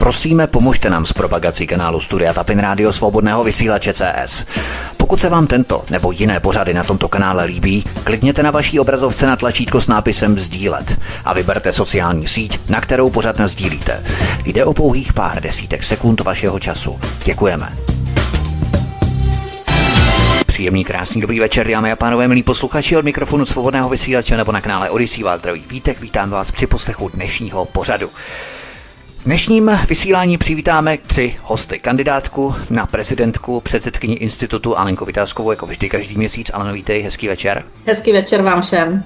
Prosíme, pomožte nám s propagací kanálu Studia Tapin Rádio Svobodného vysílače CS. Pokud se vám tento nebo jiné pořady na tomto kanále líbí, klikněte na vaší obrazovce na tlačítko s nápisem Sdílet a vyberte sociální síť, na kterou pořad sdílíte. Jde o pouhých pár desítek sekund vašeho času. Děkujeme. Příjemný, krásný, dobrý večer, dámy a pánové, milí posluchači od mikrofonu svobodného vysílače nebo na kanále Odisí vás vítek, vítám vás při poslechu dnešního pořadu. V dnešním vysílání přivítáme tři hosty. Kandidátku na prezidentku, předsedkyni institutu Alenku Vytázkovou, jako vždy každý měsíc. Aleno, vítej, hezký večer. Hezký večer vám všem.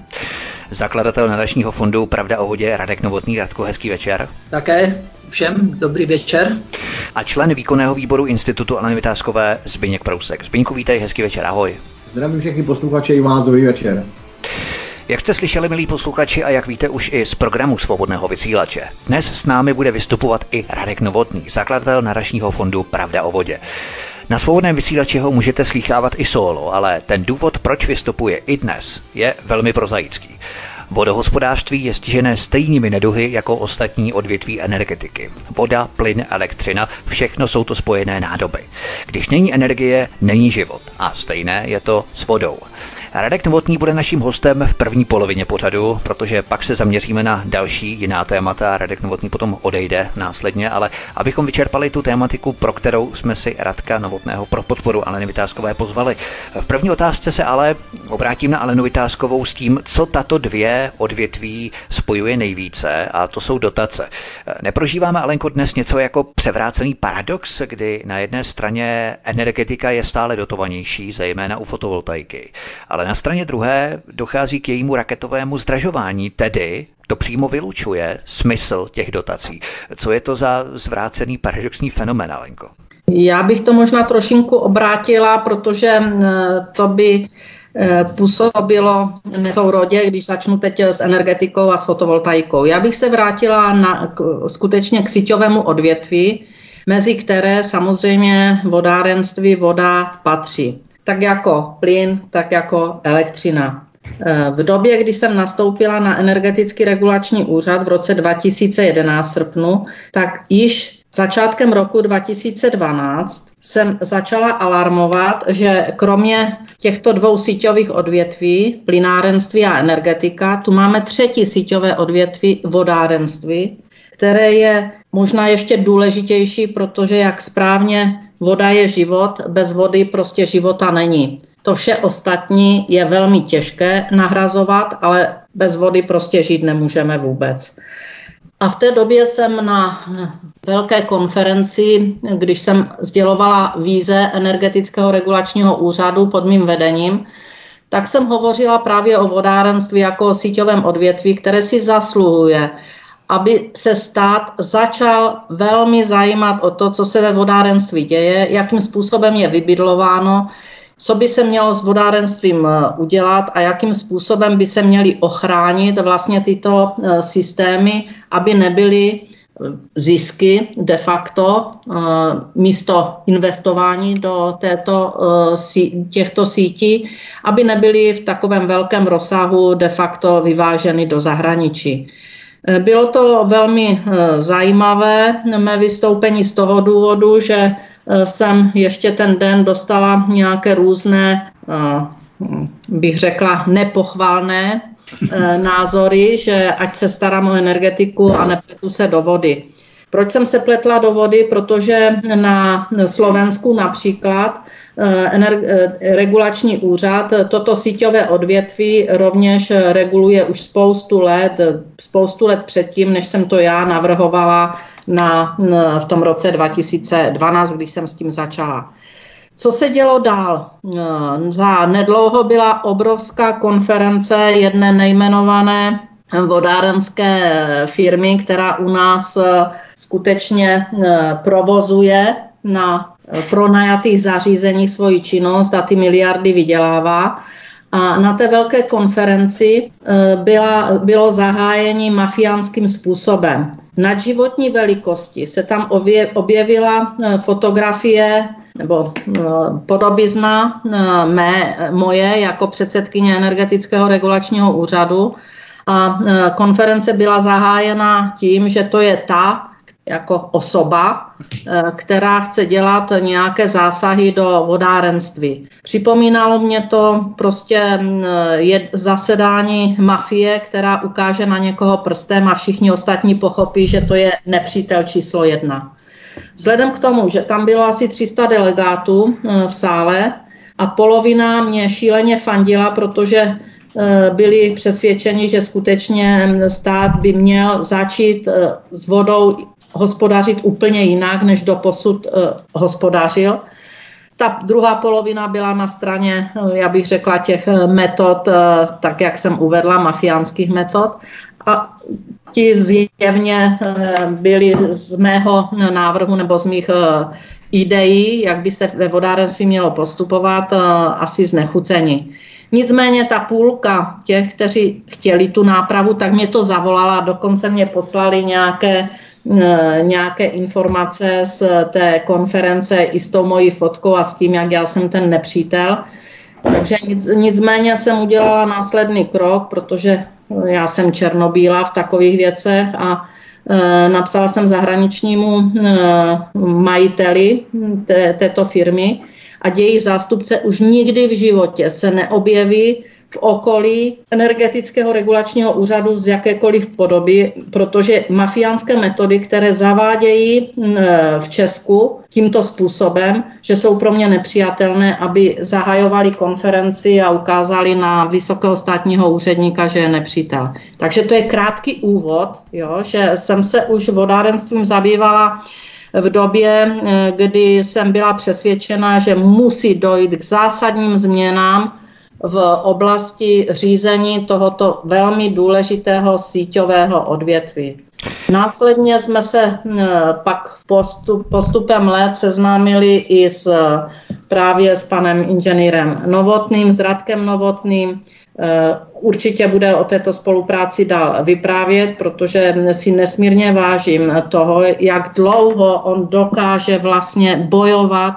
Zakladatel nadačního fondu Pravda o vodě Radek Novotný. Radku, hezký večer. Také všem dobrý večer. A člen výkonného výboru institutu Aleny Vytázkové Zbyněk Prousek. Zbyňku, vítej, hezký večer, ahoj. Zdravím všechny posluchače i vás, dobrý večer. Jak jste slyšeli, milí posluchači, a jak víte už i z programu Svobodného vysílače, dnes s námi bude vystupovat i Radek Novotný, zakladatel narašního fondu Pravda o vodě. Na svobodném vysílači ho můžete slychávat i solo, ale ten důvod, proč vystupuje i dnes, je velmi prozaický. Vodohospodářství je stižené stejnými neduhy jako ostatní odvětví energetiky. Voda, plyn, elektřina, všechno jsou to spojené nádoby. Když není energie, není život. A stejné je to s vodou. Radek Novotný bude naším hostem v první polovině pořadu, protože pak se zaměříme na další jiná témata. Radek Novotný potom odejde následně, ale abychom vyčerpali tu tématiku, pro kterou jsme si Radka Novotného pro podporu Aleny Vytázkové pozvali. V první otázce se ale obrátím na Alenu Vytázkovou s tím, co tato dvě odvětví spojuje nejvíce, a to jsou dotace. Neprožíváme, Alenko, dnes něco jako převrácený paradox, kdy na jedné straně energetika je stále dotovanější, zejména u fotovoltaiky, ale ale na straně druhé dochází k jejímu raketovému zdražování, tedy to přímo vylučuje smysl těch dotací. Co je to za zvrácený paradoxní fenomen, Alenko? Já bych to možná trošinku obrátila, protože to by e, působilo nesourodě, když začnu teď s energetikou a s fotovoltaikou. Já bych se vrátila na, k, skutečně k síťovému odvětví, mezi které samozřejmě vodárenství voda patří tak jako plyn, tak jako elektřina. E, v době, kdy jsem nastoupila na energetický regulační úřad v roce 2011 srpnu, tak již začátkem roku 2012 jsem začala alarmovat, že kromě těchto dvou síťových odvětví, plynárenství a energetika, tu máme třetí síťové odvětví, vodárenství, které je možná ještě důležitější, protože, jak správně Voda je život, bez vody prostě života není. To vše ostatní je velmi těžké nahrazovat, ale bez vody prostě žít nemůžeme vůbec. A v té době jsem na velké konferenci, když jsem sdělovala víze energetického regulačního úřadu pod mým vedením, tak jsem hovořila právě o vodárenství jako o síťovém odvětví, které si zasluhuje aby se stát začal velmi zajímat o to, co se ve vodárenství děje, jakým způsobem je vybydlováno, co by se mělo s vodárenstvím eh, udělat a jakým způsobem by se měly ochránit vlastně tyto eh, systémy, aby nebyly eh, zisky de facto místo investování do této, těchto sítí, aby nebyly v takovém velkém rozsahu de facto vyváženy do zahraničí. Eh, bylo to velmi eh, zajímavé mé vystoupení z toho důvodu, že eh, jsem ještě ten den dostala nějaké různé, bych řekla, nepochválné názory, že ať se starám o energetiku a nepletu se do vody. Proč jsem se pletla do vody? Protože na Slovensku například regulační úřad toto síťové odvětví rovněž reguluje už spoustu let, spoustu let předtím, než jsem to já navrhovala na, v tom roce 2012, když jsem s tím začala. Co se dělo dál? Za nedlouho byla obrovská konference jedné nejmenované vodárenské firmy, která u nás skutečně provozuje na pronajatých zařízení svoji činnost a ty miliardy vydělává. A na té velké konferenci e, byla, bylo zahájení mafiánským způsobem. Na životní velikosti se tam objevila e, fotografie nebo podobizna mé, moje jako předsedkyně energetického regulačního úřadu. A konference byla zahájena tím, že to je ta, jako osoba, eh, která chce dělat nějaké zásahy do vodárenství. Připomínalo mě to prostě mm, je zasedání mafie, která ukáže na někoho prstem a všichni ostatní pochopí, že to je nepřítel číslo jedna. Vzhledem k tomu, že tam bylo asi 300 delegátů eh, v sále a polovina mě šíleně fandila, protože eh, byli přesvědčeni, že skutečně mm, stát by měl začít s vodou hospodařit úplně jinak, než do posud uh, hospodařil. Ta druhá polovina byla na straně, uh, já bych řekla, těch uh, metod, tak jak jsem uvedla, mafiánských metod. A ti zjevně byli z mého návrhu nebo z mých ideí, jak by se ve vodárenství mělo postupovat, asi znechuceni. Nicméně ta půlka těch, kteří chtěli tu nápravu, tak mě to zavolala, dokonce mě poslali nějaké Eh, nějaké informace z té konference i s tou mojí fotkou a s tím, jak já jsem ten nepřítel. Takže nic, nicméně jsem udělala následný krok, protože já jsem černobílá v takových věcech a e, napsala jsem zahraničnímu e, majiteli té, této firmy a její zástupce už nikdy v životě se neobjeví v okolí energetického regulačního úřadu z jakékoliv podoby, protože mafiánské metody, které zavádějí v Česku tímto způsobem, že jsou pro mě nepřijatelné, aby zahajovali konferenci a ukázali na vysokého státního úředníka, že je nepřítel. Takže to je krátký úvod, jo, že jsem se už vodárenstvím zabývala v době, kdy jsem byla přesvědčena, že musí dojít k zásadním změnám v oblasti řízení tohoto velmi důležitého síťového odvětví. Následně jsme se pak postup, postupem let seznámili i s, právě s panem inženýrem Novotným, s Radkem Novotným. Eh, určitě bude o této spolupráci dál vyprávět, protože si nesmírně vážím toho, jak dlouho on dokáže vlastně bojovat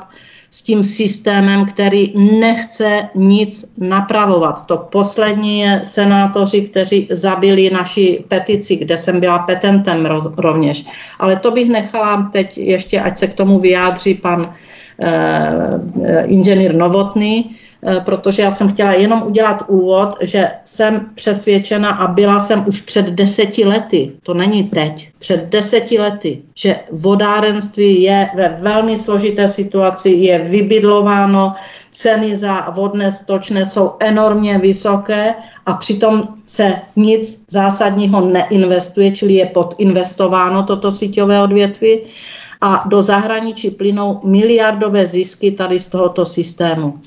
s tím systémem, který nechce nic napravovat. To poslední je senátoři, kteří zabili naši petici, kde jsem byla petentem rovněž. Ale to bych nechala teď ještě, ať se k tomu vyjádří pan eh, inženýr Novotný, Eh, protože já jsem chtěla jenom udělat úvod, že jsem přesvědčena a byla jsem už před deseti lety, to není teď, před deseti lety, že vodárenství je ve velmi složité situaci, je vybydlováno, ceny za vodné stočné jsou enormně vysoké a přitom se nic zásadního neinvestuje, čili je podinvestováno toto síťové odvětví a do zahraničí plynou miliardové zisky tady z tohoto systému.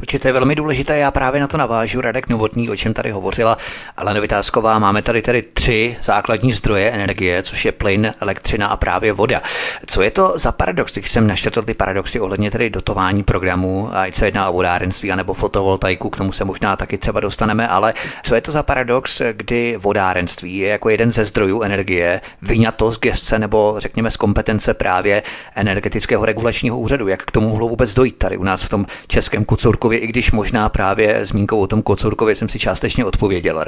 Určitě je velmi důležité, já právě na to navážu, Radek Novotný, o čem tady hovořila ale Vytázková. Máme tady tedy tři základní zdroje energie, což je plyn, elektřina a právě voda. Co je to za paradox, když jsem naštětl ty paradoxy ohledně tedy dotování programu, ať se jedná o vodárenství anebo fotovoltaiku, k tomu se možná taky třeba dostaneme, ale co je to za paradox, kdy vodárenství je jako jeden ze zdrojů energie vyňato z gestce nebo řekněme z kompetence právě právě energetického regulačního úřadu. Jak k tomu mohlo vůbec dojít tady u nás v tom českém Kocourkově, i když možná právě zmínkou o tom Kocourkově jsem si částečně odpověděl.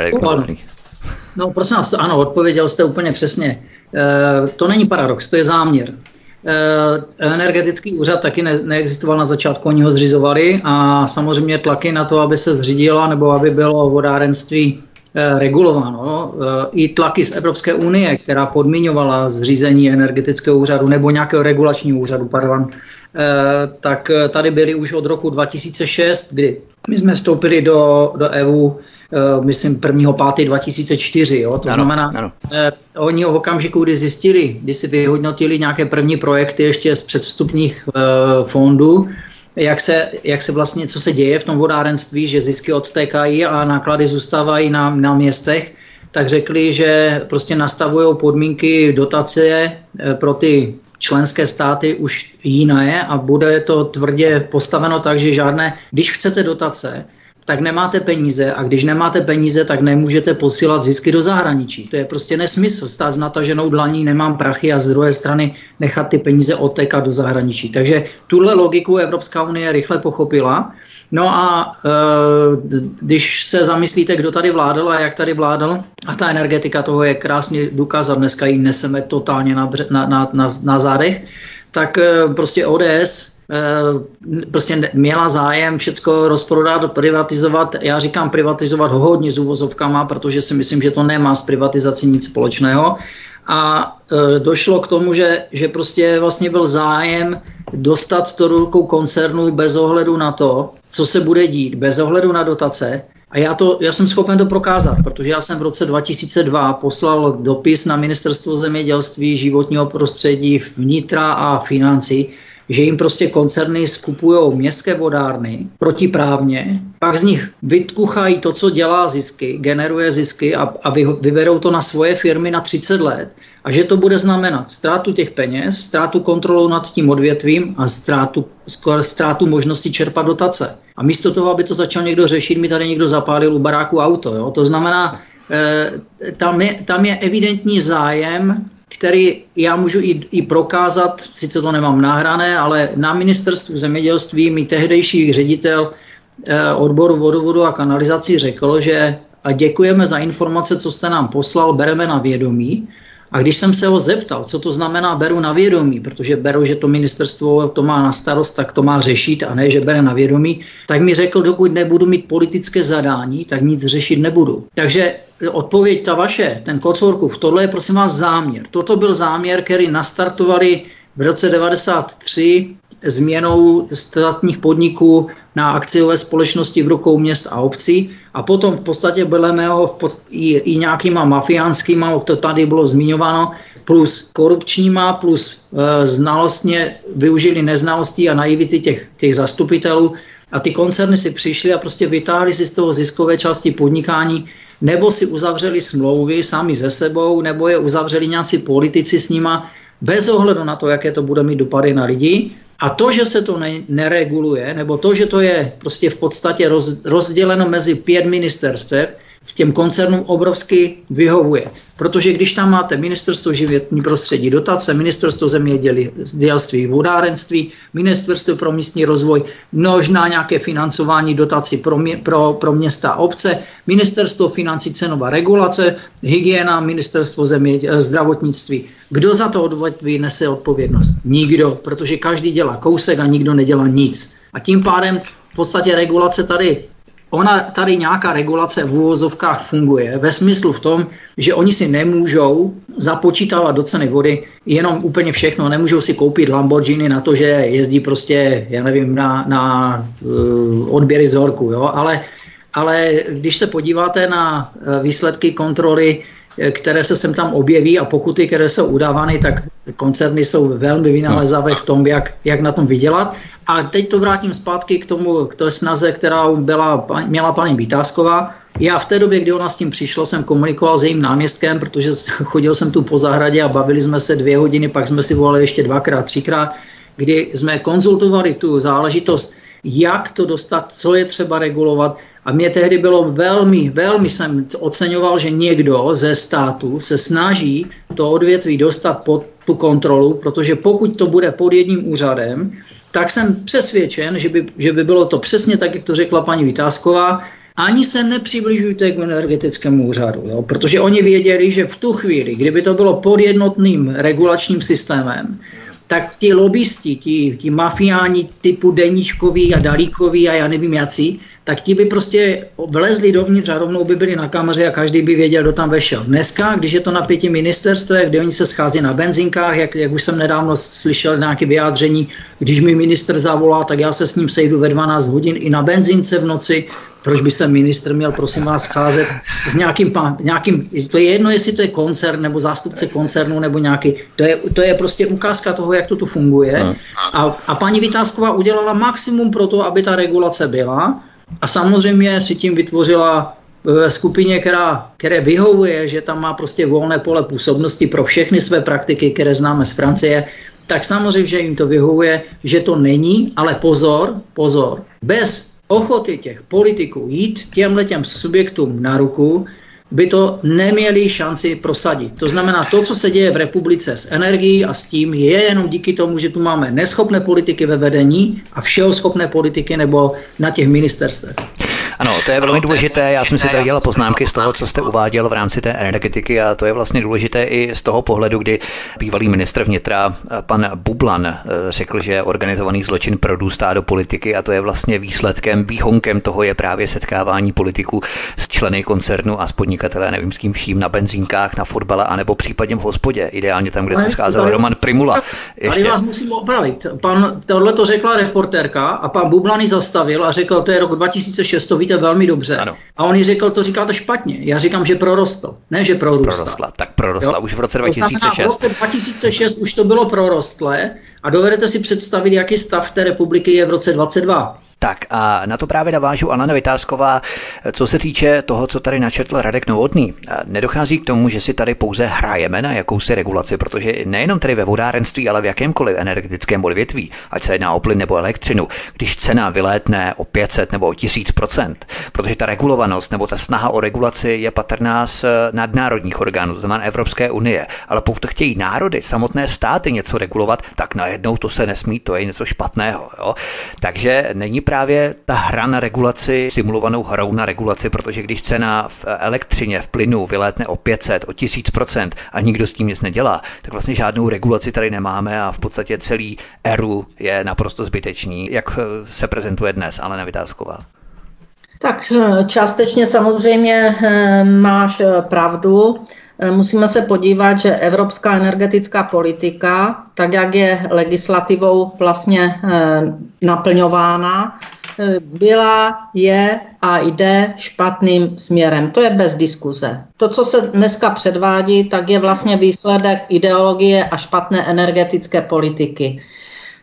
No, no prosím vás, ano, odpověděl jste úplně přesně. E, to není paradox, to je záměr. E, energetický úřad taky ne, neexistoval na začátku, oni ho zřizovali a samozřejmě tlaky na to, aby se zřídila nebo aby bylo vodárenství Eh, regulováno. Eh, I tlaky z Evropské unie, která podmiňovala zřízení energetického úřadu nebo nějakého regulačního úřadu, pardon, eh, tak tady byly už od roku 2006, kdy my jsme vstoupili do, do EU myslím 1. 5. 2004. Jo? To ano, znamená, ano. Eh, oni v okamžiku, kdy zjistili, kdy si vyhodnotili nějaké první projekty ještě z předvstupních eh, fondů, jak se, jak se vlastně, co se děje v tom vodárenství, že zisky odtékají a náklady zůstávají na, na městech, tak řekli, že prostě nastavují podmínky dotace eh, pro ty členské státy už jiné a bude to tvrdě postaveno tak, že žádné, když chcete dotace, tak nemáte peníze a když nemáte peníze, tak nemůžete posílat zisky do zahraničí. To je prostě nesmysl. Stát s nataženou dlaní, nemám prachy a z druhé strany nechat ty peníze otekat do zahraničí. Takže tuhle logiku Evropská unie rychle pochopila. No a e, když se zamyslíte, kdo tady vládl a jak tady vládl, a ta energetika toho je krásně důkaz a dneska ji neseme totálně na, na, na, na, na zádech, tak e, prostě ODS prostě měla zájem všecko rozprodat, privatizovat. Já říkám privatizovat hodně s úvozovkama, protože si myslím, že to nemá s privatizací nic společného. A e, došlo k tomu, že, že prostě vlastně byl zájem dostat to rukou koncernu bez ohledu na to, co se bude dít, bez ohledu na dotace. A já, to, já jsem schopen to prokázat, protože já jsem v roce 2002 poslal dopis na Ministerstvo zemědělství, životního prostředí, vnitra a financí, že jim prostě koncerny skupují městské vodárny protiprávně, pak z nich vytkuchají to, co dělá zisky, generuje zisky a, a vy, vyvedou to na svoje firmy na 30 let a že to bude znamenat ztrátu těch peněz, ztrátu kontrolu nad tím odvětvím a ztrátu, ztrátu možnosti čerpat dotace. A místo toho, aby to začal někdo řešit, mi tady někdo zapálil u baráku auto. Jo? To znamená, eh, tam, je, tam je evidentní zájem který já můžu i, i prokázat, sice to nemám nahrané, ale na ministerstvu zemědělství mi tehdejší ředitel eh, odboru vodovodu a kanalizací řekl, že a děkujeme za informace, co jste nám poslal, bereme na vědomí. A když jsem se ho zeptal, co to znamená beru na vědomí, protože beru, že to ministerstvo to má na starost, tak to má řešit a ne, že bere na vědomí, tak mi řekl, dokud nebudu mít politické zadání, tak nic řešit nebudu. Takže odpověď ta vaše, ten Kocourkův, tohle je prosím vás záměr. Toto byl záměr, který nastartovali v roce 93 změnou státních podniků na akciové společnosti v rukou měst a obcí a potom v podstatě byly mého v podst- i, i nějakýma mafiánskýma, to tady bylo zmiňováno, plus korupčníma, plus e, znalostně využili neznalostí a naivity těch, těch zastupitelů a ty koncerny si přišly a prostě vytáhli si z toho ziskové části podnikání, nebo si uzavřeli smlouvy sami ze sebou, nebo je uzavřeli nějací politici s nima, bez ohledu na to, jaké to bude mít dopady na lidi. A to, že se to ne, nereguluje, nebo to, že to je prostě v podstatě roz, rozděleno mezi pět ministerstev, v těm koncernům obrovsky vyhovuje. Protože když tam máte ministerstvo životní prostředí, dotace, ministerstvo zemědělství, vodárenství, ministerstvo pro místní rozvoj, možná nějaké financování dotací pro, mě, pro, pro města a obce, ministerstvo financí cenová regulace, hygiena, ministerstvo země, zdravotnictví. Kdo za to odvětví nese odpovědnost? Nikdo, protože každý dělá kousek a nikdo nedělá nic. A tím pádem v podstatě regulace tady ona tady nějaká regulace v úvozovkách funguje ve smyslu v tom, že oni si nemůžou započítávat do ceny vody jenom úplně všechno. Nemůžou si koupit Lamborghini na to, že jezdí prostě, já nevím, na, na uh, odběry zorku, jo? Ale, ale když se podíváte na uh, výsledky kontroly které se sem tam objeví a pokuty, které jsou udávány, tak koncerny jsou velmi vynalezavé v tom, jak, jak na tom vydělat. A teď to vrátím zpátky k tomu, k té snaze, která byla, měla paní Vításková. Já v té době, kdy ona s tím přišla, jsem komunikoval s jejím náměstkem, protože chodil jsem tu po zahradě a bavili jsme se dvě hodiny, pak jsme si volali ještě dvakrát, třikrát, kdy jsme konzultovali tu záležitost, jak to dostat, co je třeba regulovat, a mě tehdy bylo velmi, velmi jsem oceňoval, že někdo ze státu se snaží to odvětví dostat pod tu kontrolu, protože pokud to bude pod jedním úřadem, tak jsem přesvědčen, že by, že by bylo to přesně tak, jak to řekla paní Vytázková, ani se nepřibližujte k energetickému úřadu, jo? protože oni věděli, že v tu chvíli, kdyby to bylo pod jednotným regulačním systémem, tak ti lobbysti, ti, ti mafiáni typu Deníčkoví a Dalíkoví a já nevím jací, tak ti by prostě vlezli dovnitř a rovnou by byli na kameře a každý by věděl, kdo tam vešel. Dneska, když je to na pěti ministerstvech, kde oni se schází na benzinkách, jak, jak už jsem nedávno slyšel nějaké vyjádření, když mi minister zavolá, tak já se s ním sejdu ve 12 hodin i na benzince v noci, proč by se ministr měl, prosím vás, scházet s nějakým, nějakým, to je jedno, jestli to je koncern nebo zástupce koncernu nebo nějaký, to je, to je prostě ukázka toho, jak to tu funguje. No. A, a paní Vytázková udělala maximum pro to, aby ta regulace byla a samozřejmě si tím vytvořila ve skupině, která, které vyhovuje, že tam má prostě volné pole působnosti pro všechny své praktiky, které známe z Francie, tak samozřejmě, že jim to vyhovuje, že to není, ale pozor, pozor, bez ochoty těch politiků jít těmhle těm subjektům na ruku, by to neměli šanci prosadit. To znamená, to, co se děje v republice s energií a s tím, je jenom díky tomu, že tu máme neschopné politiky ve vedení a všeho schopné politiky nebo na těch ministerstvech. Ano, to je velmi důležité. Já jsem si tady dělal poznámky z toho, co jste uváděl v rámci té energetiky a to je vlastně důležité i z toho pohledu, kdy bývalý ministr vnitra pan Bublan řekl, že organizovaný zločin prodůstá do politiky a to je vlastně výsledkem, výhonkem toho je právě setkávání politiků s členy koncernu a s podnikatelé, nevím s kým vším, na benzínkách, na fotbale, anebo případně v hospodě, ideálně tam, kde se scházel Roman Primula. Ještě. Tady vás musím opravit. Pan, tohle to řekla reportérka a pan Bublany zastavil a řekl, to je rok 2006, to víte velmi dobře. Ano. A on jí řekl, to říkáte špatně. Já říkám, že prorostl, ne, že prorůstl. Prorostla, tak prorostla jo? už v roce 2006. To znamená, v roce 2006 už to bylo prorostlé a dovedete si představit, jaký stav té republiky je v roce 22. Tak a na to právě navážu Alena Vytázková. Co se týče toho, co tady načetl Radek Novotný, nedochází k tomu, že si tady pouze hrajeme na jakousi regulaci, protože nejenom tady ve vodárenství, ale v jakémkoliv energetickém odvětví, ať se jedná o plyn nebo elektřinu, když cena vylétne o 500 nebo o 1000% protože ta regulovanost nebo ta snaha o regulaci je patrná z nadnárodních orgánů, znamená Evropské unie, ale pokud chtějí národy, samotné státy něco regulovat, tak najednou to se nesmí, to je něco špatného. Jo? Takže není právě ta hra na regulaci, simulovanou hrou na regulaci, protože když cena v elektřině, v plynu vylétne o 500, o 1000% a nikdo s tím nic nedělá, tak vlastně žádnou regulaci tady nemáme a v podstatě celý eru je naprosto zbytečný, jak se prezentuje dnes, ale Vytázková. Tak částečně samozřejmě eh, máš eh, pravdu. Eh, musíme se podívat, že evropská energetická politika, tak jak je legislativou vlastně eh, naplňována, eh, byla, je a jde špatným směrem. To je bez diskuze. To, co se dneska předvádí, tak je vlastně výsledek ideologie a špatné energetické politiky.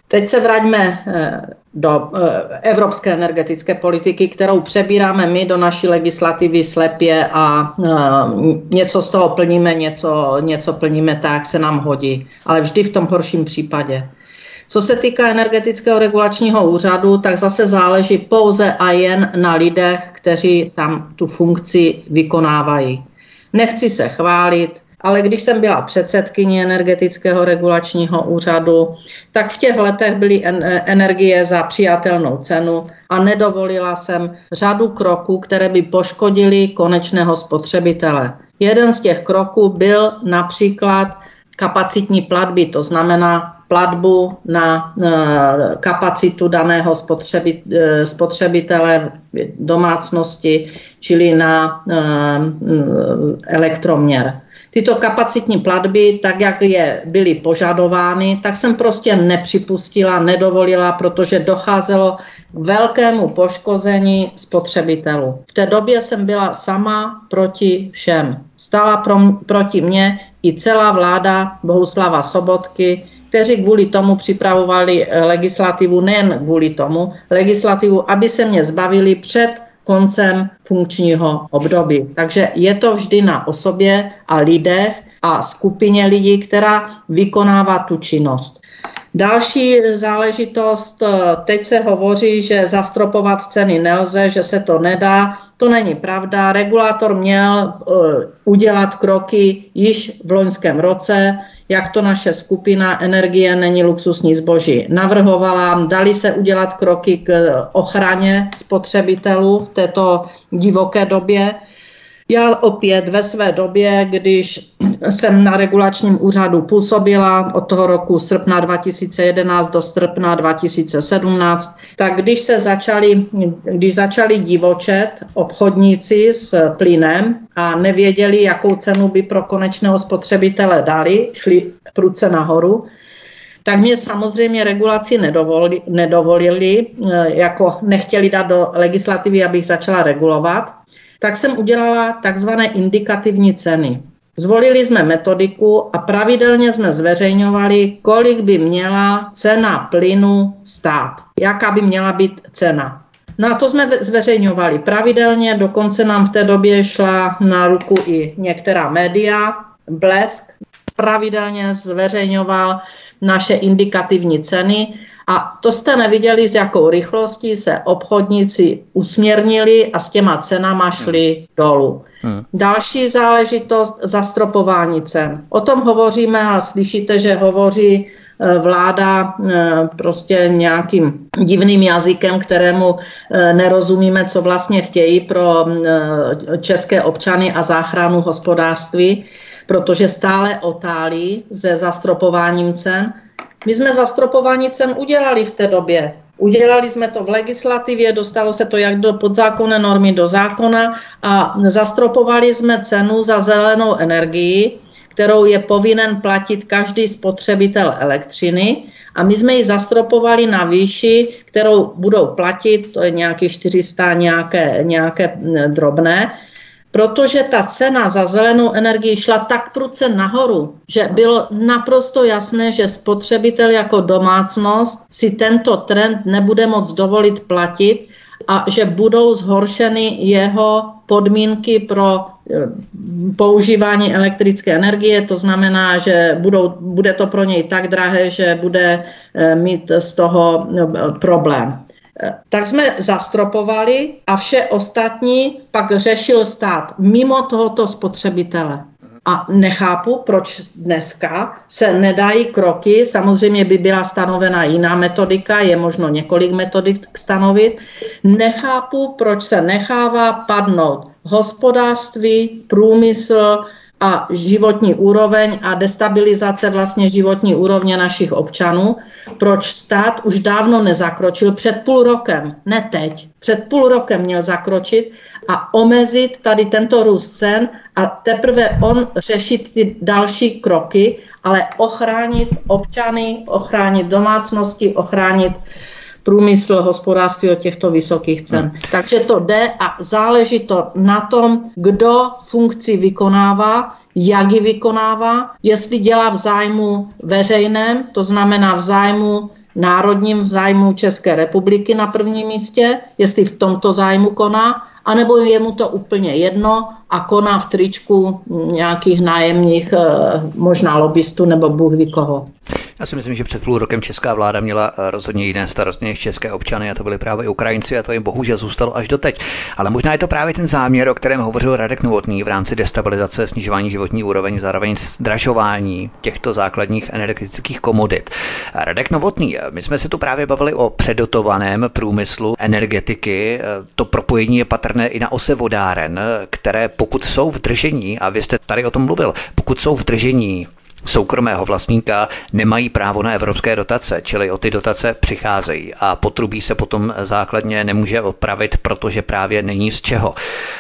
Teď se vraťme do eh, evropské energetické politiky, kterou přebíráme my do naší legislativy slepě a eh, něco z toho plníme, něco, něco plníme tak, se nám hodí, ale vždy v tom horším případě. Co se týká energetického regulačního úřadu, tak zase záleží pouze a jen na lidech, kteří tam tu funkci vykonávají. Nechci se chválit, ale když jsem byla předsedkyní energetického regulačního úřadu, tak v těch letech byly energie za přijatelnou cenu a nedovolila jsem řadu kroků, které by poškodily konečného spotřebitele. Jeden z těch kroků byl například kapacitní platby, to znamená platbu na e, kapacitu daného e, spotřebitele domácnosti, čili na e, elektroměr tyto kapacitní platby, tak jak je byly požadovány, tak jsem prostě nepřipustila, nedovolila, protože docházelo k velkému poškození spotřebitelů. V té době jsem byla sama proti všem. Stala pro, proti mně i celá vláda Bohuslava Sobotky, kteří kvůli tomu připravovali legislativu, nejen kvůli tomu, legislativu, aby se mě zbavili před koncem funkčního období. Takže je to vždy na osobě a lidech a skupině lidí, která vykonává tu činnost. Další záležitost, teď se hovoří, že zastropovat ceny nelze, že se to nedá. To není pravda. Regulátor měl uh, udělat kroky již v loňském roce jak to naše skupina Energie není luxusní zboží navrhovala. Dali se udělat kroky k ochraně spotřebitelů v této divoké době. Já opět ve své době, když jsem na regulačním úřadu působila od toho roku srpna 2011 do srpna 2017, tak když se začali, když začali divočet obchodníci s plynem a nevěděli, jakou cenu by pro konečného spotřebitele dali, šli prudce nahoru, tak mě samozřejmě regulaci nedovolili, nedovolili, jako nechtěli dát do legislativy, abych začala regulovat tak jsem udělala takzvané indikativní ceny. Zvolili jsme metodiku a pravidelně jsme zveřejňovali, kolik by měla cena plynu stát, jaká by měla být cena. Na to jsme zveřejňovali pravidelně, dokonce nám v té době šla na ruku i některá média. Blesk pravidelně zveřejňoval naše indikativní ceny A to jste neviděli, s jakou rychlostí se obchodníci usměrnili a s těma cenama šli dolů. Hmm. Další záležitost zastropování cen. O tom hovoříme a slyšíte, že hovoří e, vláda e, prostě nějakým divným jazykem, kterému e, nerozumíme, co vlastně chtějí pro české občany a záchranu hospodářství, protože stále otálí se zastropováním cen. My jsme zastropování cen udělali v té době. Udělali jsme to v legislativě, dostalo se to jak do podzákonné normy, do zákona a zastropovali jsme cenu za zelenou energii, kterou je povinen platit každý spotřebitel elektřiny a my jsme ji zastropovali na výši, kterou budou platit, to je nějaký 400 nějaké, nějaké drobné, protože ta cena za zelenou energii šla tak prudce nahoru, že bylo naprosto jasné, že spotřebitel jako domácnost si tento trend nebude moc dovolit platit a že budou zhoršeny jeho podmínky pro eh, používání elektrické energie, to znamená, že budou, bude to pro něj tak drahé, že bude eh, mít z toho eh, problém. Tak jsme zastropovali a vše ostatní pak řešil stát mimo tohoto spotřebitele. A nechápu, proč dneska se nedají kroky, samozřejmě by byla stanovena jiná metodika, je možno několik metodik stanovit. Nechápu, proč se nechává padnout hospodářství, průmysl, a životní úroveň a destabilizace vlastně životní úrovně našich občanů. Proč stát už dávno nezakročil před půl rokem, ne teď, před půl rokem měl zakročit a omezit tady tento růst cen a teprve on řešit ty další kroky, ale ochránit občany, ochránit domácnosti, ochránit průmysl, hospodářství od těchto vysokých cen. Hmm. Takže to jde a záleží to na tom, kdo funkci vykonává, jak ji vykonává, jestli dělá v zájmu veřejném, to znamená v zájmu národním v zájmu České republiky na prvním místě, jestli v tomto zájmu koná, anebo je mu to úplně jedno a koná v tričku nějakých nájemních, eh, možná lobbystů nebo Bůh ví koho. Já si myslím, že před půl rokem česká vláda měla eh, rozhodně jiné starosti než české občany a to byly právě Ukrajinci a to jim bohužel zůstalo až doteď. Ale možná je to právě ten záměr, o kterém hovořil Radek Novotný v rámci destabilizace, snižování životní úroveň, zároveň zdražování těchto základních energetických komodit. Radek Novotný, my jsme se tu právě bavili o předotovaném průmyslu energetiky. To propojení je patrné i na ose vodáren, které pokud jsou v držení, a vy jste tady o tom mluvil, pokud jsou v držení soukromého vlastníka nemají právo na evropské dotace, čili o ty dotace přicházejí a potrubí se potom základně nemůže opravit, protože právě není z čeho.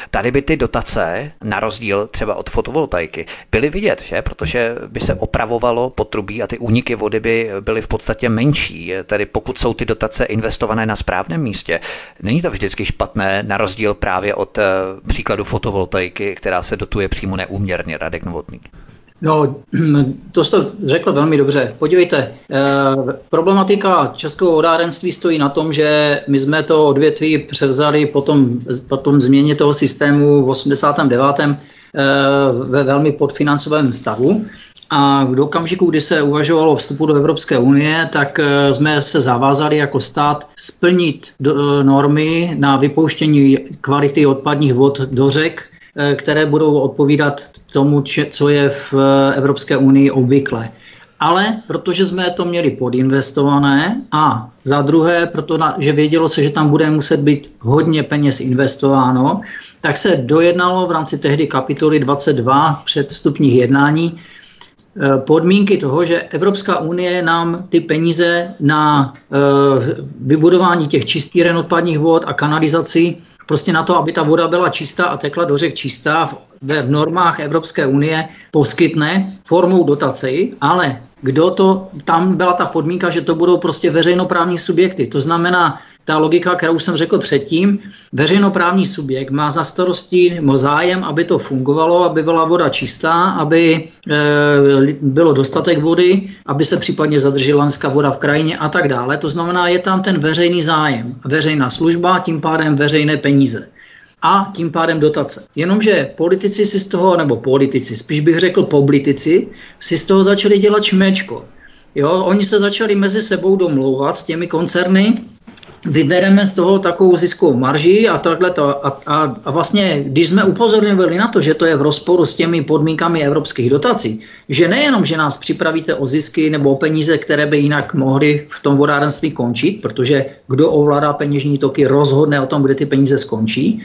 Tady by ty dotace, na rozdíl třeba od fotovoltaiky, byly vidět, že? protože by se opravovalo potrubí a ty úniky vody by byly v podstatě menší. Tedy pokud jsou ty dotace investované na správném místě, není to vždycky špatné, na rozdíl právě od eh, příkladu fotovoltaiky, která se dotuje přímo neúměrně, Radek Novotný. No, to jste řekl velmi dobře. Podívejte, eh, problematika českého vodárenství stojí na tom, že my jsme to odvětví převzali po tom, změně toho systému v 89. Eh, ve velmi podfinancovém stavu. A v okamžiku, kdy se uvažovalo o vstupu do Evropské unie, tak eh, jsme se zavázali jako stát splnit normy na vypouštění kvality odpadních vod do řek které budou odpovídat tomu, co je v eh, Evropské unii obvykle. Ale protože jsme to měli podinvestované a za druhé, protože vědělo se, že tam bude muset být hodně peněz investováno, tak se dojednalo v rámci tehdy kapitoly 22 předstupních jednání eh, podmínky toho, že Evropská unie nám ty peníze na vybudování těch čistíren odpadních vod a kanalizací prostě na to, aby ta voda byla čistá a tekla do řek čistá ve normách Evropské unie poskytne formou dotace, ale kdo to, tam byla ta podmínka, že to budou prostě veřejnoprávní subjekty. To znamená, ta logika, kterou jsem řekl předtím, veřejnoprávní subjekt má za starosti nebo zájem, aby to fungovalo, aby byla voda čistá, aby e, bylo dostatek vody, aby se případně zadržela lanská voda v krajině a tak dále. To znamená, je tam ten veřejný zájem, veřejná služba, tím pádem veřejné peníze a tím pádem dotace. Jenomže politici si z toho, nebo politici, spíš bych řekl politici, si z toho začali dělat čmečko. Jo, oni se začali mezi sebou domlouvat s těmi koncerny, vybereme z toho takovou ziskovou marži a takhle to. A, a, a vlastně, když jsme upozorňovali na to, že to je v rozporu s těmi podmínkami evropských dotací, že nejenom, že nás připravíte o zisky nebo o peníze, které by jinak mohly v tom vodárenství končit, protože kdo ovládá peněžní toky, rozhodne o tom, kde ty peníze skončí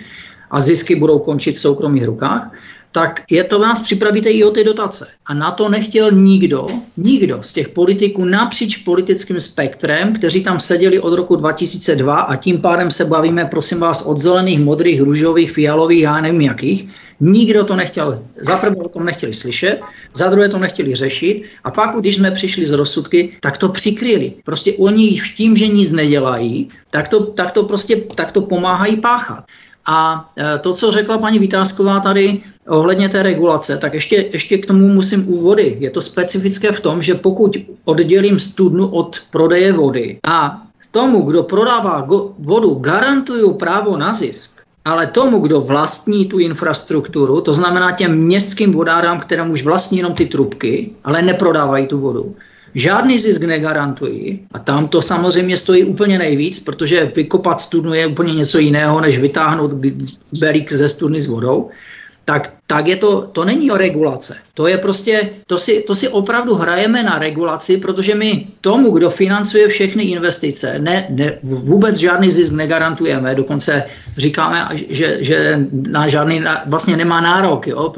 a zisky budou končit v soukromých rukách, tak je to vás připravíte i o ty dotace. A na to nechtěl nikdo, nikdo z těch politiků napříč politickým spektrem, kteří tam seděli od roku 2002 a tím pádem se bavíme, prosím vás, od zelených, modrých, růžových, fialových, já nevím jakých, nikdo to nechtěl, za prvé o tom nechtěli slyšet, za druhé to nechtěli řešit a pak, když jsme přišli z rozsudky, tak to přikryli. Prostě oni v tím, že nic nedělají, tak to, tak to prostě tak to pomáhají páchat. A e, to, co řekla paní Vytázková tady ohledně té regulace, tak ještě, ještě k tomu musím úvody. Je to specifické v tom, že pokud oddělím studnu od prodeje vody a tomu, kdo prodává vodu, garantuju právo na zisk, ale tomu, kdo vlastní tu infrastrukturu, to znamená těm městským vodárám, které už vlastní jenom ty trubky, ale neprodávají tu vodu, žádný zisk negarantují a tam to samozřejmě stojí úplně nejvíc, protože vykopat studnu je úplně něco jiného, než vytáhnout belík ze studny s vodou, tak, tak je to, to není o regulace. To je prostě, to si, to si opravdu hrajeme na regulaci, protože my tomu, kdo financuje všechny investice, ne, ne, vůbec žádný zisk negarantujeme, dokonce říkáme, že, že na žádný vlastně nemá nárok, jo?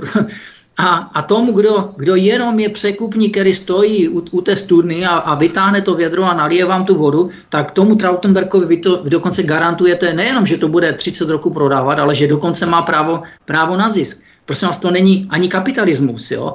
A, a tomu, kdo, kdo jenom je překupník, který stojí u, u té studny a, a vytáhne to vědro a nalije vám tu vodu, tak tomu Trautenbergovi vy to vy dokonce garantujete nejenom, že to bude 30 roku prodávat, ale že dokonce má právo, právo na zisk. Prosím vás, to není ani kapitalismus. Jo?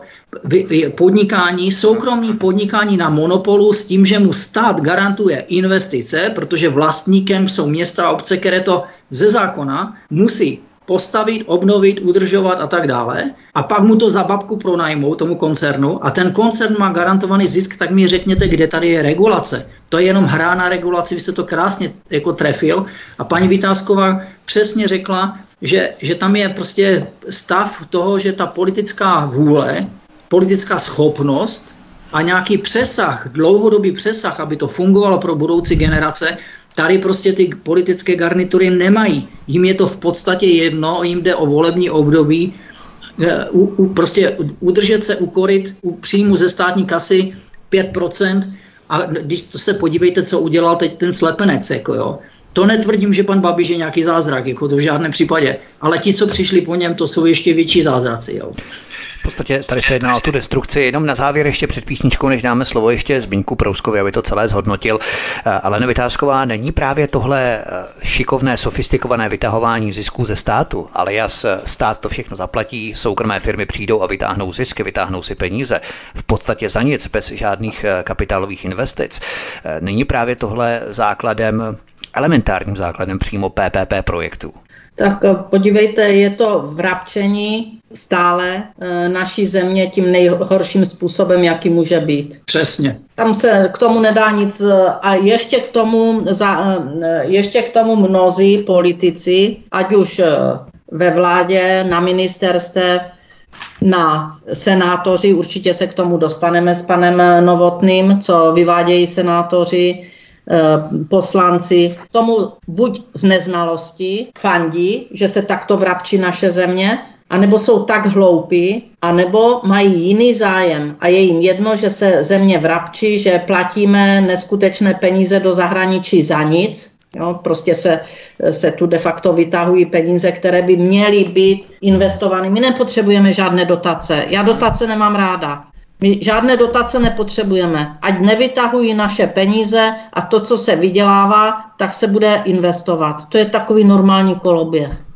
Podnikání, soukromní podnikání na monopolu s tím, že mu stát garantuje investice, protože vlastníkem jsou města a obce, které to ze zákona musí postavit, obnovit, udržovat a tak dále. A pak mu to za babku pronajmou tomu koncernu a ten koncern má garantovaný zisk, tak mi řekněte, kde tady je regulace. To je jenom hra na regulaci, vy jste to krásně jako trefil. A paní Vytázková přesně řekla, že, že tam je prostě stav toho, že ta politická vůle, politická schopnost a nějaký přesah, dlouhodobý přesah, aby to fungovalo pro budoucí generace, Tady prostě ty politické garnitury nemají. Jim je to v podstatě jedno, jim jde o volební období, eh, u, u, prostě udržet se, ukorit u příjmu ze státní kasy 5%, a když to se podívejte, co udělal teď ten slepenec, jako jo. To netvrdím, že pan Babiš je nějaký zázrak, jako to v žádném případě. Ale ti, co přišli po něm, to jsou ještě větší zázraci. Jo. V podstatě tady se jedná o tu destrukci. Jenom na závěr ještě před písničkou, než dáme slovo ještě Zbínku Prouskovi, aby to celé zhodnotil. Eh, ale Vytázková, není právě tohle eh, šikovné, sofistikované vytahování zisků ze státu, ale jas eh, stát to všechno zaplatí, soukromé firmy přijdou a vytáhnou zisky, vytáhnou si peníze v podstatě za nic, bez žádných kapitálových investic. Není právě tohle základem elementárním základem přímo PPP projektu. Tak eh, podívejte, je to vrapčení stále e, naší země tím nejhorším způsobem, jaký může být. Přesně. Tam se k tomu nedá nic a ještě k tomu, za, ještě k tomu mnozí politici, ať už ve vládě, na ministerstve, na senátoři, určitě se k tomu dostaneme s panem Novotným, co vyvádějí senátoři, Eh, poslanci tomu buď z neznalosti fandí, že se takto vrapčí naše země, anebo jsou tak hloupí, anebo mají jiný zájem a je jim jedno, že se země vrapčí, že platíme neskutečné peníze do zahraničí za nic, Jo, prostě se, se tu de facto vytahují peníze, které by měly být investovány. My nepotřebujeme žádné dotace. Já dotace nemám ráda. My žádné dotace nepotřebujeme. Ať nevytahují naše peníze a to, co se vydělává, tak se bude investovat. To je takový normální koloběh.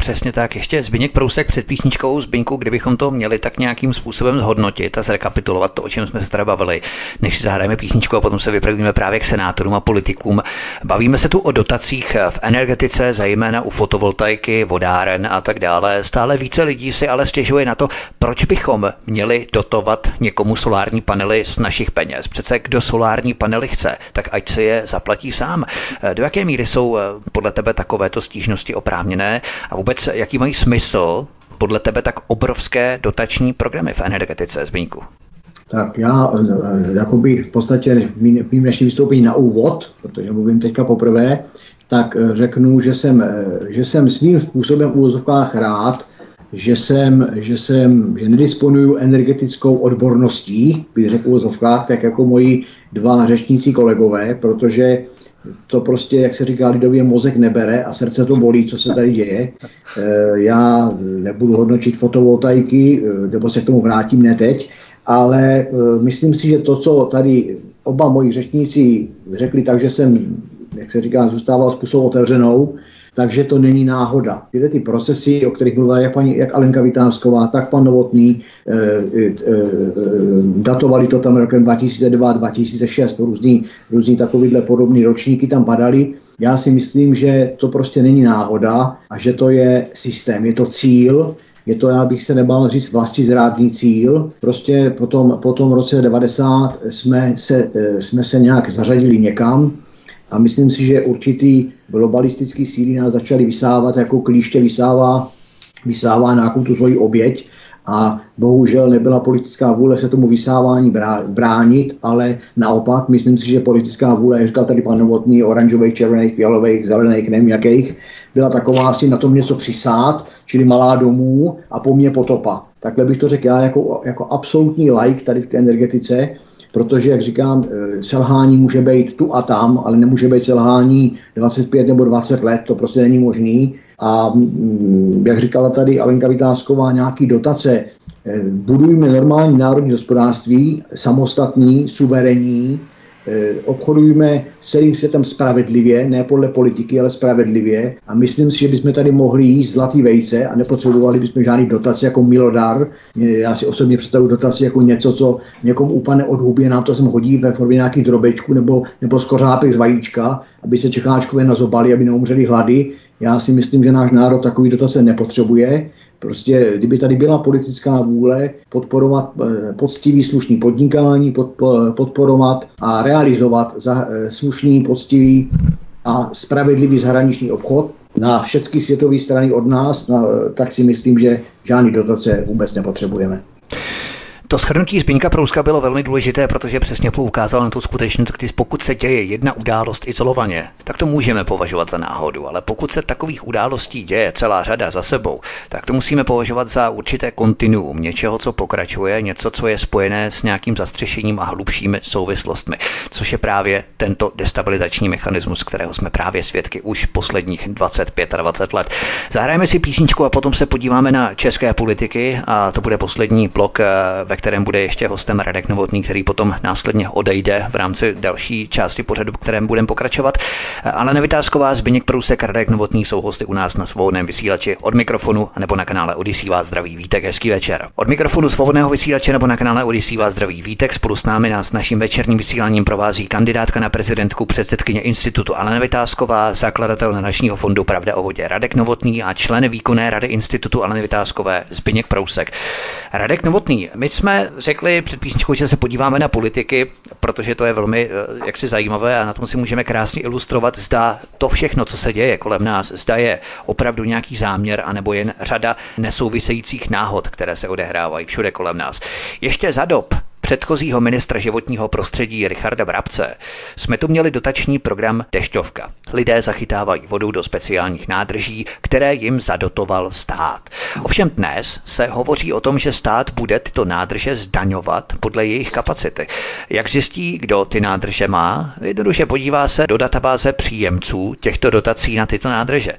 Přesně tak. Ještě Zbyněk Prousek před písničkou Zbyňku, kdybychom to měli tak nějakým způsobem zhodnotit a zrekapitulovat to, o čem jsme se tady bavili, než zahrajeme písničku a potom se vypravíme právě k senátorům a politikům. Bavíme se tu o dotacích v energetice, zejména u fotovoltaiky, vodáren a tak dále. Stále více lidí si ale stěžuje na to, proč bychom měli dotovat někomu solární panely z našich peněz. Přece kdo solární panely chce, tak ať si je zaplatí sám. Do jaké míry jsou podle tebe takovéto stížnosti oprávněné a vůbec jaký mají smysl podle tebe tak obrovské dotační programy v energetice, Zbyňku? Tak já jakoby v podstatě v mým dnešním vystoupení na úvod, protože mluvím teďka poprvé, tak řeknu, že jsem, že jsem svým způsobem v úvozovkách rád, že jsem, že jsem, že nedisponuju energetickou odborností, bych řekl v tak jako moji dva řečnící kolegové, protože to prostě, jak se říká lidově, mozek nebere a srdce to bolí, co se tady děje. Eh, já nebudu hodnotit fotovoltaiky, eh, nebo se k tomu vrátím ne teď, ale eh, myslím si, že to, co tady oba moji řečníci řekli, takže jsem, jak se říká, zůstával způsob otevřenou, takže to není náhoda. Tyhle ty procesy, o kterých mluvila jak, paní, jak Alenka Vytázková, tak pan Novotný, e, e, e, datovali to tam rokem 2002-2006, různý, různý takovýhle podobný ročníky tam padaly. Já si myslím, že to prostě není náhoda a že to je systém, je to cíl, je to, já bych se nebál říct, vlasti zrádný cíl. Prostě po tom, po tom roce 90 jsme se, jsme se nějak zařadili někam, a myslím si, že určitý globalistický síly nás začaly vysávat, jako klíště vysává, vysává nějakou tu svoji oběť a bohužel nebyla politická vůle se tomu vysávání bránit, ale naopak, myslím si, že politická vůle, jak říkal tady pan Novotný, oranžových, červených, fialových, zelených, nevím jakých, byla taková asi na tom něco přisát, čili malá domů a po mně potopa. Takhle bych to řekl já jako, jako absolutní like tady v té energetice, protože, jak říkám, eh, selhání může být tu a tam, ale nemůže být selhání 25 nebo 20 let, to prostě není možný. A mm, jak říkala tady Alenka Vytázková, nějaký dotace, eh, budujme normální národní hospodářství, samostatný, suverénní, Eh, obchodujeme s celým světem spravedlivě, ne podle politiky, ale spravedlivě. A myslím si, že bychom tady mohli jíst zlatý vejce a nepotřebovali bychom žádný dotace jako milodar. Eh, já si osobně představuji dotaci jako něco, co někomu úplně od huby, nám to sem hodí ve formě nějakých drobečků nebo, nebo skořápek z vajíčka, aby se Čecháčkové nazobali, aby neumřeli hlady. Já si myslím, že náš národ takový dotace nepotřebuje. Prostě, kdyby tady byla politická vůle podporovat eh, poctivý slušný podnikání, podporovat a realizovat eh, slušný, poctivý a spravedlivý zahraniční obchod na všechny světové strany od nás, tak si myslím, že žádný dotace vůbec nepotřebujeme. To shrnutí Zbyňka Prouska bylo velmi důležité, protože přesně poukázal na tu skutečnost, když pokud se děje jedna událost izolovaně, tak to můžeme považovat za náhodu, ale pokud se takových událostí děje celá řada za sebou, tak to musíme považovat za určité kontinuum, něčeho, co pokračuje, něco, co je spojené s nějakým zastřešením a hlubšími souvislostmi, což je právě tento destabilizační mechanismus, kterého jsme právě svědky už posledních 25 a 20 let. Zahrajeme si písničku a potom se podíváme na české politiky a to bude poslední blok, eh, ve kterém bude ještě hostem Radek Novotný, který potom následně odejde v rámci další části pořadu, kterém budeme pokračovat. Ale Nevytázková, Zbyněk Průsek, Radek Novotný jsou hosty u nás na svobodném vysílači od mikrofonu nebo na kanále Odisí vás zdraví Vítek, hezký večer. Od mikrofonu svobodného vysílače nebo na kanále Odisí vás zdraví Vítek, spolu s námi nás naším večerním vysíláním provází kandidátka na prezidentku předsedkyně institutu Alena Vytázková, zakladatel Načního fondu Pravda o vodě Radek Novotný a člen výkonné rady institutu Aleny Vytázkové Zbyněk Prousek. Radek Novotný, my jsme jsme řekli před písničkou, že se podíváme na politiky, protože to je velmi eh, jaksi zajímavé a na tom si můžeme krásně ilustrovat, zda to všechno, co se děje kolem nás, zda je opravdu nějaký záměr, anebo jen řada nesouvisejících náhod, které se odehrávají všude kolem nás. Ještě za dob předchozího ministra životního prostředí Richarda Brabce jsme tu měli dotační program Dešťovka. Lidé zachytávají vodu do speciálních nádrží, které jim zadotoval stát. Ovšem dnes se hovoří o tom, že stát bude tyto nádrže zdaňovat podle jejich kapacity. Jak zjistí, kdo ty nádrže má? Jednoduše podívá se do databáze příjemců těchto dotací na tyto nádrže.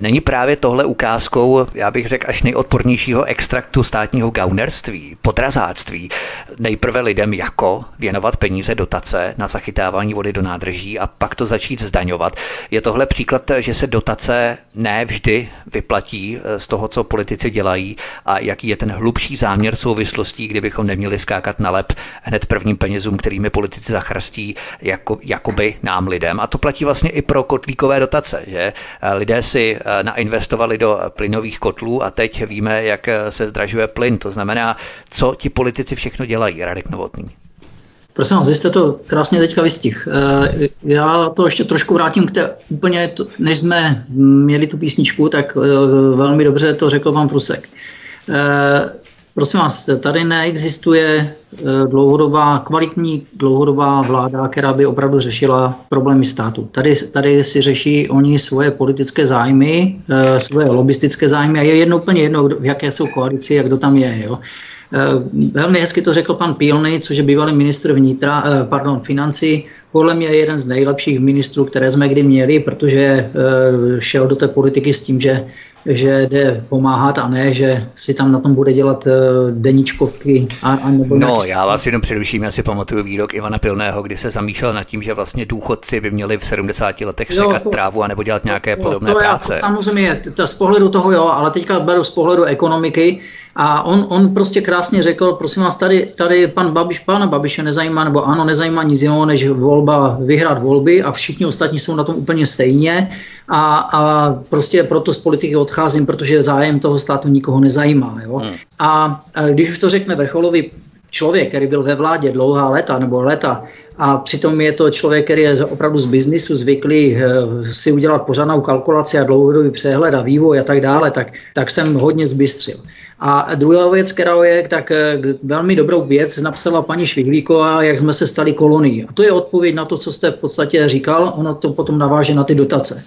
Není právě tohle ukázkou, já bych řekl, až nejodpornějšího extraktu státního gaunerství, podrazáctví, nejprve lidem jako věnovat peníze dotace na zachytávání vody do nádrží a pak to začít zdaňovat. Je tohle příklad, že se dotace ne vždy vyplatí eh, z toho, co politici dělají a jaký je ten hlubší záměr souvislostí, kdybychom neměli skákat na lep hned prvním penězům, kterými politici zachrastí jako, jakoby nám lidem. A to platí vlastně i pro kotlíkové dotace, že eh, lidé si eh, nainvestovali do plynových kotlů a teď víme, jak se zdražuje plyn. To znamená, co ti politici všechno dělají. Radek Novotný. Prosím vás, vy jste to krásně teďka vystih. Eh, já to ještě trošku vrátím k té úplně, než jsme měli tu písničku, tak eh, velmi dobře to řekl pan Prusek. Eh, Prosím vás, tady neexistuje dlouhodobá, kvalitní dlouhodobá vláda, která by opravdu řešila problémy státu. Tady, tady si řeší oni svoje politické zájmy, svoje lobistické zájmy a je jedno úplně jedno, v jaké jsou koalici a kdo tam je. Jo. Eh, velmi hezky to řekl pan Pílny, což je bývalý ministr vnitra, pardon, financí. Podle mě je jeden z nejlepších ministrů, které jsme kdy měli, protože šel do té politiky s tím, že že jde pomáhat a ne, že si tam na tom bude dělat deníčkovky. A, a nebo no, já vás jenom především, já si pamatuju výrok Ivana Pilného, kdy se zamýšlel nad tím, že vlastně důchodci by měli v 70 letech jo, sekat to, trávu a nebo dělat nějaké jo, podobné to práce. Já, to samozřejmě, to z pohledu toho jo, ale teďka beru z pohledu ekonomiky, a on, on prostě krásně řekl, prosím vás, tady, tady pan Babiš, pána Babiše nezajímá, nebo ano, nezajímá nic jiného, než volba, vyhrát volby a všichni ostatní jsou na tom úplně stejně a, a prostě proto z politiky odcházím, protože zájem toho státu nikoho nezajímá. Jo? Hmm. A, a když už to řekne vrcholový člověk, který byl ve vládě dlouhá léta nebo léta, a přitom je to člověk, který je opravdu z biznisu zvyklý eh, si udělat pořádnou kalkulaci a dlouhodobý přehled a vývoj a tak dále, tak, tak jsem hodně zbystřil. A druhá věc, která je, tak eh, velmi dobrou věc napsala paní Švihlíková, jak jsme se stali kolonií. A to je odpověď na to, co jste v podstatě říkal, ono to potom naváže na ty dotace.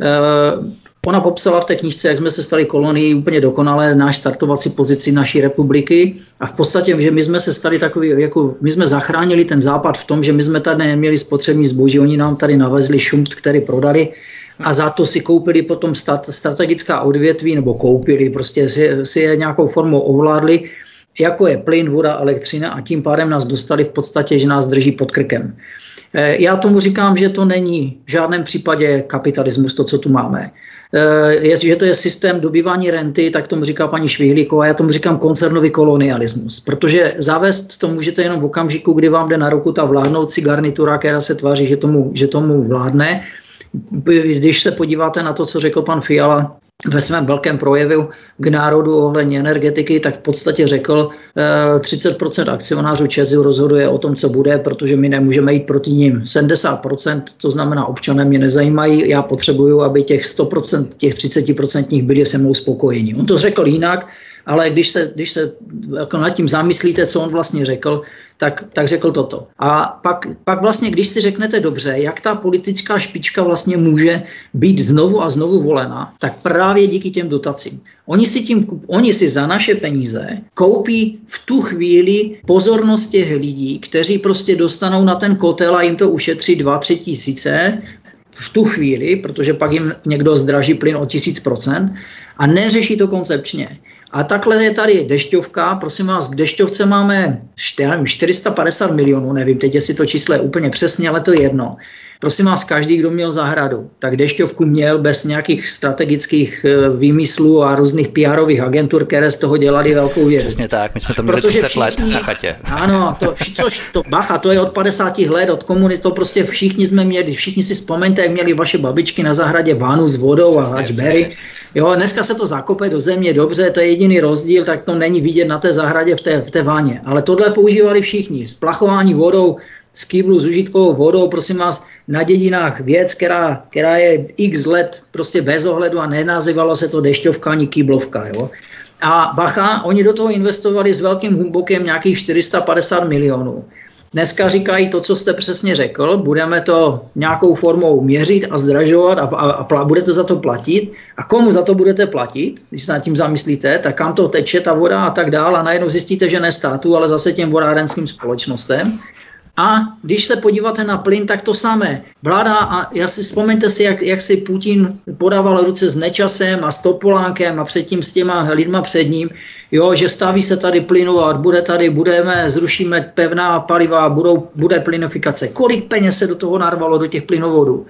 Eh, ona popsala v té knižce, jak jsme se stali kolonií úplně dokonale, náš startovací pozici naší republiky a v podstatě, že my jsme se stali takový, jako my jsme zachránili ten západ v tom, že my jsme tady neměli spotřební zboží, oni nám tady navezli šumt, který prodali a za to si koupili potom stat, strategická odvětví, nebo koupili, prostě si, si je nějakou formou ovládli, jako je plyn, voda, elektřina a tím pádem nás dostali v podstatě, že nás drží pod krkem. E, já tomu říkám, že to není v žádném případě kapitalismus, to, co tu máme. E, je, že to je systém dobývání renty, tak tomu říká paní Švihlíková, já tomu říkám koncernový kolonialismus, protože zavést to můžete jenom v okamžiku, kdy vám jde na ruku ta vládnoucí garnitura, která se tváří, že tomu, že tomu vládne, když se podíváte na to, co řekl pan Fiala ve svém velkém projevu k národu ohledně energetiky, tak v podstatě řekl, 30% eh, akcionářů ČEZu rozhoduje o tom, co bude, protože my nemůžeme jít proti ním. 70%, to znamená občané mě nezajímají, já potřebuju, aby těch 100%, těch 30% byli se mnou spokojení. On to řekl jinak, ale když se, když se jako nad tím zamyslíte, co on vlastně řekl, tak, tak řekl toto. A pak, pak vlastně, když si řeknete dobře, jak ta politická špička vlastně může být znovu a znovu volena, tak právě díky těm dotacím. Oni si, tím, oni si za naše peníze koupí v tu chvíli pozornost těch lidí, kteří prostě dostanou na ten kotel a jim to ušetří 2-3 tisíce, v tu chvíli, protože pak jim někdo zdraží plyn o tisíc procent a neřeší to koncepčně. A takhle je tady dešťovka, prosím vás, v dešťovce máme 450 milionů, nevím teď, jestli to číslo je úplně přesně, ale to je jedno. Prosím vás, každý, kdo měl zahradu, tak dešťovku měl bez nějakých strategických eh, výmyslů a různých PR agentur, které z toho dělali velkou věc. Přesně tak, my jsme to měli Protože 30 všichni, let na chatě. Ano, to, což to, bacha, to je od 50 let, od komunit, to prostě všichni jsme měli, všichni si vzpomeňte, jak měli vaše babičky na zahradě vánu s vodou a hačbery. Jo, dneska se to zakope do země, dobře, to je jediný rozdíl, tak to není vidět na té zahradě v té, v té vaně. Ale tohle používali všichni. Splachování vodou, z kýblu s užitkovou vodou, prosím vás, na dědinách věc, která, která je x let prostě bez ohledu a nenazývalo se to dešťovka ani kýblovka. Jo? A bacha, oni do toho investovali s velkým humbokem nějakých 450 milionů. Dneska říkají to, co jste přesně řekl, budeme to nějakou formou měřit a zdražovat a, a, a budete za to platit. A komu za to budete platit, když se nad tím zamyslíte, tak kam to teče ta voda a tak dále. A najednou zjistíte, že ne státu, ale zase těm vodárenským společnostem. A když se podíváte na plyn, tak to samé. Vláda, a já si vzpomeňte si, jak, jak si Putin podával ruce s Nečasem a s Topolánkem a předtím s těma lidma před ním, jo, že staví se tady plynovat, bude tady, budeme, zrušíme pevná paliva, budou, bude plynofikace. Kolik peněz se do toho narvalo, do těch plynovodů?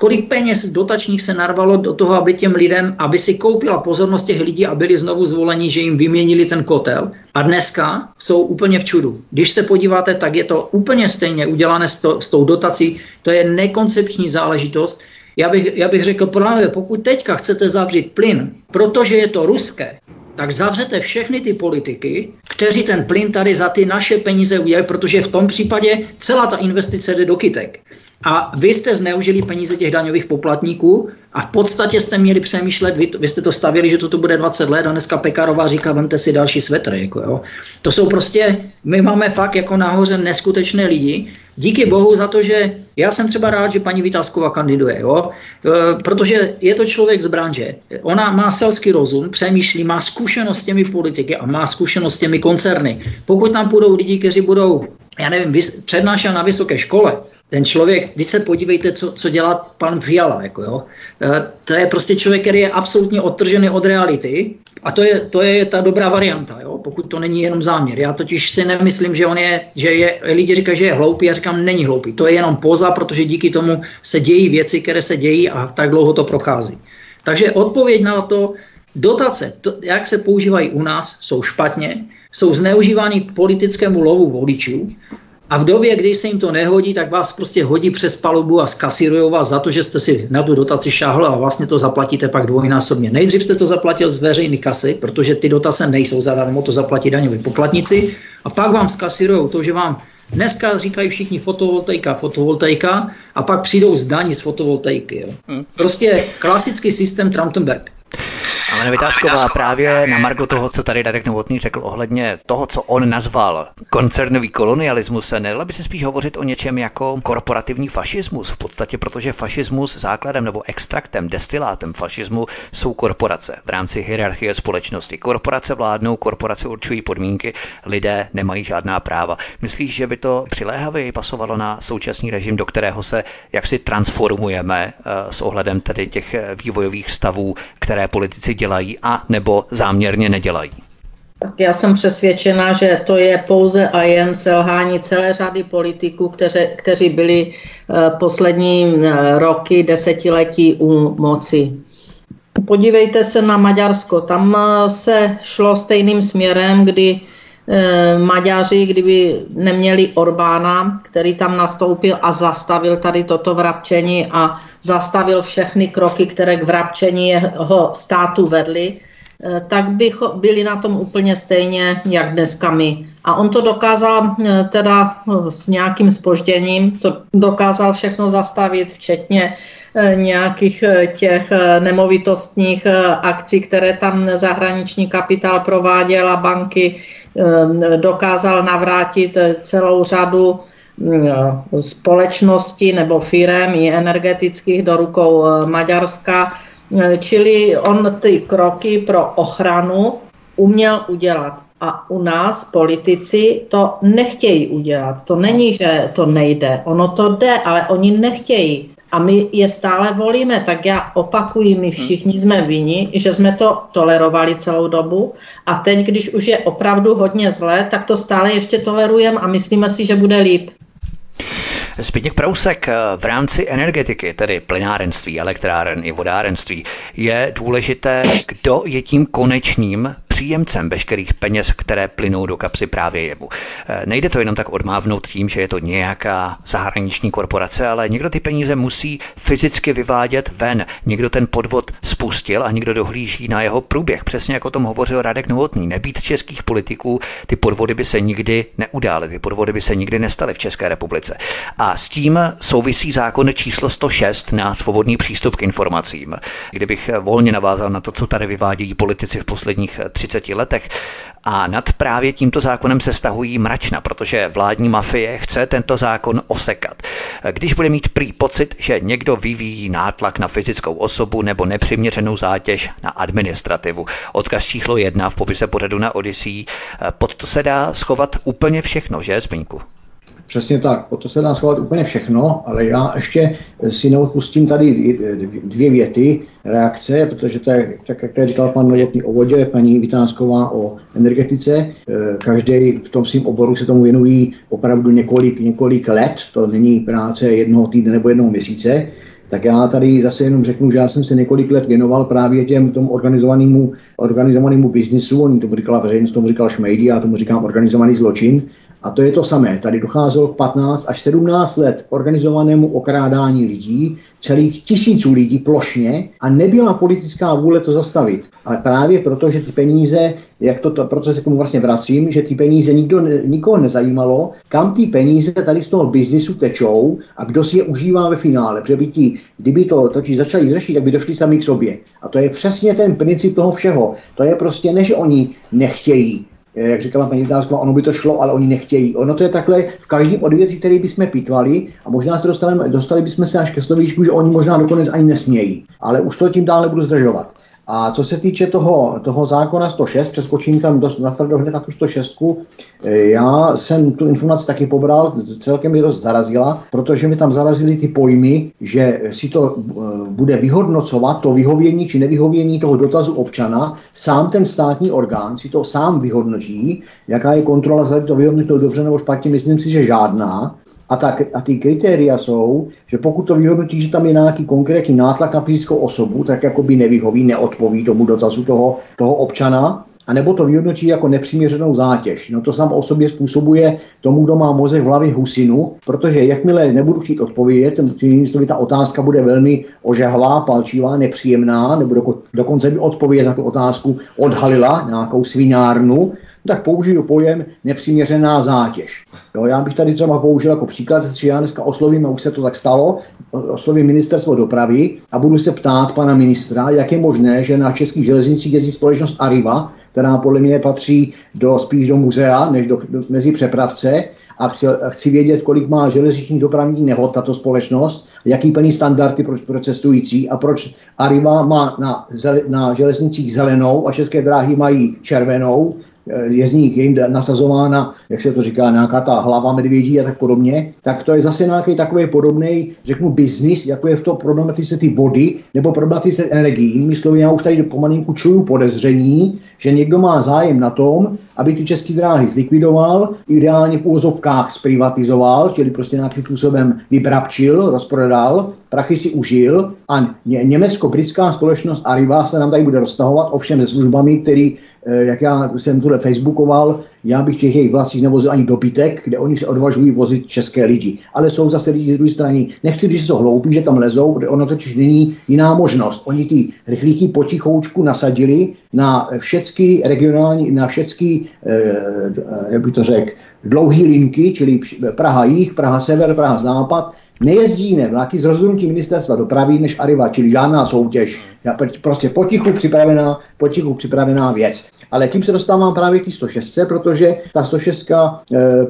Kolik peněz dotačních se narvalo do toho, aby těm lidem, aby si koupila pozornost těch lidí a byli znovu zvoleni, že jim vyměnili ten kotel. A dneska jsou úplně v čudu. Když se podíváte, tak je to úplně stejně udělané s, to, s tou dotací. To je nekoncepční záležitost. Já bych, já bych řekl, právě pokud teďka chcete zavřít plyn, protože je to ruské, tak zavřete všechny ty politiky, kteří ten plyn tady za ty naše peníze udělají, protože v tom případě celá ta investice jde do kytek. A vy jste zneužili peníze těch daňových poplatníků a v podstatě jste měli přemýšlet, vy, vy jste to stavili, že toto bude 20 let a dneska Pekarová říká, vemte si další svetr. Jako jo. To jsou prostě, my máme fakt jako nahoře neskutečné lidi. Díky bohu za to, že já jsem třeba rád, že paní Vytázková kandiduje, jo? E, protože je to člověk z branže. Ona má selský rozum, přemýšlí, má zkušenost s těmi politiky a má zkušenost s těmi koncerny. Pokud tam půjdou lidi, kteří budou, já nevím, přednášet na vysoké škole, ten člověk, když se podívejte, co, co dělá pan Fiala, jako jo, e, to je prostě člověk, který je absolutně odtržený od reality a to je, to je ta dobrá varianta, jo, pokud to není jenom záměr. Já totiž si nemyslím, že on je, že je, lidi říkají, že je hloupý, já říkám, není hloupý. To je jenom poza, protože díky tomu se dějí věci, které se dějí a tak dlouho to prochází. Takže odpověď na to, dotace, to, jak se používají u nás, jsou špatně, jsou zneužívány politickému lovu voličů a v době, kdy se jim to nehodí, tak vás prostě hodí přes palubu a skasírujou vás za to, že jste si na tu dotaci šáhli a vlastně to zaplatíte pak dvojnásobně. Nejdřív jste to zaplatil z veřejné kasy, protože ty dotace nejsou zadarmo, to zaplatí daňoví poplatníci a pak vám skasírujou to, že vám Dneska říkají všichni fotovoltaika, fotovoltaika a pak přijdou z daní z fotovoltaiky. Jo. Hm. Prostě klasický systém Trumpenberg. Ale Vytázková právě na margo toho, co tady Darek Novotný řekl ohledně toho, co on nazval koncernový kolonialismus, nedala by se spíš hovořit o něčem jako korporativní fašismus v podstatě, protože fašismus základem nebo extraktem, destilátem fašismu jsou korporace v rámci hierarchie společnosti. Korporace vládnou, korporace určují podmínky, lidé nemají žádná práva. Myslíš, že by to přiléhavě pasovalo na současný režim, do kterého se jaksi transformujeme eh, s ohledem tedy těch vývojových stavů, které politici dělají a nebo záměrně nedělají? Tak já jsem přesvědčena, že to je pouze a jen selhání celé řady politiků, kteři, kteří byli eh, poslední eh, roky, desetiletí u moci. Podívejte se na Maďarsko. Tam eh, se šlo stejným směrem, kdy Maďaři, kdyby neměli Orbána, který tam nastoupil a zastavil tady toto vrapčení a zastavil všechny kroky, které k vrapčení jeho státu vedly, eh, tak by byli na tom úplně stejně, jak dneska my. A on to dokázal eh, teda eh, s nějakým spožděním, to dokázal všechno zastavit, včetně nějakých těch nemovitostních akcí, které tam zahraniční kapitál prováděla, banky, dokázal navrátit celou řadu společností nebo firem i energetických do rukou eh, Maďarska. Eh, čili on ty kroky pro ochranu uměl udělat. A u nás politici to nechtějí udělat. To není, že to nejde. Ono to jde, ale oni nechtějí. A my je stále volíme, tak já opakuji, my všichni jsme vini, že jsme to tolerovali celou dobu a teď, když už je opravdu hodně zlé, tak to stále ještě tolerujeme a myslíme si, že bude líp. Zbigněk Prousek eh, v rámci energetiky, tedy plynárenství, elektráren i vodárenství, je důležité, kdo je tím konečným příjemcem veškerých peněz, které plynou do kapsy právě jemu. Eh, nejde to jenom tak odmávnout tím, že je to nějaká zahraniční korporace, ale někdo ty peníze musí fyzicky vyvádět ven. Někdo ten podvod spustil a někdo dohlíží na jeho průběh. Přesně jako o tom hovořil Radek Novotný. Nebýt českých politiků, ty podvody by se nikdy neudály, ty podvody by se nikdy nestaly v České republice. A s tím souvisí zákon číslo 106 na svobodný přístup k informacím. Kdybych volně navázal na to, co tady vyvádějí politici v posledních 30 letech. A nad právě tímto zákonem se stahují mračna, protože vládní mafie chce tento zákon osekat. Když bude mít prý pocit, že někdo vyvíjí nátlak na fyzickou osobu nebo nepřiměřenou zátěž na administrativu. Odkaz číslo jedna v popise pořadu na Odyssey. Pod to se dá schovat úplně všechno, že, Zbyňku? Přesně tak, o to se dá schovat úplně všechno, ale já ještě si neodpustím tady dvě věty reakce, protože to je, tak jak tady říkal pan Novotný o vodě, paní Vitánsková o energetice. E, Každý v tom svém oboru se tomu věnují opravdu několik, několik let, to není práce jednoho týdne nebo jednoho měsíce. Tak já tady zase jenom řeknu, že já jsem se několik let věnoval právě těm tomu organizovanému, organizovanému biznisu, oni tomu říkala veřejnost, tomu říkal šmejdi, já tomu říkám organizovaný zločin. A to je to samé. Tady docházelo k 15 až 17 let organizovanému okrádání lidí, celých tisíců lidí plošně a nebyla politická vůle to zastavit. Ale právě proto, že ty peníze, jak to, to proto se k tomu vlastně vracím, že ty peníze nikdo, nikoho nezajímalo, kam ty peníze tady z toho biznisu tečou a kdo si je užívá ve finále. Protože by ti, kdyby to totiž začali řešit, tak by došli sami k sobě. A to je přesně ten princip toho všeho. To je prostě ne, že oni nechtějí, jak říkala paní Vításková, ono by to šlo, ale oni nechtějí. Ono to je takhle v každém odvětví, který bychom pítvali a možná se dostali, dostali bychom se až ke slovíčku, že oni možná dokonec ani nesmějí. Ale už to tím dále budu zdržovat. A co se týče toho, toho zákona 106, přeskočím tam dost, na hned na tu 106, eh, já jsem tu informaci taky pobral, celkem mě dost zarazila, protože mi tam zarazily ty pojmy, že si to eh, bude vyhodnocovat, to vyhovění či nevyhovění toho dotazu občana, sám ten státní orgán si to sám vyhodnotí, jaká je kontrola, zda to vyhodnotil dobře nebo špatně, myslím si, že žádná. A, tak, a ty kritéria jsou, že pokud to vyhodnotí, že tam je nějaký konkrétní nátlak na fyzickou osobu, tak jako by nevyhoví, neodpoví tomu dotazu toho, toho občana, a nebo to vyhodnotí jako nepřiměřenou zátěž. No to sám o sobě způsobuje tomu, kdo má mozek v hlavě husinu, protože jakmile nebudu chtít odpovědět, to ta otázka bude velmi ožehlá, palčivá, nepříjemná, nebo doko, dokonce by odpověď na tu otázku odhalila nějakou svinárnu, tak použiju pojem nepřiměřená zátěž. Jo, já bych tady třeba použil jako příklad, že já dneska oslovím, a už se to tak stalo, oslovím ministerstvo dopravy a budu se ptát pana ministra, jak je možné, že na českých železnicích jezdí společnost Arriva, která podle mě patří do, spíš do muzea, než do, do, mezi přepravce, a chci, chci vědět, kolik má železniční dopravní nehod tato společnost, jaký plní standardy pro, pro cestující a proč Arriva má na, na železnicích zelenou a české dráhy mají červenou, je z nich jim nasazována, jak se to říká, nějaká ta hlava medvědí a tak podobně, tak to je zase nějaký takový podobný, řeknu, biznis, jako je v to problematice ty vody nebo problematice energií. Jinými slovy, já už tady pomalinku čuju podezření, že někdo má zájem na tom, aby ty české dráhy zlikvidoval, ideálně v úvozovkách zprivatizoval, čili prostě nějakým způsobem vybrabčil, rozprodal, prachy si užil a ně, německo-britská společnost Arriva se nám tady bude roztahovat ovšem se službami, který jak já jsem tuhle facebookoval, já bych těch jejich vlastních nevozil ani dobytek, kde oni se odvažují vozit české lidi. Ale jsou zase lidi z druhé strany. Nechci, když jsou hloupí, že tam lezou, kde ono totiž není jiná možnost. Oni ty rychlíky potichoučku nasadili na všechny regionální, na všechny, eh, jak bych to řekl, dlouhé linky, čili Praha jich, Praha sever, Praha západ, Nejezdí jiné vlaky z rozhodnutí ministerstva dopravy než Arriva, čili žádná soutěž. Já prostě potichu připravená, potichu připravená věc. Ale tím se dostávám právě k té 106, protože ta 106, eh, eh,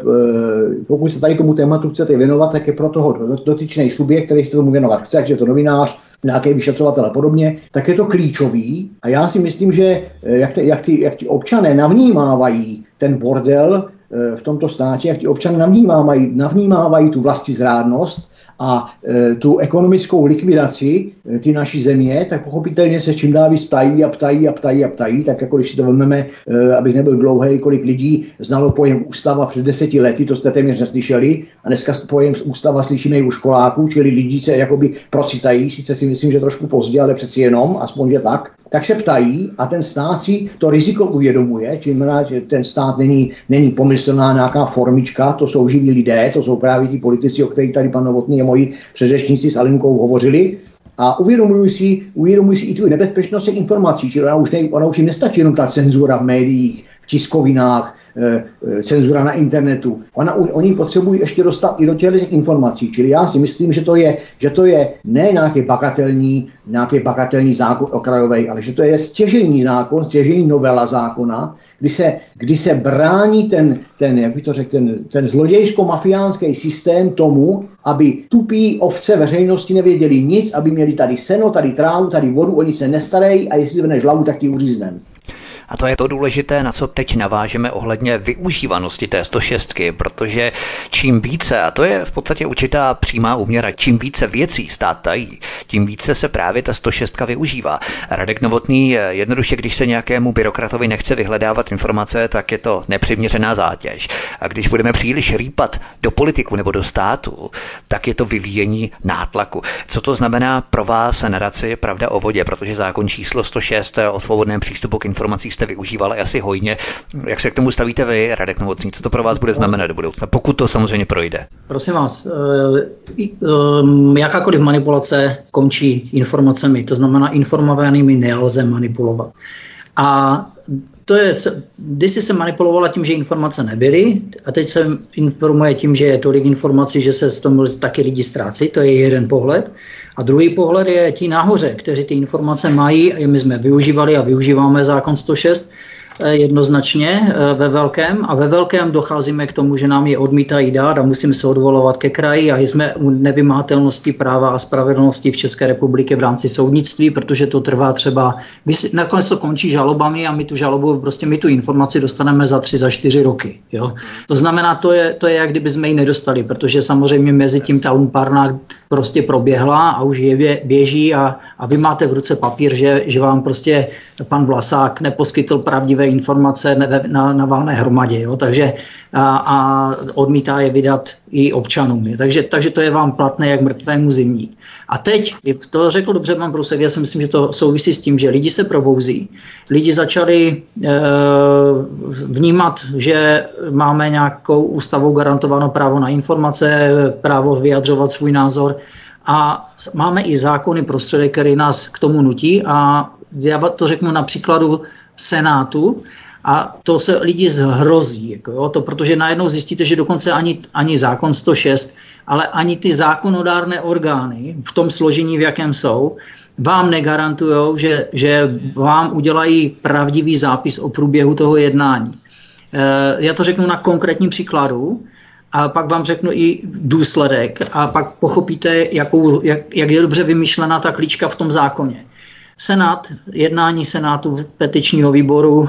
pokud se tady tomu tématu chcete věnovat, tak je pro toho dotyčný subjekt, který se tomu věnovat chce, ať je to novinář, nějaký vyšetřovatel a podobně, tak je to klíčový. A já si myslím, že eh, jak, ty, jak, ty, jak ti občané navnímávají ten bordel v tomto státě, jak ti občané navnímávají, navnímávají tu vlastizrádnost, a e, tu ekonomickou likvidaci e, ty naší země, tak pochopitelně se čím dál víc ptají a ptají a ptají a ptají, tak jako když si to vezmeme, abych nebyl dlouhý, kolik lidí znalo pojem ústava před deseti lety, to jste téměř neslyšeli, a dneska pojem ústava slyšíme i u školáků, čili lidi se jakoby procitají, sice si myslím, že trošku pozdě, ale přeci jenom, aspoň že tak, tak se ptají a ten stát si to riziko uvědomuje, čím že ten stát není, není pomyslná nějaká formička, to jsou živí lidé, to jsou právě ti politici, o kterých tady pan Novotný a moji předřečníci s Alinkou hovořili, a uvědomují si, uvědomují si i tu nebezpečnost informací, čili ona už, ne, ona už jim nestačí jenom ta cenzura v médiích, v tiskovinách, cenzura na internetu. Ona, oni potřebují ještě dostat i do těch informací. Čili já si myslím, že to je, že to je ne nějaký bagatelní, nějaký bagatelní zákon okrajový, ale že to je stěžení zákon, stěžení novela zákona, kdy se, kdy se brání ten, ten, jak by to řekl, ten, ten zlodějsko-mafiánský systém tomu, aby tupí ovce veřejnosti nevěděli nic, aby měli tady seno, tady trávu, tady vodu, oni se nestarají a jestli zvedneš hlavu, tak ti uříznem. A to je to důležité, na co teď navážeme ohledně využívanosti té 106, protože čím více, a to je v podstatě určitá přímá úměra, čím více věcí stát tají, tím více se právě ta 106 využívá. Radek Novotný jednoduše, když se nějakému byrokratovi nechce vyhledávat informace, tak je to nepřiměřená zátěž. A když budeme příliš rýpat do politiku nebo do státu, tak je to vyvíjení nátlaku. Co to znamená pro vás naraci Pravda o vodě, protože zákon číslo 106 o svobodném přístupu k informacím jste využívali asi hojně. Jak se k tomu stavíte vy, Radek Novotný? Co to pro vás bude znamenat do budoucna, pokud to samozřejmě projde? Prosím vás, eh, eh, jakákoliv manipulace končí informacemi, to znamená informovanými nelze manipulovat. A to je, když se manipulovala tím, že informace nebyly a teď se informuje tím, že je tolik informací, že se z toho taky lidi ztrácí, to je jeden pohled. A druhý pohled je ti nahoře, kteří ty informace mají a my jsme využívali a využíváme zákon 106, Eh, jednoznačně eh, ve velkém a ve velkém docházíme k tomu, že nám je odmítají dát a musíme se odvolovat ke kraji a jsme u nevymahatelnosti práva a spravedlnosti v České republice v rámci soudnictví, protože to trvá třeba, nakonec to končí žalobami a my tu žalobu, prostě my tu informaci dostaneme za tři, za čtyři roky. Jo? To znamená, to je, to je jak kdyby jsme ji nedostali, protože samozřejmě mezi tím ta umparná prostě proběhla a už je běží a, a vy máte v ruce papír, že, že vám prostě pan Vlasák neposkytl pravdivé informace na, na válné hromadě. Jo? Takže a, a odmítá je vydat i občanům. Je. Takže, takže to je vám platné jak mrtvému zimní. A teď, to řekl dobře pan Brusek, já si myslím, že to souvisí s tím, že lidi se probouzí, lidi začali e, vnímat, že máme nějakou ústavou garantovanou právo na informace, právo vyjadřovat svůj názor a máme i zákony, prostředek, který nás k tomu nutí a já to řeknu na příkladu Senátu, a to se lidi zhrozí, jako jo, to, protože najednou zjistíte, že dokonce ani, ani zákon 106, ale ani ty zákonodárné orgány v tom složení, v jakém jsou, vám negarantují, že, že vám udělají pravdivý zápis o průběhu toho jednání. E, já to řeknu na konkrétním příkladu a pak vám řeknu i důsledek a pak pochopíte, jakou, jak, jak je dobře vymyšlená ta klíčka v tom zákoně. Senát, jednání Senátu petičního výboru,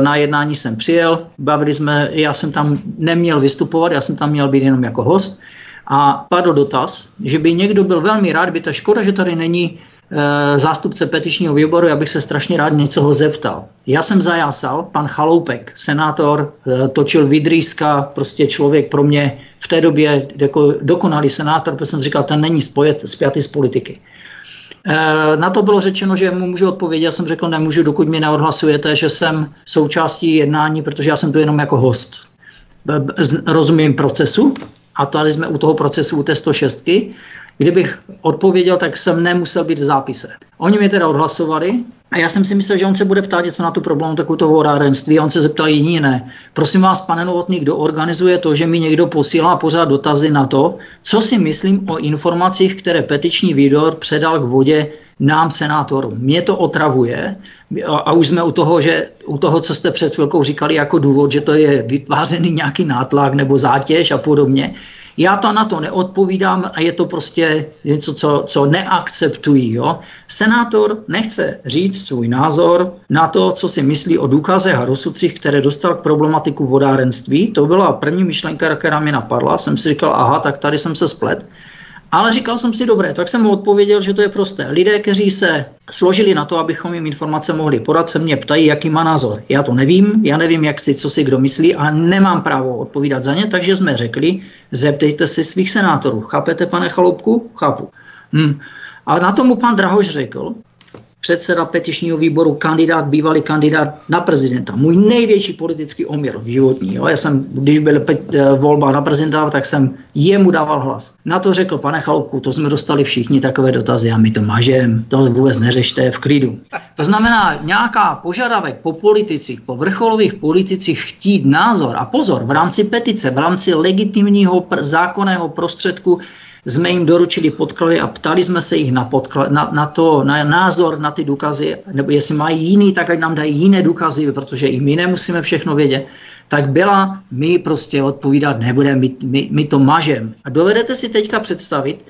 na jednání jsem přijel, bavili jsme, já jsem tam neměl vystupovat, já jsem tam měl být jenom jako host a padl dotaz, že by někdo byl velmi rád, by ta škoda, že tady není e, zástupce petičního výboru, já bych se strašně rád něco ho zeptal. Já jsem zajásal, pan Chaloupek, senátor, e, točil Vidrýska, prostě člověk pro mě v té době jako dokonalý senátor, protože jsem říkal, ten není spojet, spjatý z politiky. Eh, na to bylo řečeno, že mu můžu odpovědět. Já jsem řekl, nemůžu, dokud mi neodhlasujete, že jsem součástí jednání, protože já jsem tu jenom jako host. Rozumím procesu a tady jsme u toho procesu u té 106. Kdybych odpověděl, tak jsem nemusel být v zápise. Oni mě teda odhlasovali a já jsem si myslel, že on se bude ptát něco na tu problematiku toho vodárenství a on se zeptal jiní ne. Prosím vás, pane Novotný, kdo organizuje to, že mi někdo posílá pořád dotazy na to, co si myslím o informacích, které petiční výdor předal k vodě nám, senátorům. Mě to otravuje a už jsme u toho, že u toho, co jste před chvilkou říkali jako důvod, že to je vytvářený nějaký nátlak nebo zátěž a podobně. Já to na to neodpovídám a je to prostě něco, co, co neakceptují. Jo? Senátor nechce říct svůj názor na to, co si myslí o důkazech a rozsudcích, které dostal k problematiku vodárenství. To byla první myšlenka, která mě napadla. Jsem si říkal, aha, tak tady jsem se splet. Ale říkal jsem si, dobré, tak jsem mu odpověděl, že to je prosté. Lidé, kteří se složili na to, abychom jim informace mohli podat, se mě ptají, jaký má názor. Já to nevím, já nevím, jak si, co si kdo myslí a nemám právo odpovídat za ně, takže jsme řekli, zeptejte si svých senátorů. Chápete, pane Chaloupku? Chápu. Hm. A na tomu pan Drahoš řekl, předseda petičního výboru, kandidát, bývalý kandidát na prezidenta. Můj největší politický omyl v životní. Jo. Já jsem, když byl eh, volba na prezidenta, tak jsem jemu dával hlas. Na to řekl, pane Chalku, to jsme dostali všichni takové dotazy a my to mažem, to vůbec neřešte v klidu. To znamená, nějaká požadavek po politicích, po vrcholových politicích chtít názor a pozor, v rámci petice, v rámci legitimního zákonného prostředku jsme jim doručili podklady a ptali jsme se jich na, podklad, na, na to, na názor na ty důkazy, nebo jestli mají jiný, tak ať nám dají jiné důkazy, protože i my nemusíme všechno vědět, tak byla, my prostě odpovídat nebudeme, my, my, my to mažem. A dovedete si teďka představit,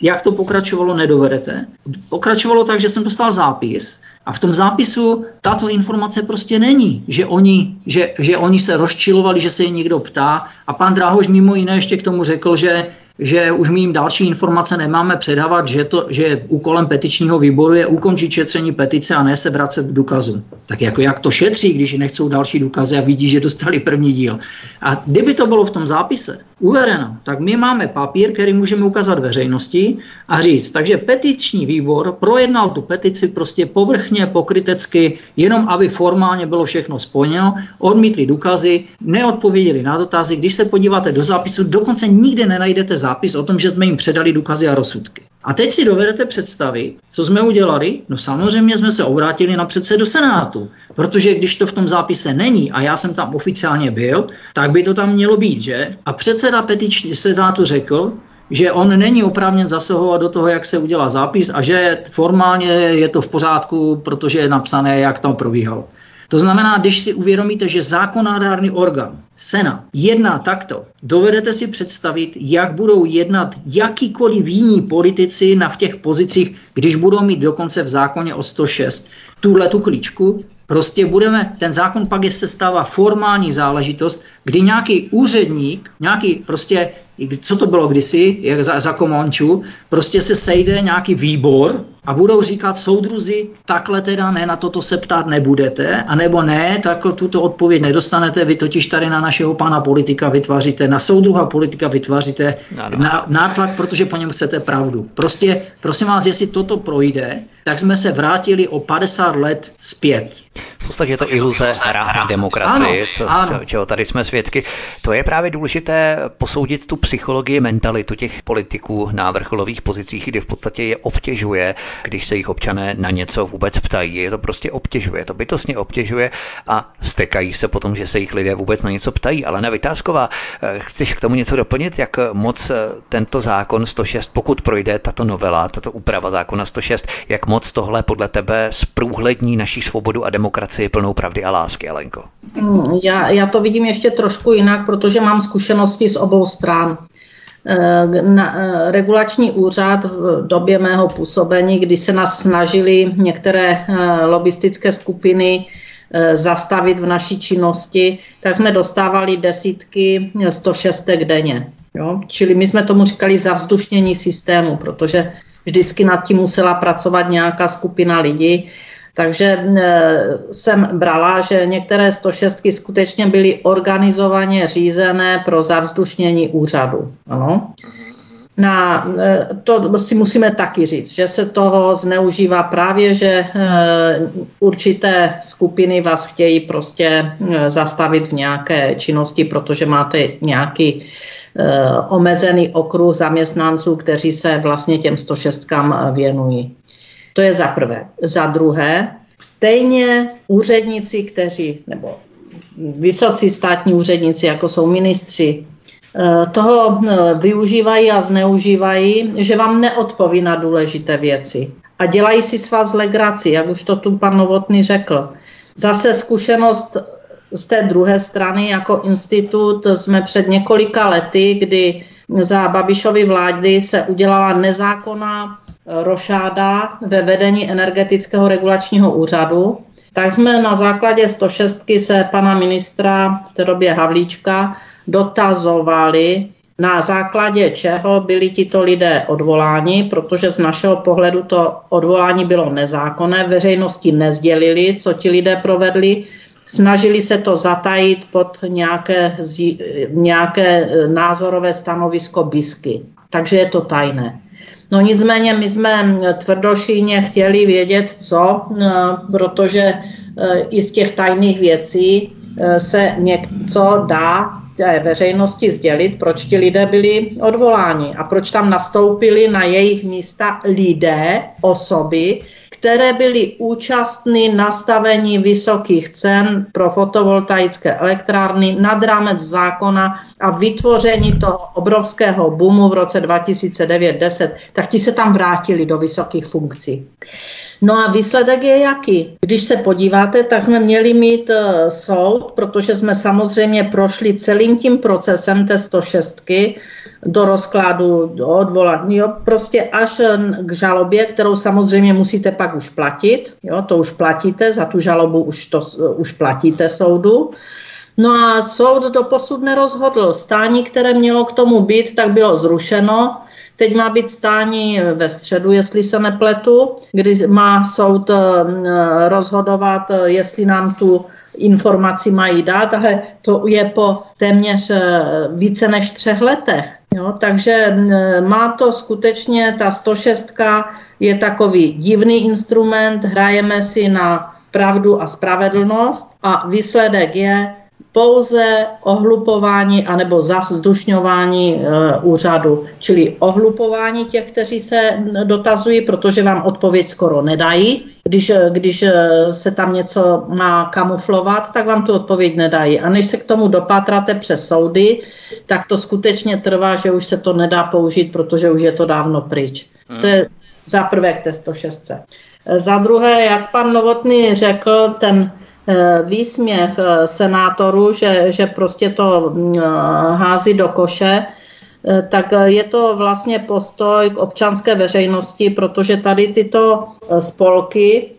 jak to pokračovalo, nedovedete. Pokračovalo tak, že jsem dostal zápis a v tom zápisu tato informace prostě není, že oni, že, že oni se rozčilovali, že se je někdo ptá a pan Drahoš mimo jiné ještě k tomu řekl, že že už my jim další informace nemáme předávat, že, to, že úkolem petičního výboru je ukončit šetření petice a ne se vracet k důkazům. Tak jako jak to šetří, když nechcou další důkazy a vidí, že dostali první díl. A kdyby to bylo v tom zápise, uvedeno, tak my máme papír, který můžeme ukázat veřejnosti a říct. Takže petiční výbor projednal tu petici prostě povrchně, pokrytecky, jenom aby formálně bylo všechno splněno, odmítli důkazy, neodpověděli na dotazy. Když se podíváte do zápisu, dokonce nikde nenajdete zápis o tom, že jsme jim předali důkazy a rozsudky. A teď si dovedete představit, co jsme udělali? No samozřejmě jsme se obrátili na předsedu Senátu, protože když to v tom zápise není a já jsem tam oficiálně byl, tak by to tam mělo být, že? A předseda petiční Senátu řekl, že on není oprávněn zasahovat do toho, jak se udělá zápis a že formálně je to v pořádku, protože je napsané, jak tam probíhalo. To znamená, když si uvědomíte, že zákonodárný orgán, Sena, jedná takto, dovedete si představit, jak budou jednat jakýkoliv jiní politici na v těch pozicích, když budou mít dokonce v zákoně o 106 tuhle tu klíčku, Prostě budeme, ten zákon pak je se stává formální záležitost, kdy nějaký úředník, nějaký prostě, co to bylo kdysi, jak za, za komonču, prostě se sejde nějaký výbor, a budou říkat soudruzi, takhle teda ne, na toto se ptát nebudete, anebo ne, tak tuto odpověď nedostanete, vy totiž tady na našeho pana politika vytváříte, na soudruha politika vytváříte na, nátlak, protože po něm chcete pravdu. Prostě, prosím vás, jestli toto projde, tak jsme se vrátili o 50 let zpět. V podstatě je to iluze hra na demokracii, ano, co, ano. čeho tady jsme svědky. To je právě důležité posoudit tu psychologii, mentalitu těch politiků na vrcholových pozicích, kdy v podstatě je obtěžuje když se jich občané na něco vůbec ptají. Je to prostě obtěžuje, to bytostně obtěžuje a stekají se potom, že se jich lidé vůbec na něco ptají. Ale na Vytázková, eh, chceš k tomu něco doplnit, jak moc eh, tento zákon 106, pokud projde tato novela, tato úprava zákona 106, jak moc tohle podle tebe zprůhlední naší svobodu a demokracii plnou pravdy a lásky, Alenko? Hmm, já, já to vidím ještě trošku jinak, protože mám zkušenosti z obou stran. Eh, na, eh, regulační úřad v době mého působení, kdy se nás snažili některé eh, lobistické skupiny zastavit v naší činnosti, tak jsme dostávali desítky 106 denně. Jo? Čili my jsme tomu říkali zavzdušnění systému, protože vždycky nad tím musela pracovat nějaká skupina lidí, takže e, jsem brala, že některé 106 skutečně byly organizovaně řízené pro zavzdušnění úřadu. Ano. Na, e, to si musíme taky říct, že se toho zneužívá právě, že e, určité skupiny vás chtějí prostě zastavit v nějaké činnosti, protože máte nějaký omezený okruh zaměstnanců, kteří se vlastně těm 106 věnují. To je za prvé. Za druhé, stejně úředníci, kteří, nebo vysocí státní úředníci, jako jsou ministři, eh, toho eh, využívají a zneužívají, že vám neodpoví na důležité věci. A dělají si s vás legraci, jak už to tu pan Novotný řekl. Zase zkušenost z té druhé strany jako institut jsme před několika lety, kdy za Babišovy vlády se udělala nezákonná rošáda ve vedení energetického regulačního úřadu, tak jsme na základě 106 se pana ministra v té době Havlíčka dotazovali, na základě čeho byli tito lidé odvoláni, protože z našeho pohledu to odvolání bylo nezákonné, veřejnosti nezdělili, co ti lidé provedli, snažili se to zatajit pod nějaké, nějaké názorové stanovisko BISky. Takže je to tajné. No nicméně my jsme tvrdošíně chtěli vědět, co, eh, protože eh, i z těch tajných věcí eh, se něco dá té veřejnosti sdělit, proč ti lidé byli odvoláni a proč tam nastoupili na jejich místa lidé, osoby, které byly účastny nastavení vysokých cen pro fotovoltaické elektrárny nad rámec zákona a vytvoření toho obrovského boomu v roce 2009-10, tak ti se tam vrátili do vysokých funkcí. No a výsledek je jaký? Když se podíváte, tak jsme měli mít uh, soud, protože jsme samozřejmě prošli celým tím procesem té 106 do rozkladu, do odvolání, jo, prostě až k žalobě, kterou samozřejmě musíte pak už platit, jo, to už platíte, za tu žalobu už, to, už platíte soudu. No a soud to posud nerozhodl. Stání, které mělo k tomu být, tak bylo zrušeno. Teď má být stání ve středu, jestli se nepletu, kdy má soud eh, rozhodovat, eh, jestli nám tu informací mají dát, ale to je po téměř eh, více než třech letech. Jo, takže má to skutečně, ta 106 je takový divný instrument, hrajeme si na pravdu a spravedlnost a výsledek je pouze ohlupování anebo zavzdušňování e, úřadu, čili ohlupování těch, kteří se dotazují, protože vám odpověď skoro nedají. Když, e, když e, se tam něco má kamuflovat, tak vám tu odpověď nedají. A než se k tomu dopátrate přes soudy, tak to skutečně trvá, že už se to nedá použít, protože už je to dávno pryč. Hmm. To je za prvé k té 106. Za druhé, jak pan Novotný řekl, ten Eh, výsměch eh, senátorů, že, že prostě to mm, eh, hází do koše, tak je to vlastně postoj k občanské veřejnosti, protože tady tyto spolky Eh,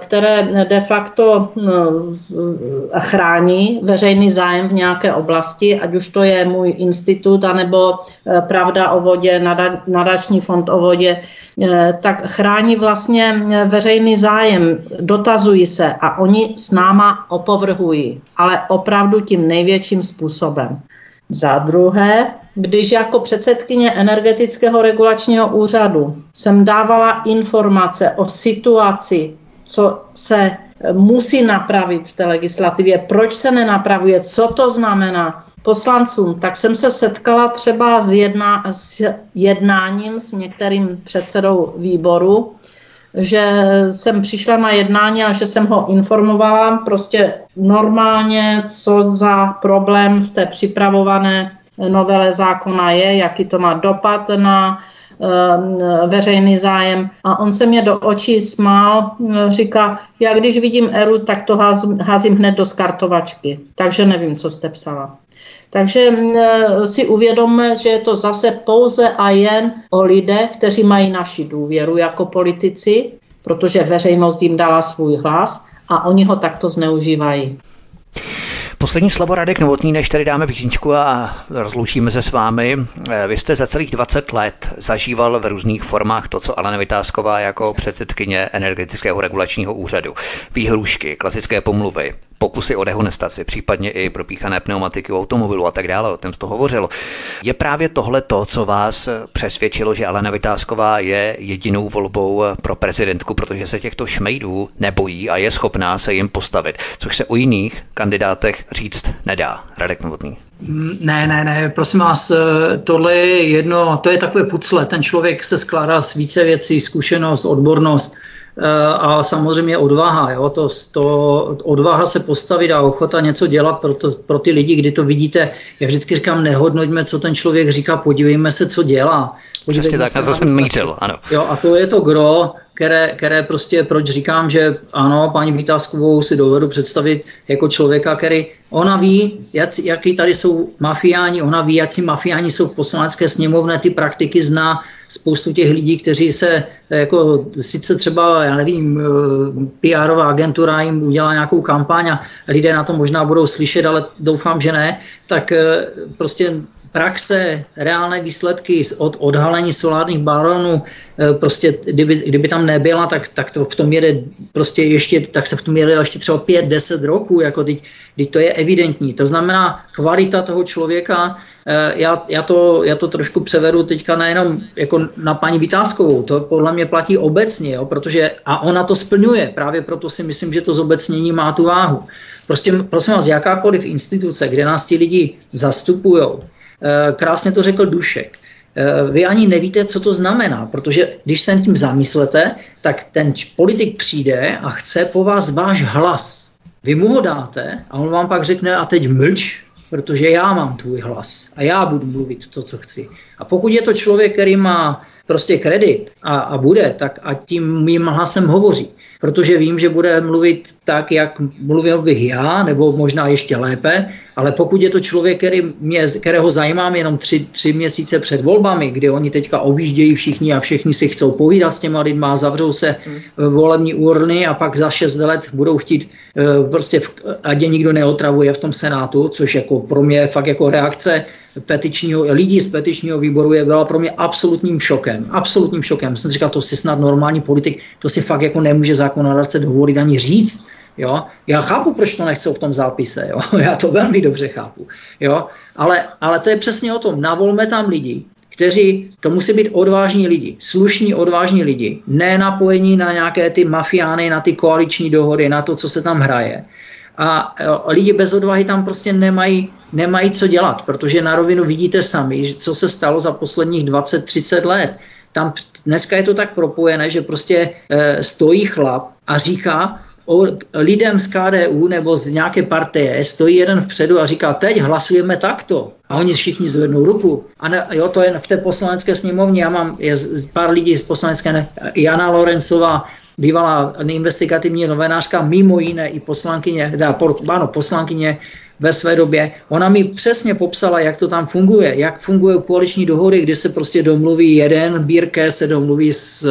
které de facto eh, chrání veřejný zájem v nějaké oblasti, ať už to je můj institut, anebo eh, Pravda o vodě, nadační fond o vodě, tak chrání vlastně veřejný zájem, dotazují se a oni s náma opovrhují, ale opravdu tím největším způsobem. Za druhé, když jako předsedkyně energetického regulačního úřadu jsem dávala informace o situaci co se eh, musí napravit v té legislativě, proč se nenapravuje, co to znamená poslancům, tak jsem se setkala třeba s, jedna, s jednáním s některým předsedou výboru, že jsem přišla na jednání a že jsem ho informovala prostě normálně, co za problém v té připravované novele zákona je, jaký to má dopad na veřejný zájem. A on se mě do očí smál, eh, říká, já když vidím Eru, tak to házím, házím hned do skartovačky. Takže nevím, co jste psala. Takže eh, si uvědomme, že je to zase pouze a jen o lidech, kteří mají naši důvěru jako politici, protože veřejnost jim dala svůj hlas a oni ho takto zneužívají. Poslední slovo Radek Novotný, než tady dáme písničku a rozloučíme se s vámi. Eh, vy jste za celých 20 let zažíval v různých formách to, co Alena Vytázková jako předsedkyně energetického regulačního úřadu. Výhrušky, klasické pomluvy, pokusy o dehonestaci, případně i propíchané pneumatiky automobilu a tak dále, o tom to hovořilo. Je právě tohle to, co vás přesvědčilo, že Alena Vytázková je jedinou volbou pro prezidentku, protože se těchto šmejdů nebojí a je schopná se jim postavit, což se o jiných kandidátech říct nedá. Radek Novotný. Ne, ne, ne, prosím vás, tohle je jedno, to je takové pucle, ten člověk se skládá z více věcí, zkušenost, odbornost, Eh, a samozřejmě odvaha. Jo? To, to, odvaha se postavit a ochota něco dělat pro, to, pro ty lidi, kdy to vidíte. Já vždycky říkám, nehodnoťme, co ten člověk říká, podívejme se, co dělá. Přesně tak, na to jsem mířil, ano. Jo, a to je to gro, které, které prostě, proč říkám, že ano, paní Vításkovou si dovedu představit jako člověka, který, ona ví, jak, jaký tady jsou mafiáni, ona ví, jak si mafiáni jsou v poslanecké sněmovně, ty praktiky zná, spoustu těch lidí, kteří se jako sice třeba, já nevím, eh, PRová agentura jim udělá nějakou kampaň a lidé na to možná budou slyšet, ale doufám, že ne, tak eh, prostě praxe, reálné výsledky od odhalení solárních baronů, prostě kdyby, kdyby tam nebyla, tak, tak to v tom jede prostě ještě, tak se v tom jede ještě třeba 5-10 roků, jako teď, teď to je evidentní. To znamená, kvalita toho člověka, eh, já, já, to, já to trošku převedu teďka nejenom jako na paní Vytázkovou, to podle mě platí obecně, jo, protože a ona to splňuje, právě proto si myslím, že to zobecnění má tu váhu. Prostě, prosím vás, jakákoliv instituce, kde nás ti lidi zastupují, Eh, krásně to řekl Dušek. Eh, vy ani nevíte, co to znamená, protože když se tím zamyslete, tak ten politik přijde a chce po vás váš hlas. Vy mu ho dáte a on vám pak řekne a teď mlč, protože já mám tvůj hlas a já budu mluvit to, co chci. A pokud je to člověk, který má prostě kredit a, a bude, tak a tím mým hlasem hovoří protože vím, že bude mluvit tak, jak mluvil bych já, nebo možná ještě lépe, ale pokud je to člověk, který mě, kterého zajímám jenom tři, tři měsíce před volbami, kdy oni teďka objíždějí všichni a všichni si chcou povídat s těma lidma, zavřou se hmm. volební urny a pak za šest let budou chtít eh, prostě, ať je nikdo neotravuje v tom Senátu, což jako pro mě je fakt jako reakce petičního, lidí z petičního výboru je byla pro mě absolutním šokem. Absolutním šokem. Jsem říkal, to si snad normální politik, to si fakt jako nemůže zákonodárce dovolit ani říct. Jo? Já chápu, proč to nechcou v tom zápise, jo? já to velmi dobře chápu. Jo? Ale, ale to je přesně o tom, navolme tam lidi, kteří, to musí být odvážní lidi, slušní odvážní lidi, ne napojení na nějaké ty mafiány, na ty koaliční dohody, na to, co se tam hraje. A lidi bez odvahy tam prostě nemají, nemají co dělat, protože na rovinu vidíte sami, co se stalo za posledních 20-30 let. Tam dneska je to tak propojené, že prostě e, stojí chlap a říká, o lidem z KDU nebo z nějaké partie stojí jeden vpředu a říká, teď hlasujeme takto. A oni všichni zvednou ruku. A ne, jo, to je v té poslanecké sněmovně. Já mám je pár lidí z poslanecké, ne, Jana Lorencová, bývalá investigativní novinářka, mimo jiné i poslankyně, teda, ano, poslankyně ve své době. Ona mi přesně popsala, jak to tam funguje, jak fungují koaliční dohody, kdy se prostě domluví jeden, Bírke se domluví s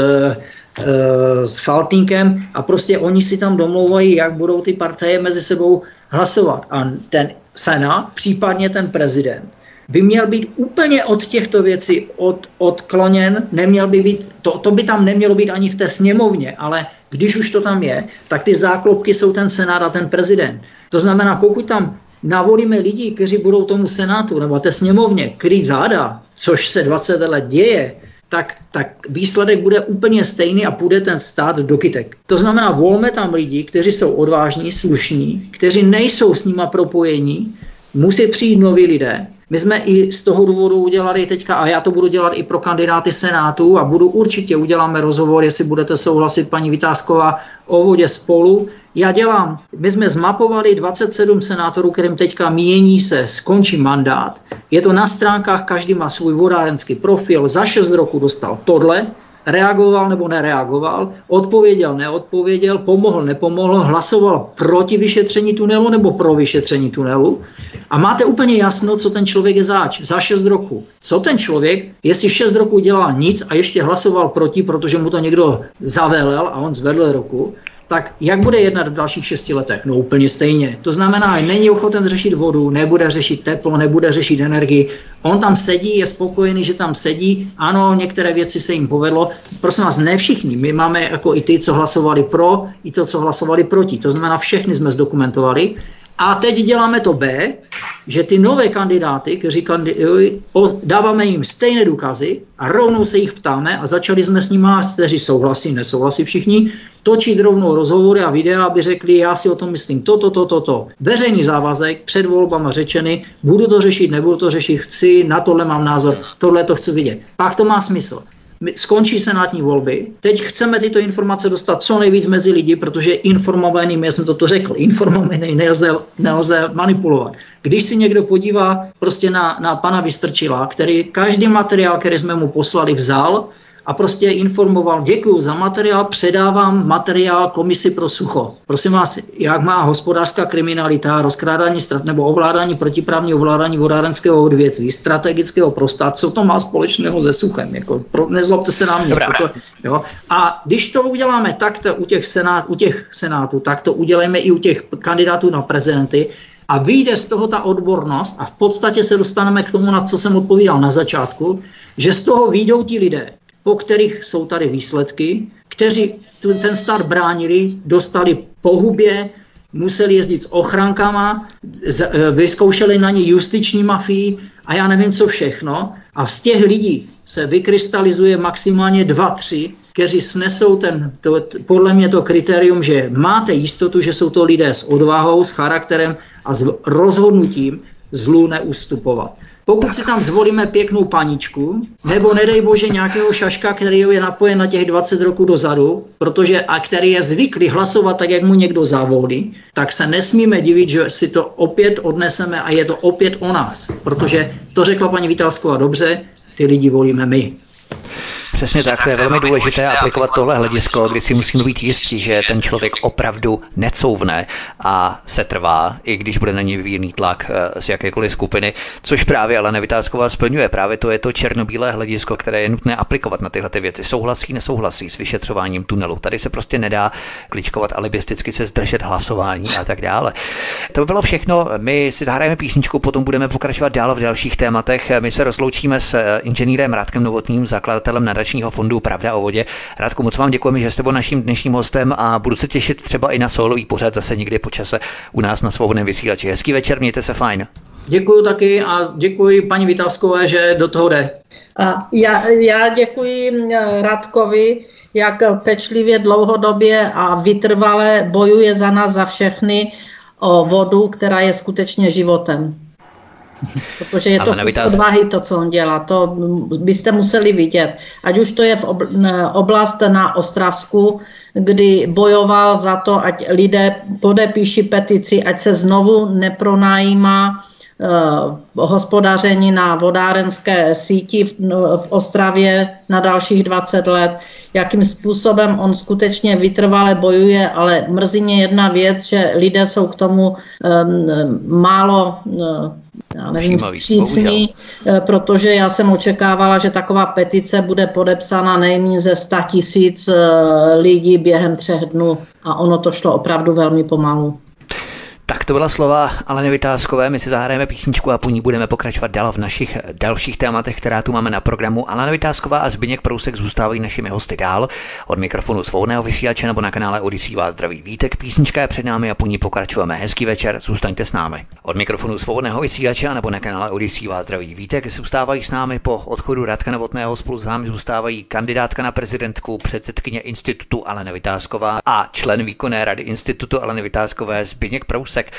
Eh, s Faltínkem a prostě oni si tam domlouvají, jak budou ty partaje mezi sebou hlasovat. A ten Senát, případně ten prezident, by měl být úplně od těchto věcí od, odkloněn, neměl by být, to, to by tam nemělo být ani v té sněmovně, ale když už to tam je, tak ty záklopky jsou ten senát a ten prezident. To znamená, pokud tam navolíme lidi, kteří budou tomu senátu nebo té sněmovně krýt záda, což se 20 let děje, tak, tak výsledek bude úplně stejný a půjde ten stát do kytek. To znamená, volme tam lidi, kteří jsou odvážní, slušní, kteří nejsou s nima propojení, musí přijít noví lidé. My jsme i z toho důvodu udělali teďka, a já to budu dělat i pro kandidáty Senátu a budu určitě uděláme rozhovor, jestli budete souhlasit, paní Vytázková, o vodě spolu, já dělám, my jsme zmapovali 27 senátorů, kterým teďka mění se, skončí mandát. Je to na stránkách, každý má svůj vodárenský profil, za 6 roku dostal tohle, reagoval nebo nereagoval, odpověděl, neodpověděl, pomohl, nepomohl, hlasoval proti vyšetření tunelu nebo pro vyšetření tunelu. A máte úplně jasno, co ten člověk je zač za 6 roku. Co ten člověk, jestli 6 roku dělal nic a ještě hlasoval proti, protože mu to někdo zavelel a on zvedl roku, tak jak bude jednat v dalších šesti letech? No úplně stejně. To znamená, není ochoten řešit vodu, nebude řešit teplo, nebude řešit energii. On tam sedí, je spokojený, že tam sedí. Ano, některé věci se jim povedlo. Prosím vás, ne všichni. My máme jako i ty, co hlasovali pro, i to, co hlasovali proti. To znamená, všechny jsme zdokumentovali. A teď děláme to B, že ty nové kandidáty, kteří kandidují, dáváme jim stejné důkazy a rovnou se jich ptáme a začali jsme s nimi, kteří souhlasí, nesouhlasí všichni, točit rovnou rozhovory a videa, aby řekli, já si o tom myslím toto, toto, toto. Veřejný závazek, před volbama řečeny, budu to řešit, nebudu to řešit, chci, na tohle mám názor, tohle to chci vidět. Pak to má smysl skončí senátní volby. Teď chceme tyto informace dostat co nejvíc mezi lidi, protože informovaný, já jsem to tu řekl, informovaný nelze, nelze manipulovat. Když si někdo podívá prostě na, na pana Vystrčila, který každý materiál, který jsme mu poslali, vzal, a prostě informoval, děkuji za materiál, předávám materiál komisi pro sucho. Prosím vás, jak má hospodářská kriminalita, rozkrádání strat nebo ovládání protiprávního ovládání vodárenského odvětví, strategického prostát, co to má společného se suchem? Jako, pro, nezlobte se na mě. Proto, jo. A když to uděláme takto u těch, senát, u těch senátů, tak to uděláme i u těch kandidátů na prezidenty, a vyjde z toho ta odbornost a v podstatě se dostaneme k tomu, na co jsem odpovídal na začátku, že z toho výjdou ti lidé, po kterých jsou tady výsledky, kteří ten stát bránili, dostali po hubě, museli jezdit s ochrankama, e, vyzkoušeli na ně justiční mafii a já nevím co všechno. A z těch lidí se vykrystalizuje maximálně dva, tři, kteří snesou ten, to, podle mě to kritérium, že máte jistotu, že jsou to lidé s odvahou, s charakterem a s rozhodnutím zlu neustupovat. Pokud si tam zvolíme pěknou paničku, nebo nedej bože nějakého šaška, který je napojen na těch 20 roků dozadu, protože a který je zvyklý hlasovat tak, jak mu někdo zavolí, tak se nesmíme divit, že si to opět odneseme a je to opět o nás. Protože to řekla paní Vitalsková dobře, ty lidi volíme my. Přesně tak, to je velmi důležité aplikovat tohle hledisko, kdy si musíme být jistí, že ten člověk opravdu necouvne a se trvá, i když bude na něj vyvíjený tlak eh, z jakékoliv skupiny, což právě ale Nevytázková splňuje. Právě to je to černobílé hledisko, které je nutné aplikovat na tyhle ty věci. Souhlasí, nesouhlasí s vyšetřováním tunelu. Tady se prostě nedá kličkovat alibisticky se zdržet hlasování a tak dále. To by bylo všechno. My si zahrajeme písničku, potom budeme pokračovat dál v dalších tématech. My se rozloučíme s eh, inženýrem Rádkem Novotným, zakladatelem nadační nadačního fondu Pravda o vodě. Radku, moc vám děkujeme, že jste byl naším dnešním hostem a budu se těšit třeba i na solový pořad zase někdy po čase u nás na svobodném vysílači. Hezký večer, mějte se fajn. Děkuji taky a děkuji paní Vytázkové, že do toho jde. A já, já děkuji Radkovi, jak pečlivě, dlouhodobě a vytrvale bojuje za nás, za všechny o vodu, která je skutečně životem. Protože je to kus odvahy to, co on dělá. To byste museli vidět. Ať už to je v oblast na Ostravsku, kdy bojoval za to, ať lidé podepíší petici, ať se znovu nepronajímá Eh, hospodaření na vodárenské síti v, no, v Ostravě na dalších 20 let, jakým způsobem on skutečně vytrvale bojuje, ale mrzí mě jedna věc, že lidé jsou k tomu um, málo uh, já nevím, střícný, protože já jsem očekávala, že taková petice bude podepsána nejméně ze 100 tisíc lidí během třech dnů a ono to šlo opravdu velmi pomalu. Tak to byla slova Aleny Vytázkové, my si zahrajeme písničku a po ní budeme pokračovat dál v našich dalších tématech, která tu máme na programu. Alena Vytázková a Zbyněk Prousek zůstávají našimi hosty dál. Od mikrofonu svobodného vysílače nebo na kanále Odisí vás zdraví Vítek. Písnička je před námi a po ní pokračujeme. Hezký večer, zůstaňte s námi. Od mikrofonu svobodného vysílače nebo na kanále Odisí vás zdraví Vítek. Zůstávají s námi po odchodu Radka Novotného spolu s námi zůstávají kandidátka na prezidentku, předsedkyně institutu Alena Vytázková a člen výkonné rady institutu Aleny Vytázkové Zbyněk Prousek. Kalousek.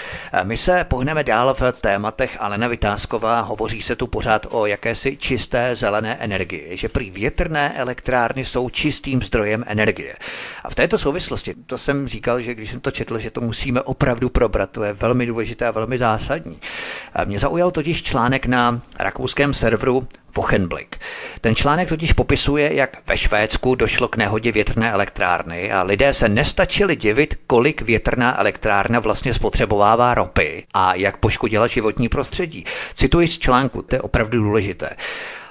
My se pohneme dál v tématech Alena Vytázková. Hovoří se tu pořád o jakési čisté zelené energii, že prý větrné elektrárny jsou čistým zdrojem energie. A v této souvislosti, to jsem říkal, že když jsem to četl, že to musíme opravdu probrat, to je velmi důležité a velmi zásadní. Mě zaujal totiž článek na rakouském serveru Wochenblick. Ten článek totiž popisuje, jak ve Švédsku došlo k nehodě větrné elektrárny a lidé se nestačili divit, kolik větrná elektrárna vlastně spotřebovává ropy a jak poškodila životní prostředí. Cituji z článku, to je opravdu důležité.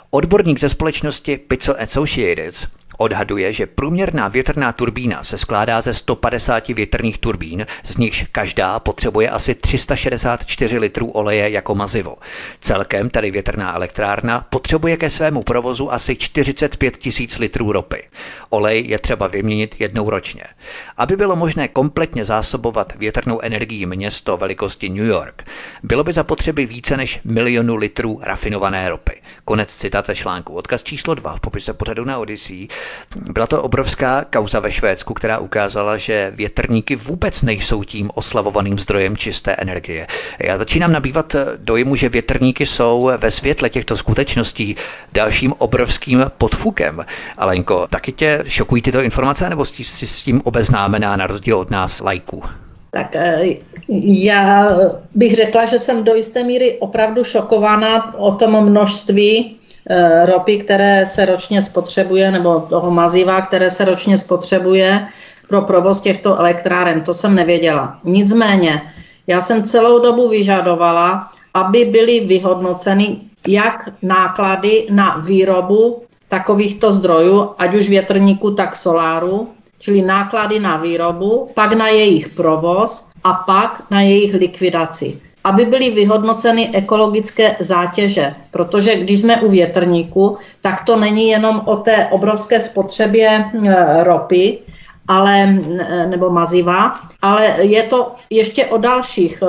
Odborník ze společnosti Pizzo Associates odhaduje, že průměrná větrná turbína se skládá ze 150 větrných turbín, z nichž každá potřebuje asi 364 litrů oleje jako mazivo. Celkem tedy větrná elektrárna potřebuje ke svému provozu asi 45 tisíc litrů ropy. Olej je třeba vyměnit jednou ročně. Aby bylo možné kompletně zásobovat větrnou energií město velikosti New York, bylo by zapotřebí více než milionu litrů rafinované ropy. Konec citace článku. Odkaz číslo 2 v popise pořadu na Odyssey. Byla to obrovská kauza ve Švédsku, která ukázala, že větrníky vůbec nejsou tím oslavovaným zdrojem čisté energie. Já začínám nabývat dojmu, že větrníky jsou ve světle těchto skutečností dalším obrovským podfukem. Alenko, taky tě šokují tyto informace, nebo jsi s tím obeznámená na rozdíl od nás lajků? Tak eh, já bych řekla, že jsem do jisté míry opravdu šokovaná o tom množství eh, ropy, které se ročně spotřebuje, nebo toho maziva, které se ročně spotřebuje pro provoz těchto elektráren. To jsem nevěděla. Nicméně, já jsem celou dobu vyžadovala, aby byly vyhodnoceny jak náklady na výrobu takovýchto zdrojů, ať už větrníku, tak soláru, čili náklady na výrobu, pak na jejich provoz a pak na jejich likvidaci. Aby byly vyhodnoceny ekologické zátěže, protože když jsme u větrníku, tak to není jenom o té obrovské spotřebě ropy, ale, nebo maziva, ale je to ještě o dalších. E,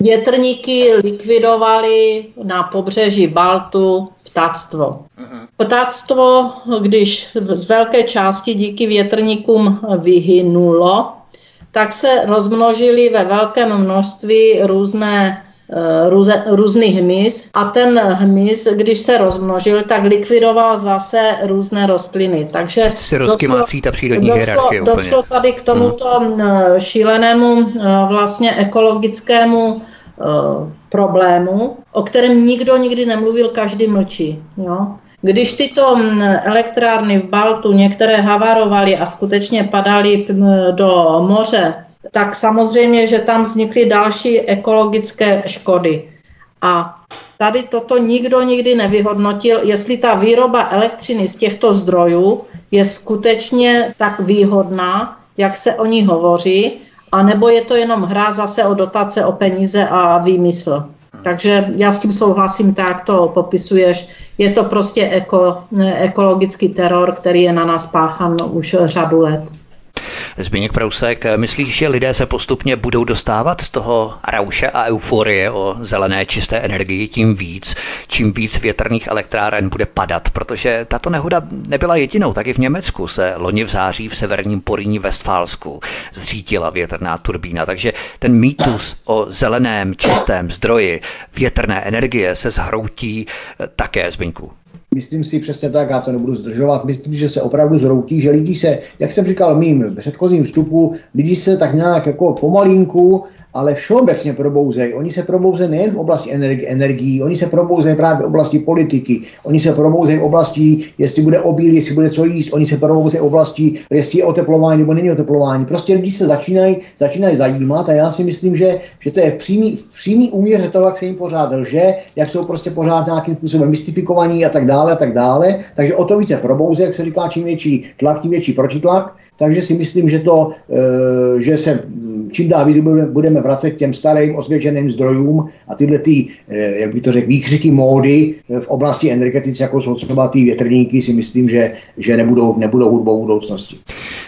větrníky likvidovali na pobřeží Baltu ptáctvo. Ptáctvo, když z velké části díky větrníkům vyhynulo, tak se rozmnožily ve velkém množství různé eh, růze, různý hmyz a ten hmyz, když se rozmnožil, tak likvidoval zase různé rostliny. Takže se rozkymácí ta přírodní došlo, hierarchie došlo tady k tomuto hmm. šílenému eh, vlastně ekologickému problému, o kterém nikdo nikdy nemluvil, každý mlčí. Jo? Když tyto elektrárny v Baltu některé havarovaly a skutečně padaly do moře, tak samozřejmě, že tam vznikly další ekologické škody. A tady toto nikdo nikdy nevyhodnotil, jestli ta výroba elektřiny z těchto zdrojů je skutečně tak výhodná, jak se o ní hovoří, a nebo je to jenom hra zase o dotace, o peníze a výmysl? Takže já s tím souhlasím, tak to popisuješ. Je to prostě eko, ekologický teror, který je na nás páchan už řadu let. Zbigněk Prousek, myslíš, že lidé se postupně budou dostávat z toho rauše a euforie o zelené čisté energii tím víc, čím víc větrných elektráren bude padat, protože tato nehoda nebyla jedinou, taky v Německu se loni v září v severním Poríní Westfálsku zřítila větrná turbína, takže ten mýtus o zeleném čistém zdroji větrné energie se zhroutí také, Zbyňku. Myslím si přesně tak, já to nebudu zdržovat. Myslím, že se opravdu zroutí, že lidi se, jak jsem říkal mým předchozím vstupu, lidi se tak nějak jako pomalinku ale všeobecně probouzejí. Oni se probouzejí nejen v oblasti energi- energií, oni se probouzejí právě v oblasti politiky, oni se probouzejí v oblasti, jestli bude obíl, jestli bude co jíst, oni se probouzejí v oblasti, jestli je oteplování nebo není oteplování. Prostě lidi se začínají, začínají zajímat a já si myslím, že, že to je v přímý, v přímý úměře toho, jak se jim pořád lže, jak jsou prostě pořád nějakým způsobem mystifikovaní a tak dále a tak dále. Takže o to více probouze, jak se říká, čím větší tlak, tím větší protitlak. Takže si myslím, že, to, eh, že se čím dál víc budeme vracet k těm starým osvědčeným zdrojům a tyhle ty, eh, jak by to řekl, výkřiky módy v oblasti energetice, jako jsou třeba ty větrníky, si myslím, že, že nebudou, nebudou hudbou budoucnosti.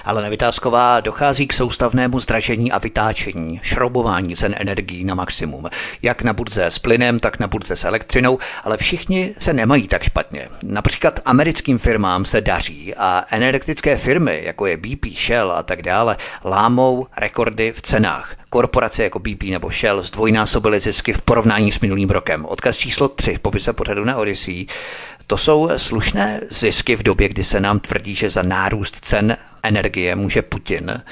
Ale nevytázková dochází k soustavnému zdražení a vytáčení, šroubování cen energií na maximum. Jak na burze s plynem, tak na burze s elektřinou, ale všichni se nemají tak špatně. Například americkým firmám se daří a energetické firmy, jako je BP, Shell a tak dále, lámou rekordy v cenách. Korporace jako BP nebo Shell zdvojnásobily zisky v porovnání s minulým rokem. Odkaz číslo 3 v popise pořadu na Odyssey. To jsou slušné zisky v době, kdy se nám tvrdí, že za nárůst cen energie může Putin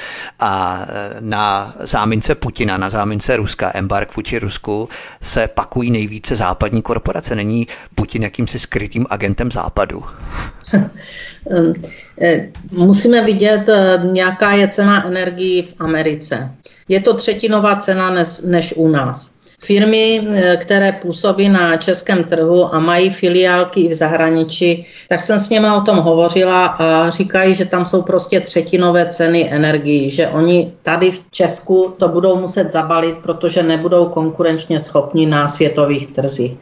a na zámince Putina, na zámince Ruska, embark vůči Rusku se pakují nejvíce západní korporace. Není Putin jakýmsi skrytým agentem západu? Eh, musíme vidět, eh, jaká je cena energii v Americe. Je to třetinová cena než, u nás. Firmy, eh, které působí na českém trhu a mají filiálky i v zahraničí, tak jsem s nimi o tom hovořila a říkají, že tam jsou prostě třetinové ceny energií, že oni tady v Česku to budou muset zabalit, protože nebudou konkurenčně schopni na světových trzích.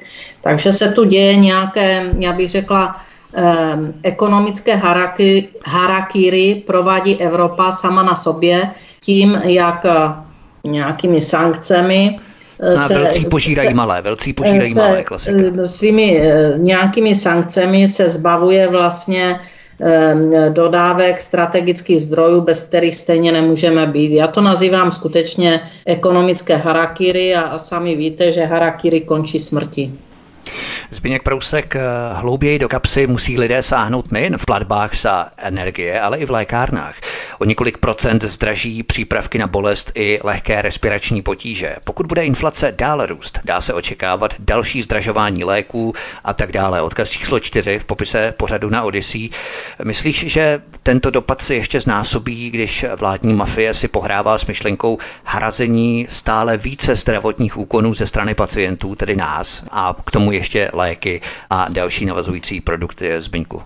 Takže se tu děje nějaké, já bych řekla, ekonomické haraky, harakíry provádí Evropa sama na sobě tím, jak eh, nějakými sankcemi se, velcí požírají se, malé, velcí požírají se, malé, klasika. Eh, svými eh, nějakými sankcemi se zbavuje vlastně dodávek strategických zdrojů, bez kterých stejně nemůžeme být. Já to nazývám skutečně ekonomické harakiri a, a sami víte, že harakiri končí smrti. Zbigněk Prousek, eh, hlouběji do kapsy musí lidé sáhnout nejen v platbách za energie, ale i v lékárnách. O několik procent zdraží přípravky na bolest i lehké respirační potíže. Pokud bude inflace dále růst, dá se očekávat další zdražování léků a tak dále. Odkaz číslo čtyři v popise pořadu na Odyssey. Myslíš, že tento dopad se ještě znásobí, když vládní mafie si pohrává s myšlenkou hrazení stále více zdravotních úkonů ze strany pacientů, tedy nás, a k tomu ještě léky a další navazující produkty Zbyňku?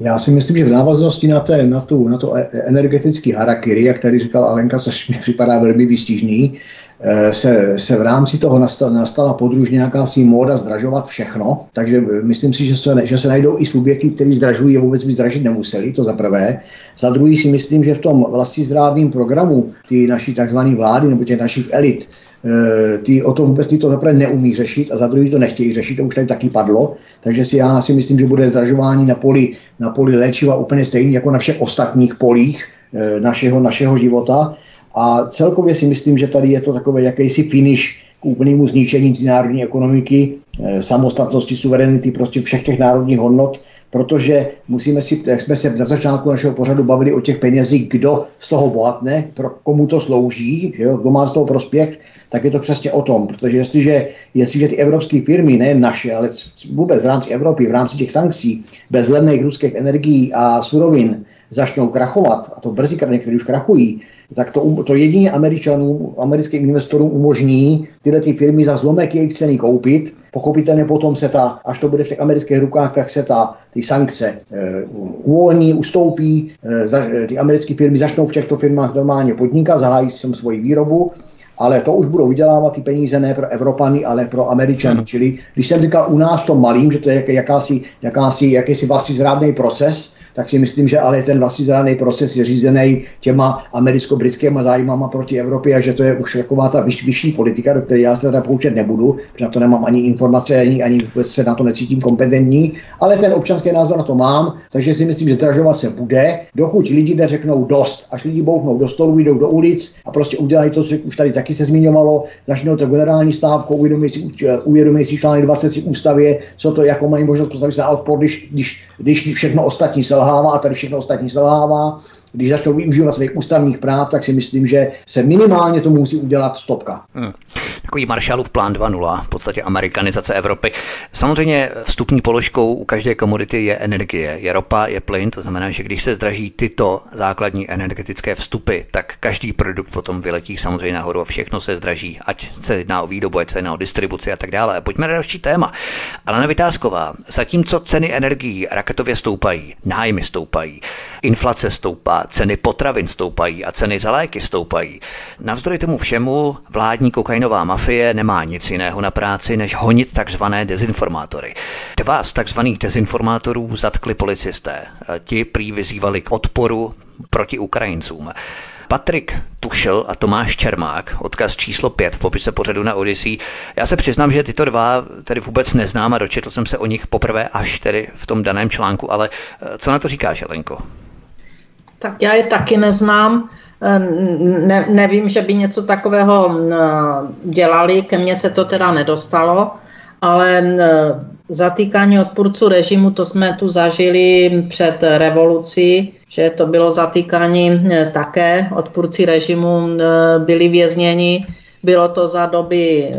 Já si myslím, že v návaznosti na, té, na, tu, na to e- energetický harakiri, jak tady říkal Alenka, což mi připadá velmi výstižný, eh, se, se v rámci toho nastala, nastala podruž nějaká si móda zdražovat všechno, takže myslím si, že se, že se najdou i subjekty, kteří zdražují a vůbec by zdražit nemuseli, to za prvé. Za druhý si myslím, že v tom vlastní zdrávným programu ty naší takzvané vlády nebo těch našich elit ty o tom vůbec to zaprvé neumí řešit a za druhý to nechtějí řešit, to už tady taky padlo. Takže si já si myslím, že bude zdražování na poli, na poli léčiva úplně stejný jako na všech ostatních polích eh, našeho, našeho života. A celkově si myslím, že tady je to takové jakýsi finish k úplnému zničení národní ekonomiky, eh, samostatnosti, suverenity, prostě všech těch národních hodnot, protože musíme si, jak jsme se na začátku našeho pořadu bavili o těch penězích, kdo z toho bohatne, pro komu to slouží, že jo, kdo má z toho prospěch, tak je to přesně o tom, protože jestliže, jestliže ty evropské firmy, ne naše, ale vůbec v rámci Evropy, v rámci těch sankcí, bez levných ruských energií a surovin začnou krachovat, a to brzy některé už krachují, tak to, to jedině američanům, americkým investorům umožní tyhle ty firmy za zlomek jejich ceny koupit. Pochopitelně potom se ta, až to bude v těch amerických rukách, tak se ta, ty sankce e, uvolní, ustoupí, e, za, ty americké firmy začnou v těchto firmách normálně podnikat, zahájí si svoji výrobu ale to už budou vydělávat ty peníze ne pro Evropany, ale pro Američany. Čili když jsem říkal u nás to malým, že to je jakási, jakási, jakýsi vlastní zrádný proces, tak si myslím, že ale ten vlastní zrádný proces je řízený těma americko-britskými zájmama proti Evropě a že to je už taková ta vyš, vyšší politika, do které já se teda poučet nebudu, protože na to nemám ani informace, ani, ani se na to necítím kompetentní, ale ten občanský názor na to mám, takže si myslím, že zdražovat se bude, dokud lidi neřeknou dost. Až lidi bouchnou do stolu, jdou do ulic a prostě udělají to, co už tady taky se zmiňovalo, začnou to generální stávkou, uvědomí si, uvědomí si článek 23 ústavě, co to, jako mají možnost postavit se na odpor, když, když, když všechno ostatní selhává a tady všechno ostatní selhává když začnou využívat svých ústavních práv, tak si myslím, že se minimálně to musí udělat stopka. Hmm. Takový Marshallův plán 2.0, v podstatě amerikanizace Evropy. Samozřejmě vstupní položkou u každé komodity je energie. Je ropa, je plyn, to znamená, že když se zdraží tyto základní energetické vstupy, tak každý produkt potom vyletí samozřejmě nahoru a všechno se zdraží, ať se jedná o výrobu, ať se jedná o distribuci a tak dále. Pojďme na další téma. Ale Vytázková, zatímco ceny energií raketově stoupají, nájmy stoupají, inflace stoupá, ceny potravin stoupají a ceny za léky stoupají. Navzdory tomu všemu vládní kokainová mafie nemá nic jiného na práci, než honit takzvané dezinformátory. Dva z takzvaných dezinformátorů zatkli policisté. Ti prý vyzývali k odporu proti Ukrajincům. Patrik Tušel a Tomáš Čermák, odkaz číslo 5 v popise pořadu na Odyssey. Já se přiznám, že tyto dva tedy vůbec neznám a dočetl jsem se o nich poprvé až tedy v tom daném článku, ale eh, co na to říkáš, Elenko? Tak já je taky neznám. Eh, ne, nevím, že by něco takového eh, dělali, ke mně se to teda nedostalo, ale eh, zatýkání odpůrců režimu, to jsme tu zažili před revolucí, že to bylo zatýkání také, odpůrci režimu byli vězněni, bylo to za doby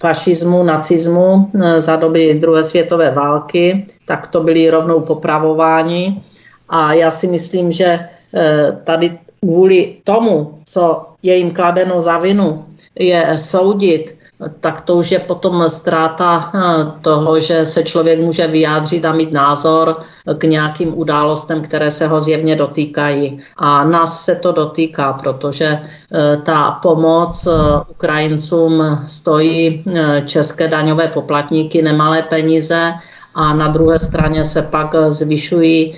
fašismu, nacismu, za doby druhé světové války, tak to byli rovnou popravováni. A já si myslím, že eh, tady kvůli tomu, co je jim kladeno za vinu, je soudit, tak to už je potom ztráta eh, toho, že se člověk může vyjádřit a mít názor k nějakým událostem, které se ho zjevně dotýkají. A nás se to dotýká, protože eh, ta pomoc Ukrajincům stojí české daňové poplatníky nemalé peníze a na druhé straně se pak zvyšují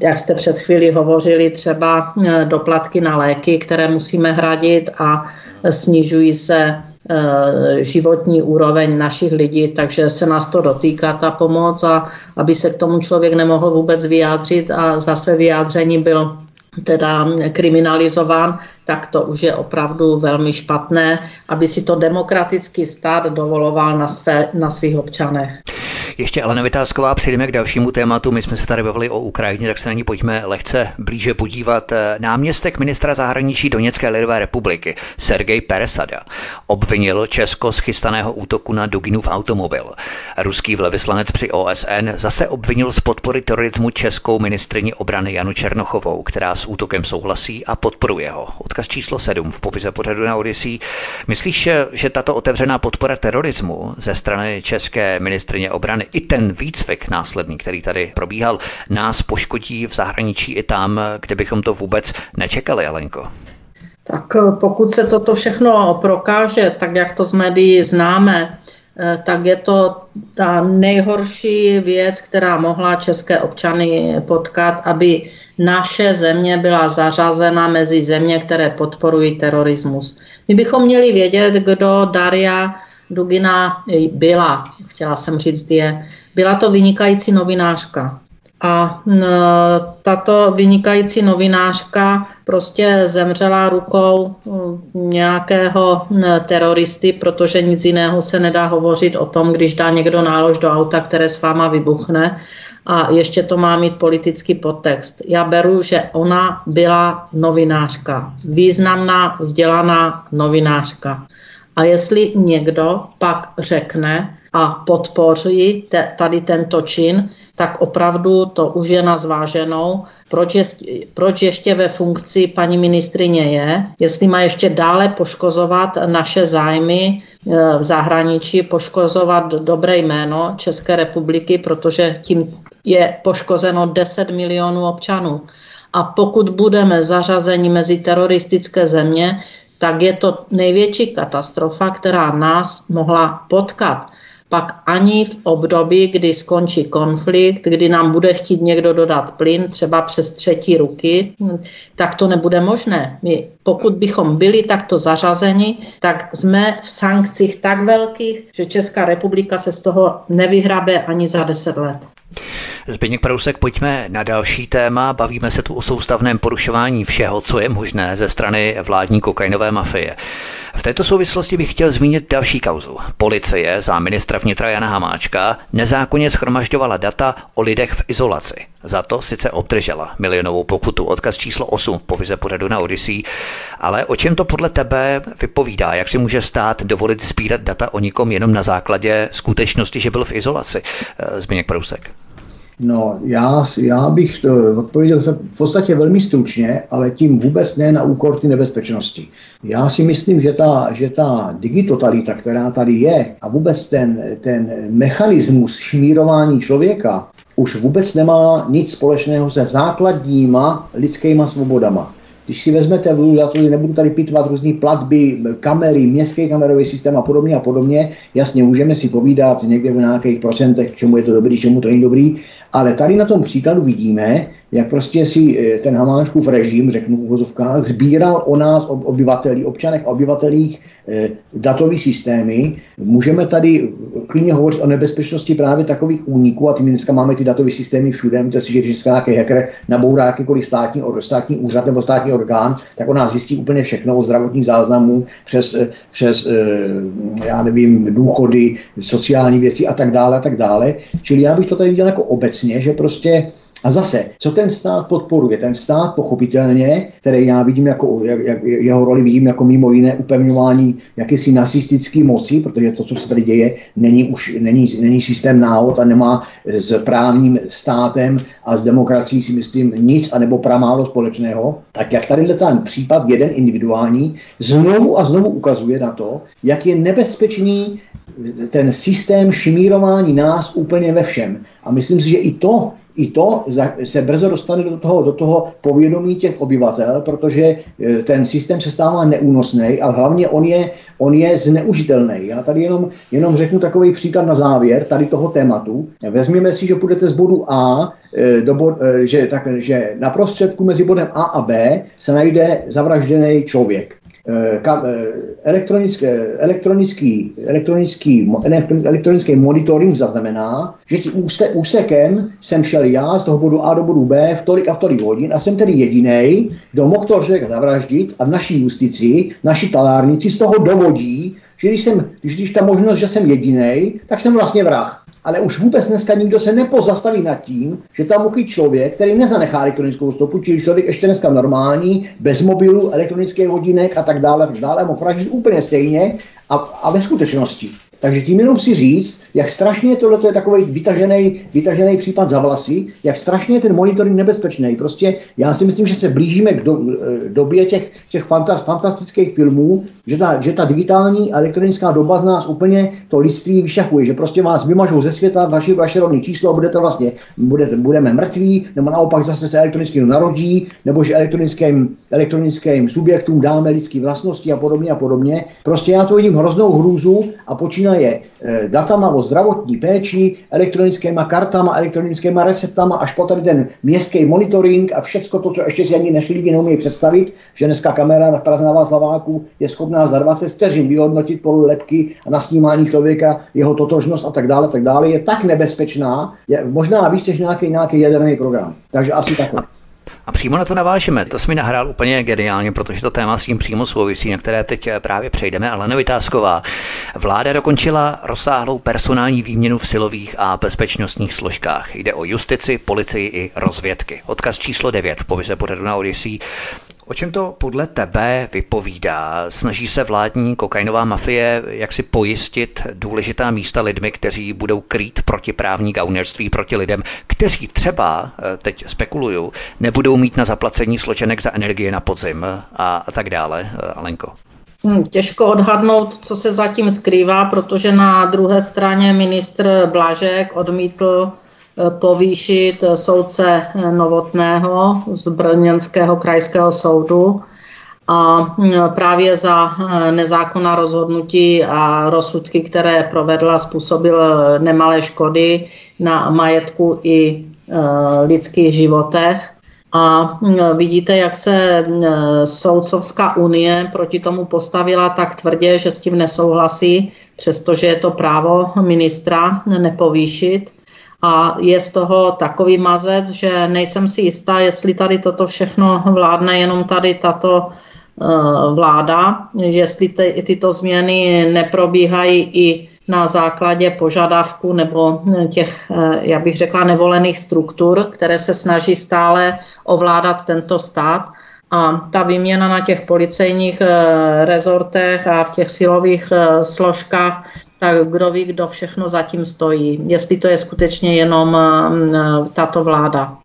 jak jste před chvíli hovořili, třeba eh, doplatky na léky, které musíme hradit a snižují se eh, životní úroveň našich lidí, takže se nás to dotýká, ta pomoc a aby se k tomu člověk nemohl vůbec vyjádřit a za své vyjádření byl teda kriminalizován, tak to už je opravdu velmi špatné, aby si to demokratický stát dovoloval na, své, na svých občanech. Ještě ale Vytázková, přejdeme k dalšímu tématu. My jsme se tady bavili o Ukrajině, tak se na ní pojďme lehce blíže podívat. Náměstek ministra zahraničí Doněcké lidové republiky Sergej Peresada obvinil Česko z chystaného útoku na Duginův automobil. Ruský vlevyslanec při OSN zase obvinil z podpory terorismu českou ministrině obrany Janu Černochovou, která s útokem souhlasí a podporuje ho. Odkaz číslo 7 v popise pořadu na Odyssey. Myslíš, že tato otevřená podpora terorismu ze strany české ministrině obrany i ten výcvik následný, který tady probíhal, nás poškodí v zahraničí i tam, kde bychom to vůbec nečekali, Alenko? Tak eh, pokud se toto všechno prokáže, tak jak to z médií známe, eh, tak je to ta nejhorší věc, která mohla české občany potkat, aby naše země byla zařazena mezi země, které podporují terorismus. My bychom měli vědět, kdo Daria Dugina byla, chtěla jsem říct je, byla to vynikající novinářka. A tato vynikající novinářka prostě zemřela rukou nějakého teroristy, protože nic jiného se nedá hovořit o tom, když dá někdo nálož do auta, které s váma vybuchne a ještě to má mít politický podtext. Já beru, že ona byla novinářka, významná, vzdělaná novinářka. A jestli někdo pak řekne a podpoří te, tady tento čin, tak opravdu to už je na zváženou, proč, je, proč ještě ve funkci paní ministrině je, jestli má ještě dále poškozovat naše zájmy e, v zahraničí, poškozovat dobré jméno České republiky, protože tím je poškozeno 10 milionů občanů. a pokud budeme zařazeni mezi teroristické země, tak je to největší katastrofa, která nás mohla potkat pak ani v období, kdy skončí konflikt, kdy nám bude chtít někdo dodat plyn, třeba přes třetí ruky, tak to nebude možné. My, pokud bychom byli takto zařazeni, tak jsme v sankcích tak velkých, že Česká republika se z toho nevyhrabe ani za deset let. Zbigněk Prousek, pojďme na další téma. Bavíme se tu o soustavném porušování všeho, co je možné ze strany vládní kokainové mafie. V této souvislosti bych chtěl zmínit další kauzu. Policie za ministra vnitra Jana Hamáčka nezákonně schromažďovala data o lidech v izolaci. Za to sice obdržela milionovou pokutu, odkaz číslo 8 v popize pořadu na Odyssey, ale o čem to podle tebe vypovídá? Jak si může stát dovolit sbírat data o nikom jenom na základě skutečnosti, že byl v izolaci? Eh, Zbigněk Prousek. No, já, já bych to odpověděl v podstatě velmi stručně, ale tím vůbec ne na úkor ty nebezpečnosti. Já si myslím, že ta, že ta digitotalita, která tady je, a vůbec ten, ten mechanismus šmírování člověka, už vůbec nemá nic společného se základníma lidskýma svobodama. Když si vezmete, já to nebudu tady pitvat různé platby, kamery, městský kamerový systém a podobně a podobně, jasně, můžeme si povídat někde v nějakých procentech, čemu je to dobrý, čemu to není dobrý, ale tady na tom příkladu vidíme, jak prostě si eh, ten Hamáčkův režim, řeknu v uvozovkách, sbíral o nás, obyvatelí, občanech a obyvatelích eh, datový systémy. Můžeme tady klidně hovořit o nebezpečnosti právě takových úniků a tím dneska máme ty datové systémy všude. Víte si, že když nějaký hacker nabourá jakýkoliv státní, státní úřad nebo státní orgán, tak on nás zjistí úplně všechno o zdravotních záznamů přes, eh, přes já nevím, důchody, sociální věci a tak dále a tak dále. Čili já bych to tady viděl jako obecně, že prostě a zase, co ten stát podporuje? Ten stát pochopitelně, který já vidím jako, jak, jak, jeho roli vidím jako mimo jiné upevňování jakési nacistické moci, protože to, co se tady děje, není už není, není systém náhod a nemá s právním státem a s demokracií si myslím nic anebo pramálo společného, tak jak tady ten případ jeden individuální znovu a znovu ukazuje na to, jak je nebezpečný ten systém šmírování nás úplně ve všem. A myslím si, že i to i to se brzo dostane do toho, do toho povědomí těch obyvatel, protože e, ten systém se stává neúnosný, ale hlavně on je, on je zneužitelný. Já tady jenom, jenom řeknu takový příklad na závěr tady toho tématu. Vezměme si, že půjdete z bodu A, e, do bod, e, že, tak, že na prostředku mezi bodem A a B se najde zavražděný člověk. Eh, eh, elektronický, elektronický, elektronický, elektronický monitoring zaznamená, že tím úsekem jsem šel já z toho bodu A do bodu B v tolik a v tolik hodin a jsem tedy jediný, kdo mohl toho člověka zavraždit a v naší justici, naši talárníci z toho dovodí, že když, jsem, když, když ta možnost, že jsem jediný, tak jsem vlastně vrah. Ale už vůbec dneska nikdo se nepozastaví nad tím, že tam mohl člověk, který nezanechá elektronickou stopu, čili člověk ještě dneska normální, bez mobilu, elektronických hodinek a tak dále, tak dále, mohl úplně stejně a, a ve skutečnosti takže tím jenom si říct, jak strašně tohle je takový vytažený, vytažený případ za vlasy, jak strašně je ten monitoring nebezpečný. Prostě já si myslím, že se blížíme k do, eh, době těch, těch fantastických filmů, že ta, že ta digitální elektronická doba z nás úplně to lidství vyšachuje, že prostě vás vymažou ze světa vaši, vaše rovné číslo a budete vlastně, budete, budeme mrtví, nebo naopak zase se elektronicky narodí, nebo že elektronickým, elektronickým subjektům dáme lidské vlastnosti a podobně a podobně. Prostě já to vidím hroznou hrůzu a počíná počínaje eh, datama o zdravotní péči, elektronickýma kartama, elektronickýma receptama, až po tady ten městský monitoring a všechno to, co ještě si ani naši lidi neumějí představit, že dneska kamera na Praze na Václaváku je schopná za 20 vteřin vyhodnotit polu lepky a na snímání člověka, jeho totožnost a tak dále, tak dále, je tak nebezpečná, je možná víc než nějaký, nějaký jaderný program. Takže asi takhle. A přímo na to navážeme. To jsi mi nahrál úplně geniálně, protože to téma s tím přímo souvisí, na které teď eh, právě přejdeme. Ale Vytázková. Vláda dokončila rozsáhlou personální výměnu v silových a bezpečnostních složkách. Jde o justici, policii i rozvědky. Odkaz číslo 9 v povize pořadu na Odyssey. O čem to podle tebe vypovídá? Snaží se vládní kokainová mafie jak si pojistit důležitá místa lidmi, kteří budou krýt protiprávní gaunerství proti lidem, kteří třeba, eh, teď spekuluju, nebudou mít na zaplacení složenek za energie na podzim a tak dále. Eh, Alenko. Hmm, těžko odhadnout, co se zatím skrývá, protože na druhé straně ministr Blažek odmítl povýšit soudce Novotného z Brněnského krajského soudu a právě za nezákonná rozhodnutí a rozsudky, které provedla, způsobil nemalé škody na majetku i lidských životech. A vidíte, jak se Soudcovská unie proti tomu postavila tak tvrdě, že s tím nesouhlasí, přestože je to právo ministra nepovýšit. A je z toho takový mazec, že nejsem si jistá, jestli tady toto všechno vládne jenom tady tato vláda, jestli ty, tyto změny neprobíhají i na základě požadavku nebo těch, já bych řekla, nevolených struktur, které se snaží stále ovládat tento stát. A ta výměna na těch policejních rezortech a v těch silových složkách, tak kdo ví, kdo všechno zatím stojí. Jestli to je skutečně jenom tato vláda.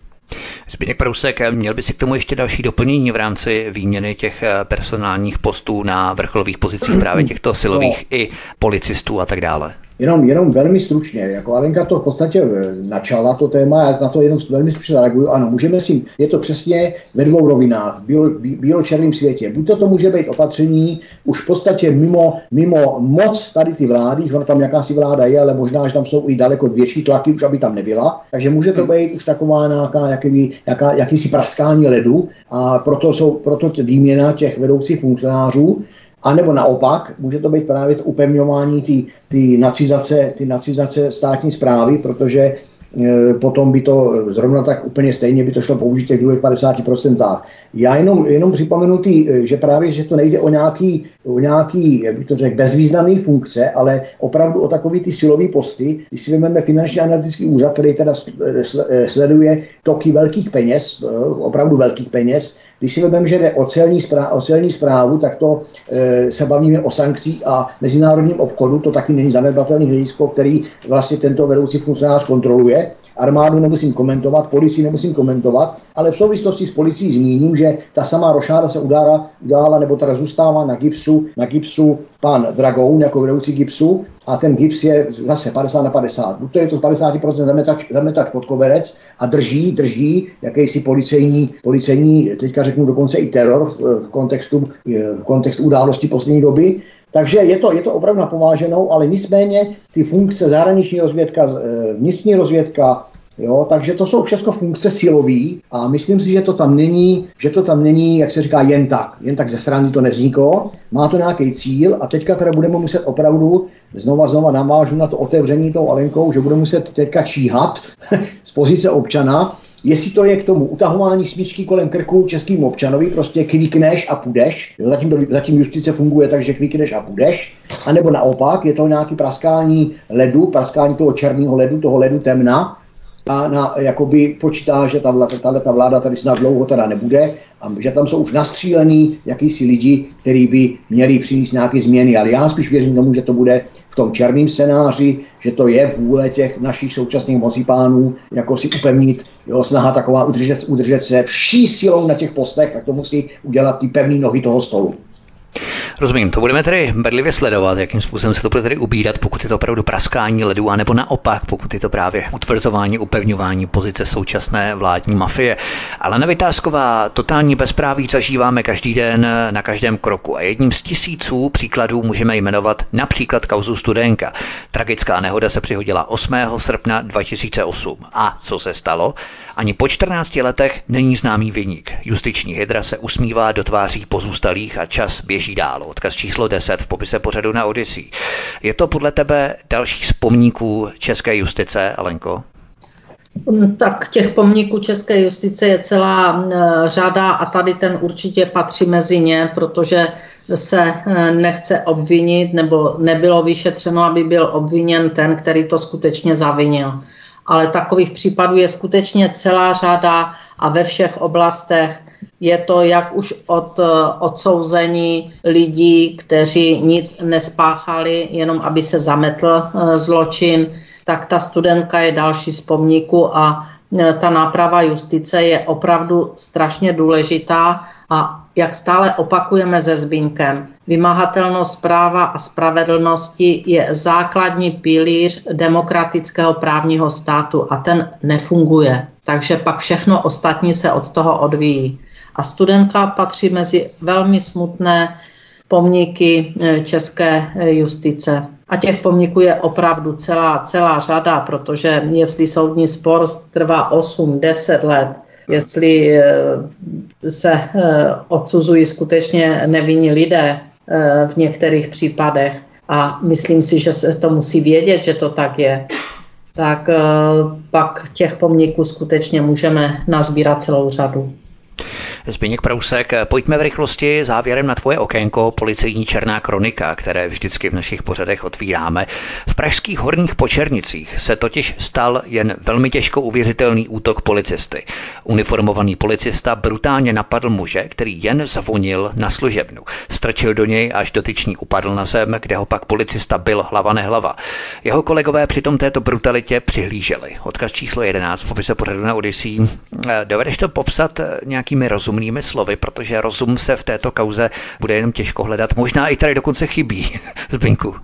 Zbigněk Prousek, měl by si k tomu ještě další doplnění v rámci výměny těch eh, personálních postů na vrcholových pozicích právě těchto silových no. i policistů a tak dále? Jenom, jenom velmi stručně, jako Alenka to v podstatě eh, načala to téma, já na to jenom velmi stručně zareaguju. Ano, můžeme si, je to přesně ve dvou rovinách, v bílo-černém světě. Buď to, to může být opatření už v podstatě mimo, mimo moc tady ty vlády, že ona tam jakási vláda je, ale možná, že tam jsou i daleko větší tlaky, už aby tam nebyla. Takže může to být už taková nějaká, jaký, jaká, jakýsi praskání ledu a proto jsou proto výměna těch vedoucích funkcionářů a nebo naopak, může to být právě to upevňování ty nacizace, ty nacizace státní zprávy, protože e, potom by to zrovna tak úplně stejně by to šlo použít těch druhých 50%. Já jenom, jenom připomenu, tý, e, že právě, že to nejde o nějaký, o nějaký jak bych to řekl, bezvýznamný funkce, ale opravdu o takový ty silový posty. Když si vezmeme finanční analytický úřad, který teda e, sleduje toky velkých peněz, opravdu velkých peněz, když si vezmeme, že jde o celní, zpráv, o celní zprávu, tak to e, se bavíme o sankcích a mezinárodním obchodu, to taky není zanedbatelný hledisko, který vlastně tento vedoucí funkcionář kontroluje. Armádu nemusím komentovat, policii nemusím komentovat, ale v souvislosti s policií zmíním, že ta samá rošáda se udála, udála nebo teda zůstává na gipsu, na gipsu pan Dragoun jako vedoucí gipsu a ten gips je zase 50 na 50. Buď to je to z 50% zametač, zametač pod koverec a drží, drží jakýsi policejní, policejní, teďka řeknu dokonce i teror v kontextu, v kontextu události poslední doby, takže je to, je to opravdu napováženou, ale nicméně ty funkce zahraniční rozvědka, eh, vnitřní rozvědka, Jo, takže to jsou všechno funkce silový a myslím si, že to tam není, že to tam není, jak se říká, jen tak. Jen tak ze strany to nevzniklo, má to nějaký cíl a teďka teda budeme muset opravdu, znova znova navážu na to otevření tou Alenkou, že budeme muset teďka číhat z pozice občana, jestli to je k tomu utahování smyčky kolem krku českým občanovi, prostě kvíkneš a půjdeš, jo, zatím, zatím justice funguje tak, že kvíkneš a půjdeš, anebo naopak, je to nějaký praskání ledu, praskání toho černého ledu, toho ledu temna, a na, jakoby počítá, že ta, tahle ta vláda tady snad dlouho teda nebude a že tam jsou už nastřílený jakýsi lidi, kteří by měli přinést nějaké změny. Ale já spíš věřím tomu, že to bude tom černém scénáři, že to je vůle těch našich současných mocipánů, jako si upevnit, jo, snaha taková udržet, udržet se vší silou na těch postech, tak to musí udělat ty pevné nohy toho stolu. Rozumím, to budeme tedy bedlivě sledovat, jakým způsobem se to bude tedy ubírat, pokud je to opravdu praskání ledu, anebo naopak, pokud je to právě utvrzování, upevňování pozice současné vládní mafie. Ale nevytázková totální bezpráví zažíváme každý den na každém kroku a jedním z tisíců příkladů můžeme jmenovat například kauzu Studenka. Tragická nehoda se přihodila 8. srpna 2008. A co se stalo? Ani po 14 letech není známý vyník. Justiční hydra se usmívá do tváří pozůstalých a čas běží dál. Odkaz číslo 10 v popise pořadu na Odyssey. Je to podle tebe další z pomníků české justice, Alenko? Tak těch pomníků české justice je celá řada a tady ten určitě patří mezi ně, protože se e, nechce obvinit nebo nebylo vyšetřeno, aby byl obviněn ten, který to skutečně zavinil ale takových případů je skutečně celá řada a ve všech oblastech. Je to jak už od eh, odsouzení lidí, kteří nic nespáchali, jenom aby se zametl eh, zločin, tak ta studentka je další z pomníku a eh, ta náprava justice je opravdu strašně důležitá A jak stále opakujeme se Zbínkem, vymahatelnost práva a spravedlnosti je základní pilíř demokratického právního státu a ten nefunguje. Takže pak všechno ostatní se od toho odvíjí. A studentka patří mezi velmi smutné pomníky eh, české eh, justice. A těch pomníků je opravdu celá, celá řada, protože jestli soudní spor trvá 8-10 let, jestli eh, se odsuzují skutečně nevinní lidé v některých případech, a myslím si, že se to musí vědět, že to tak je, tak pak těch pomníků skutečně můžeme nazbírat celou řadu. Zbigněk Prousek, pojďme v rychlosti závěrem na tvoje okénko policejní černá kronika, které vždycky v našich pořadech otvíráme. V pražských horních počernicích se totiž stal jen velmi těžko uvěřitelný útok policisty. Uniformovaný policista brutálně napadl muže, který jen zavonil na služebnu. Strčil do něj, až dotyčný upadl na zem, kde ho pak policista byl hlava nehlava. Jeho kolegové přitom této brutalitě přihlíželi. Odkaz číslo 11 v popise pořadu na Odyssey. Dovedeš to popsat nějakými rozumy rozumnými slovy, protože rozum se v této kauze bude jenom těžko hledat. Možná i tady dokonce chybí, Zbinku.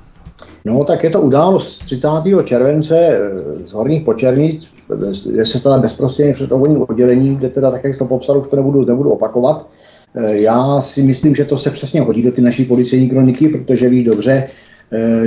No, tak je to událost 30. července eh, z Horních Počernic, kde se stala bezprostředně před ovolním oddělením, kde teda tak, jak to popsal, už to nebudu, nebudu opakovat. Eh, já si myslím, že to se přesně hodí do ty naší policejní kroniky, protože ví dobře,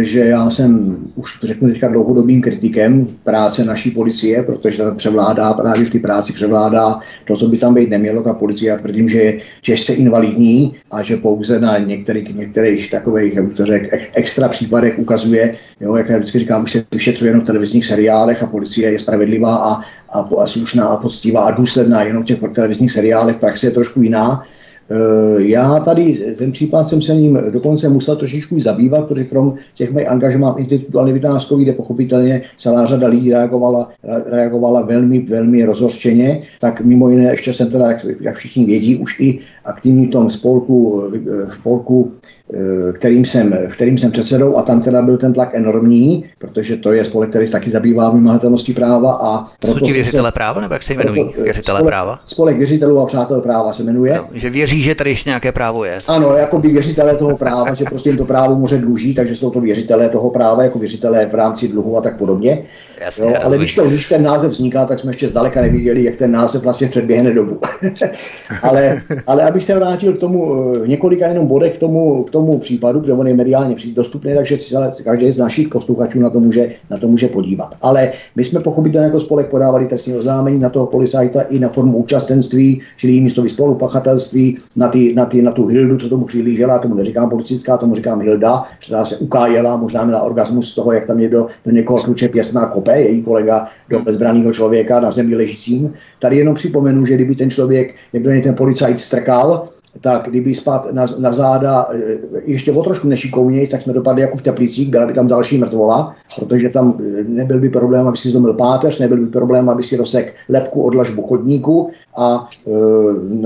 že já jsem už řeknu teďka dlouhodobým kritikem práce naší policie, protože ta převládá, právě v té práci převládá to, co by tam být nemělo. Ta policie, já tvrdím, že je těžce invalidní a že pouze na některých, některých takových, jak to řek, extra případech ukazuje, jo, jak já vždycky říkám, už se vyšetřuje jenom v televizních seriálech a policie je spravedlivá a, a, a slušná a poctivá a důsledná jenom v těch televizních seriálech, praxe je trošku jiná. Eh, já tady ten případ jsem se ním dokonce musel trošičku zabývat, protože krom těch mých angažmá v institutu Alny Vytázkový, kde pochopitelně celá řada lidí reagovala, reagovala velmi, velmi rozhořčeně, tak mimo jiné ještě jsem teda, jak, jak všichni vědí, už i aktivní v tom spolku, eh, spolku kterým jsem, kterým jsem předsedou a tam teda byl ten tlak enormní, protože to je spolek, který se taky zabývá vymahatelností práva a proto Jsou ti věřitele se, práva, nebo jak se jmenují věřitele spolek, práva? Spolek věřitelů a přátel práva se jmenuje. No, že věří, že tady ještě nějaké právo je. Ano, jako by věřitelé toho práva, že prostě jim to právo může dluží, takže jsou to věřitelé toho práva, jako věřitelé v rámci dluhu a tak podobně. Jasně, jo, ale když, to, když ten název vzniká, tak jsme ještě zdaleka neviděli, jak ten název vlastně předběhne dobu. ale, ale abych se vrátil k tomu eh, několika jenom bodech k tomu, k tomu případu, protože on je mediálně dostupný, takže si každý z našich posluchačů na to může, na to může podívat. Ale my jsme pochopitelně jako spolek podávali trestní oznámení na toho policajta i na formu účastenství, čili místo spolupachatelství, na, ty, na, ty, na tu Hildu, co tomu přihlížela, tomu neříkám policistka, tomu říkám Hilda, která se ukájela, možná měla orgasmus z toho, jak tam někdo do někoho sluče pěstná kope, její kolega do bezbraného člověka na zemi ležícím. Tady jenom připomenu, že kdyby ten člověk, někdo ten policajt strkal, tak kdyby spát na, na záda e, ještě o trošku nešikovněji, tak jsme dopadli jako v Teplicích, byla by tam další mrtvola, protože tam e, nebyl by problém, aby si zlomil páteř, nebyl by problém, aby si rozsek lepku od lažbu chodníku a e,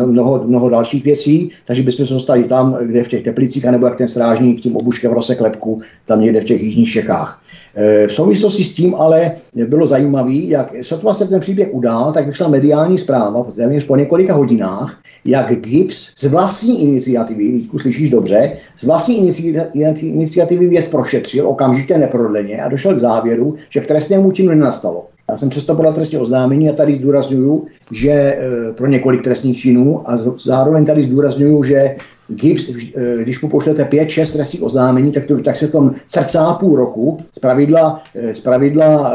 mnoho, mnoho dalších věcí, takže bychom se dostali tam, kde v těch Teplicích, anebo jak ten strážník tím obuškem rozsek lepku, tam někde v těch jižních Čechách. E, v souvislosti s tím ale bylo zajímavé, jak sotva se ten příběh udál, tak vyšla mediální zpráva, téměř po několika hodinách, jak GIPS z vlastní iniciativy, Vítku, slyšíš dobře, z vlastní iniciativy věc prošetřil okamžitě neprodleně a došel k závěru, že k trestnému činu nenastalo. Já jsem přesto podal trestní oznámení a tady zdůraznuju, že e, pro několik trestních činů a zároveň tady zdůraznuju, že GIPS, e, když mu pošlete 5-6 trestních oznámení, tak, to, tak se v tom srdcá půl roku z pravidla, e, z pravidla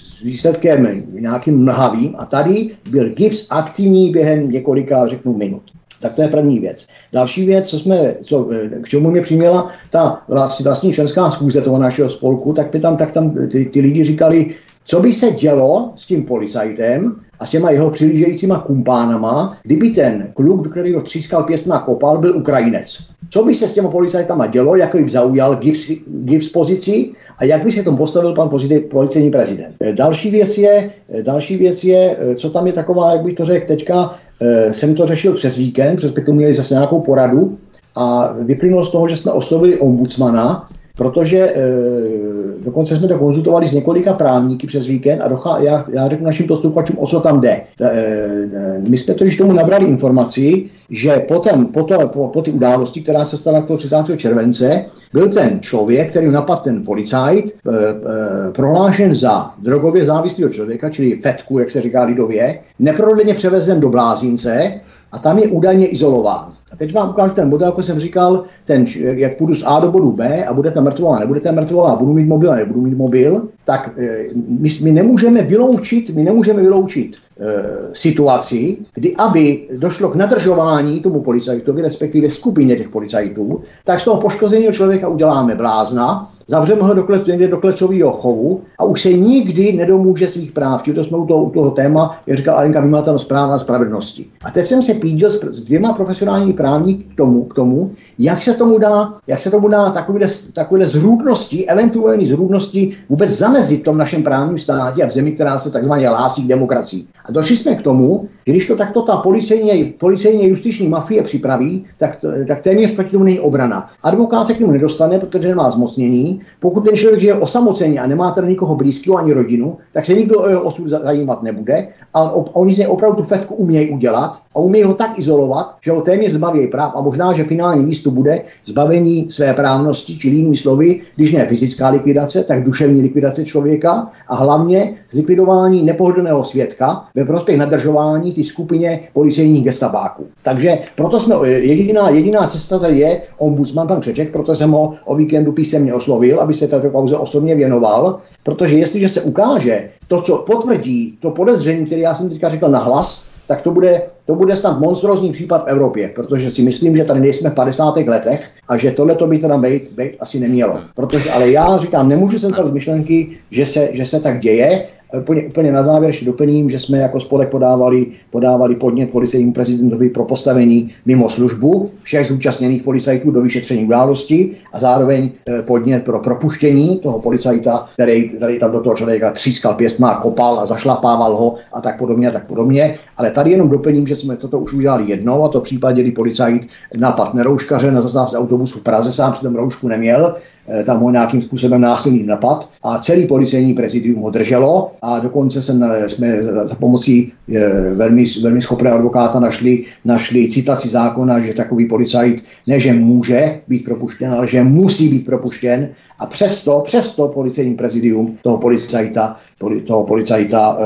s výsledkem nějakým mlhavým a tady byl GIPS aktivní během několika, řeknu, minut. Tak to je první věc. Další věc, co jsme, co, k čemu mě přiměla ta vlastní členská schůze toho našeho spolku, tak by tam, tak tam ty, ty lidi říkali, co by se dělo s tím policajtem a s těma jeho přilížejícíma kumpánama, kdyby ten kluk, který ho třískal pěstma kopal, byl Ukrajinec. Co by se s těma policajtama dělo, jak by zaujal GIPS, GIPS pozici a jak by se tomu postavil pan policejní prezident. Eh, další věc je, eh, další věc je, eh, co tam je taková, jak bych to řekl teďka, jsem to řešil přes víkend, přes měli zase nějakou poradu a vyplynulo z toho, že jsme oslovili ombudsmana, protože e, dokonce jsme to konzultovali s několika právníky přes víkend a dochá, já, já řeknu našim posluchačům, o co tam jde. E, my jsme totiž tomu nabrali informaci, že potom, po, to, po, po ty události, která se stala 30. července, byl ten člověk, který napadl ten policajt, prohlášen za drogově závislého člověka, čili fetku, jak se říká lidově, neprodleně převezen do Blázince a tam je údajně izolován. A teď vám ukážu ten model, jako jsem říkal, ten, jak půjdu z A do bodu B a budete mrtvolá, nebudete mrtvolá, budu mít mobil nebudu mít mobil, tak eh, my, my nemůžeme vyloučit, my nemůžeme vyloučit e, situaci, kdy aby došlo k nadržování tomu policajtovi, respektive skupině těch policajtů, tak z toho poškozeného člověka uděláme blázna, zavřeme ho do klec, někde do klecového chovu a už se nikdy nedomůže svých práv. Čili to jsme u toho, u toho téma, jak říkal Alenka vymatelnost práva a spravedlnosti. A teď jsem se pídil s, s dvěma profesionálními právníky k tomu, k tomu, jak se tomu dá, jak se tomu dá takovýhle, takovýhle zrůdnosti, eventuální zrůdnosti vůbec zamezit v tom našem právním státě a v zemi, která se takzvaně hlásí k demokracii. A došli jsme k tomu, že když to takto ta policejně, policejně justiční mafie připraví, tak, tak téměř proti tomu není obrana. Advokát se k němu nedostane, protože nemá zmocnění. Pokud ten člověk žije osamoceně a nemá tady nikoho blízkého ani rodinu, tak se nikdo o jeho osud zajímat nebude. A oni se opravdu tu fetku umějí udělat a umějí ho tak izolovat, že ho téměř zbaví práv a možná, že finální místo bude zbavení své právnosti, či jinými slovy, když ne fyzická likvidace, tak duševní likvidace člověka a hlavně zlikvidování nepohodlného svědka ve prospěch nadržování ty skupině policejních gestabáků. Takže proto jsme, jediná, jediná cesta tady je ombudsman pan Křeček, proto jsem ho o víkendu písemně oslovil, aby se této kauze osobně věnoval, protože jestliže se ukáže to, co potvrdí to podezření, které já jsem teďka řekl na hlas, tak to bude, to bude snad monstrózní případ v Evropě, protože si myslím, že tady nejsme v 50. letech a že tohle to by teda být, být asi nemělo. Protože, ale já říkám, nemůžu se z myšlenky, že se, že se tak děje, Úplně, úplně na závěr ještě doplním, že jsme jako spolek podávali, podávali podnět policejnímu prezidentovi pro postavení mimo službu všech zúčastněných policajtů do vyšetření události a zároveň eh, podnět pro propuštění toho policajta, který, který tam do toho člověka třískal pěstma, kopal a zašlapával ho a tak podobně a tak podobně. Ale tady jenom doplním, že jsme toto už udělali jednou a to v případě, kdy policajt napad nerouškaře na zastávce autobusu v Praze sám přitom roušku neměl, tam ho nějakým způsobem násilný napad a celý policejní prezidium ho drželo a dokonce jsme, jsme za pomocí eh, velmi, velmi schopného advokáta našli, našli citaci zákona, že takový policajt ne, že může být propuštěn, ale že musí být propuštěn a přesto, přesto policejní prezidium toho policajta, toho policajta e,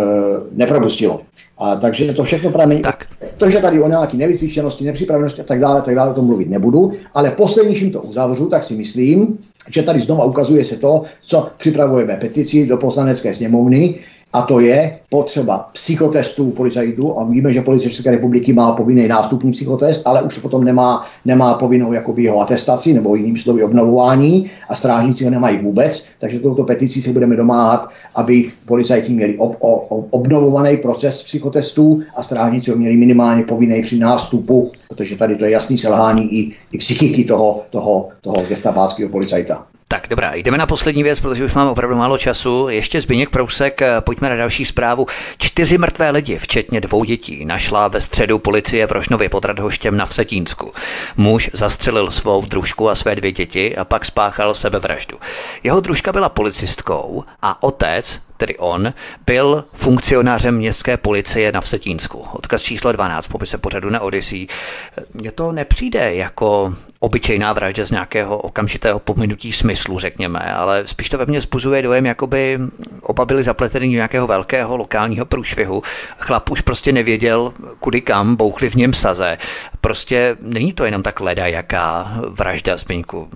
nepropustilo. A takže to všechno právě tak. To, že tady o nějaké nevycvičenosti, nepřipravenosti a tak dále, tak dále, o tom mluvit nebudu, ale poslední, čím to uzavřu, tak si myslím, že tady znova ukazuje se to, co připravujeme petici do poslanecké sněmovny, a to je potřeba psychotestů policajtů. A víme, že policie České republiky má povinný nástupní psychotest, ale už potom nemá, nemá povinnou jakoby jeho atestaci nebo jiným slovy obnovování a strážníci ho nemají vůbec. Takže touto petici se budeme domáhat, aby policajti měli ob, ob, obnovovaný proces psychotestů a strážníci ho měli minimálně povinný při nástupu, protože tady to je jasný selhání i, i psychiky toho, toho, toho gestapáckého policajta. Tak dobrá, jdeme na poslední věc, protože už máme opravdu málo času. Ještě Zbigněk Prousek, eh, pojďme na další zprávu. Čtyři mrtvé lidi, včetně dvou dětí, našla ve středu policie v Rošnově pod Radhoštěm na Vsetínsku. Muž zastřelil svou družku a své dvě děti a pak spáchal sebevraždu. Jeho družka byla policistkou a otec, tedy on, byl funkcionářem městské policie na Vsetínsku. Odkaz číslo 12, popise pořadu na Odyssey. Mně to nepřijde jako obyčejná vražda z nějakého okamžitého pominutí smyslu, řekněme, ale spíš to ve mně zbuzuje dojem, jako by oba byli zapleteni do nějakého velkého lokálního průšvihu. Chlap už prostě nevěděl, kudy kam, bouchli v něm saze. Prostě není to jenom tak leda, jaká vražda Zbyňku.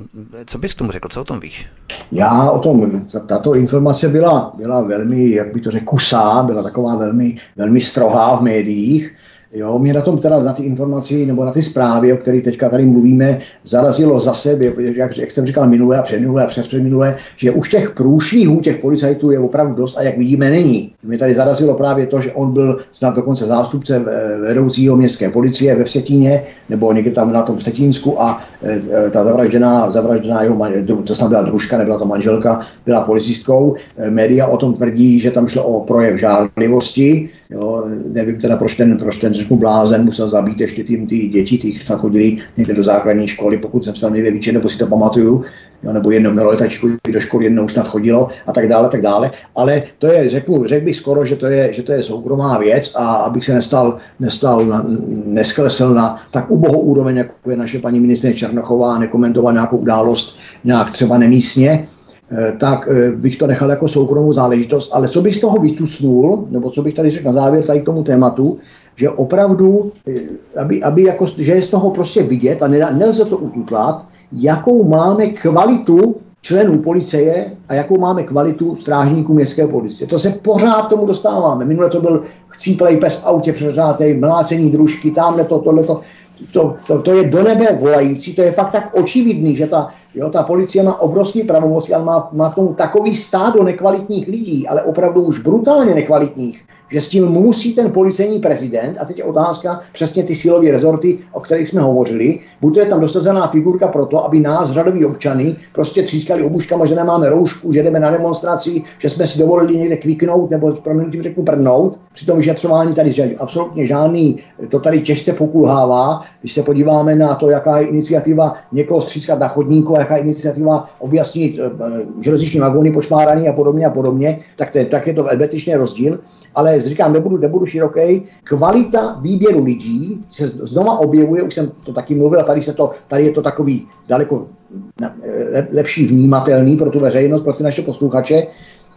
Co bys k tomu řekl, co o tom víš? Já o tom, tato informace byla, byla velmi, jak by to řekl, kusá, byla taková velmi, velmi strohá v médiích. Jo, mě na tom teda na ty informaci nebo na ty zprávy, o kterých teďka tady mluvíme, zarazilo zase, jak, jak jsem říkal minule a předminule a předminule, že už těch průšvihů těch policajtů je opravdu dost a jak vidíme není. Mě tady zarazilo právě to, že on byl snad dokonce zástupce eh, vedoucího městské policie ve Vsetíně nebo někde tam na tom Vsetínsku a eh, eh, ta zavražděná, zavražděná jeho, to snad byla družka, nebyla to manželka, byla policistkou. Média o tom tvrdí, že tam šlo o projev žádlivosti, Jo, nevím teda, proč ten, proč ten řeknu blázen musel zabít ještě tím ty děti, ty chodili někde do základní školy, pokud jsem tam někde víče, nebo si to pamatuju. jo, nebo jedno mělo letačku do školy, jednou snad chodilo a tak dále, tak dále. Ale to je, řeknu, řekl bych skoro, že to je, že to je soukromá věc a abych se nestal, nestal na, nesklesl na tak ubohou úroveň, jako je naše paní ministrině Černochová, nekomentoval nějakou událost nějak třeba nemístně, tak eh, bych to nechal jako soukromou záležitost, ale co bych z toho vytusnul, nebo co bych tady řekl na závěr tady k tomu tématu, že opravdu, eh, aby, aby jako, že je z toho prostě vidět a nelze to ututlat, jakou máme kvalitu členů policie a jakou máme kvalitu strážníků městské policie. To se pořád tomu dostáváme. Minule to byl chcíplej pes v autě přeřátej, mlácení družky, tamhle to, tohle to. To, to, to, je do nebe volající, to je fakt tak očividný, že ta, jo, ta policie má obrovský pravomoci, ale má, má k tomu takový stádo nekvalitních lidí, ale opravdu už brutálně nekvalitních, že s tím musí ten policejní prezident, a teď je otázka přesně ty silové rezorty, o kterých jsme hovořili, buď je tam dosazená figurka pro to, aby nás, řadoví občany, prostě třískali obuškama, že nemáme roušku, že jdeme na demonstraci, že jsme si dovolili někde kviknout nebo proměnutím řeknu prdnout. Při tom vyšetřování tady že absolutně žádný, to tady těžce pokulhává. Když se podíváme na to, jaká je iniciativa někoho střískat na chodníku, jaká je iniciativa objasnit e, železniční vagóny pošmáraný a podobně a podobně, tak, to, tak je to rozdíl ale říkám, nebudu, nebudu široký. Kvalita výběru lidí se znova objevuje, už jsem to taky mluvil, a tady, se to, tady je to takový daleko lepší vnímatelný pro tu veřejnost, pro ty naše posluchače,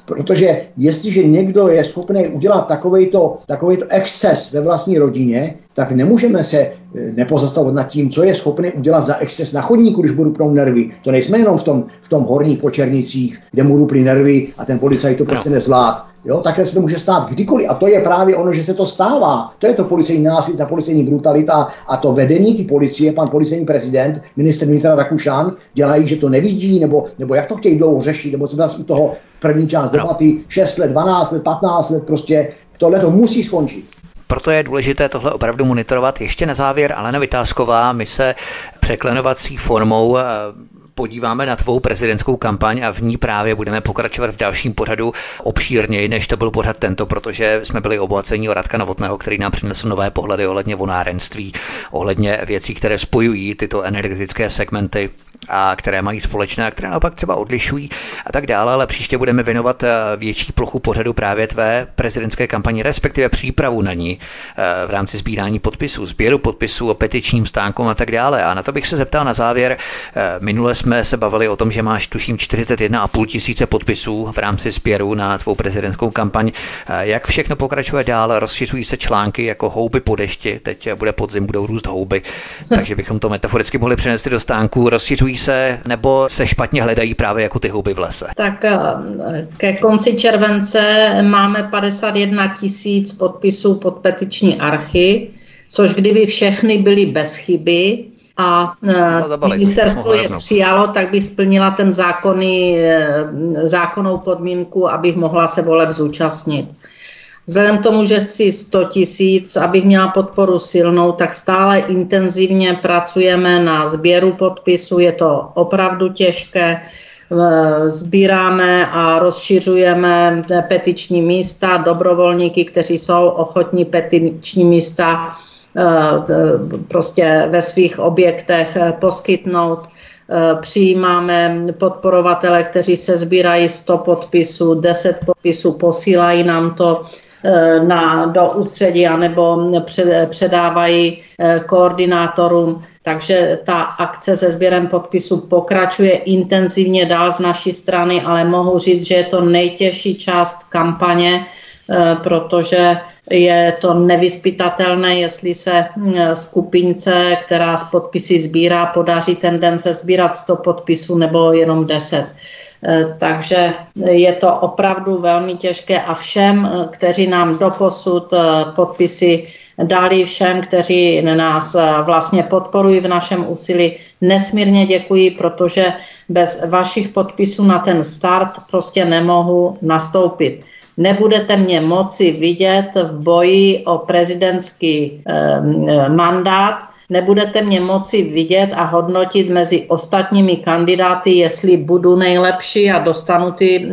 Protože jestliže někdo je schopný udělat takovýto, takovýto exces ve vlastní rodině, tak nemůžeme se nepozastavovat nad tím, co je schopný udělat za exces na chodníku, když budu pro nervy. To nejsme jenom v tom, v tom horních počernicích, kde mu ruply nervy a ten policajt to prostě nezvlád. Jo, takhle se to může stát kdykoliv. A to je právě ono, že se to stává. To je to policejní násilí, ta policejní brutalita a to vedení ty policie, pan policejní prezident, minister vnitra Rakušan, dělají, že to nevidí, nebo, nebo jak to chtějí dlouho řešit, nebo se nás u toho první část debaty 6 let, 12 let, 15 let, prostě tohle to musí skončit. Proto je důležité tohle opravdu monitorovat. Ještě na závěr, Alena Vytázková, my se překlenovací formou eh, podíváme na tvou prezidentskou kampaň a v ní právě budeme pokračovat v dalším pořadu obšírněji, než to byl pořad tento, protože jsme byli obohacení o Radka Novotného, který nám přinesl nové pohledy ohledně vonárenství, ohledně věcí, které spojují tyto energetické segmenty a které mají společné a které naopak třeba odlišují a tak dále, ale příště budeme věnovat eh, větší plochu pořadu právě tvé prezidentské kampani, respektive přípravu na ní eh, v rámci sbírání podpisů, sběru podpisů o petičním stánku a tak dále. A na to bych se zeptal na závěr. Eh, minule jsme se bavili o tom, že máš tuším 41,5 tisíce podpisů v rámci sběru na tvou prezidentskou kampaň. Jak všechno pokračuje dál? Rozšiřují se články jako houby po dešti, teď bude podzim, budou růst houby, takže bychom to metaforicky mohli přenést do stánku. Rozšiřují se nebo se špatně hledají právě jako ty houby v lese? Tak eh, ke konci července máme 51 tisíc podpisů pod petiční archy, což kdyby všechny byly bez chyby, a eh, ministerstvo je přijalo, tak by splnila ten zákonný, eh, zákonnou podmínku, abych mohla se voleb zúčastnit. Vzhledem k tomu, že chci 100 tisíc, abych měla podporu silnou, tak stále intenzivně pracujeme na sběru podpisu. Je to opravdu těžké. Sbíráme a rozšiřujeme petiční místa, dobrovolníky, kteří jsou ochotní petiční místa eh, prostě ve svých objektech poskytnout. Eh, přijímáme podporovatele, kteří se sbírají 100 podpisů, 10 podpisů, posílají nám to Eh, na, do ústředí anebo před, předávají eh, koordinátorům. Takže ta akce se sběrem podpisu pokračuje intenzivně dál z naší strany, ale mohu říct, že je to nejtěžší část kampaně, eh, protože je to nevyspytatelné, jestli se skupince, která z podpisy sbírá, podaří ten den se sbírat 100 podpisů nebo jenom 10. Eh, takže je to opravdu velmi těžké a všem, eh, kteří nám doposud eh, podpisy dali, všem, kteří nás vlastně podporují v našem úsilí, nesmírně děkuji, protože bez vašich podpisů na ten start prostě nemohu nastoupit. Nebudete mě moci vidět v boji o prezidentský mandát, nebudete mě moci vidět a hodnotit mezi ostatními kandidáty, jestli budu nejlepší a dostanu ty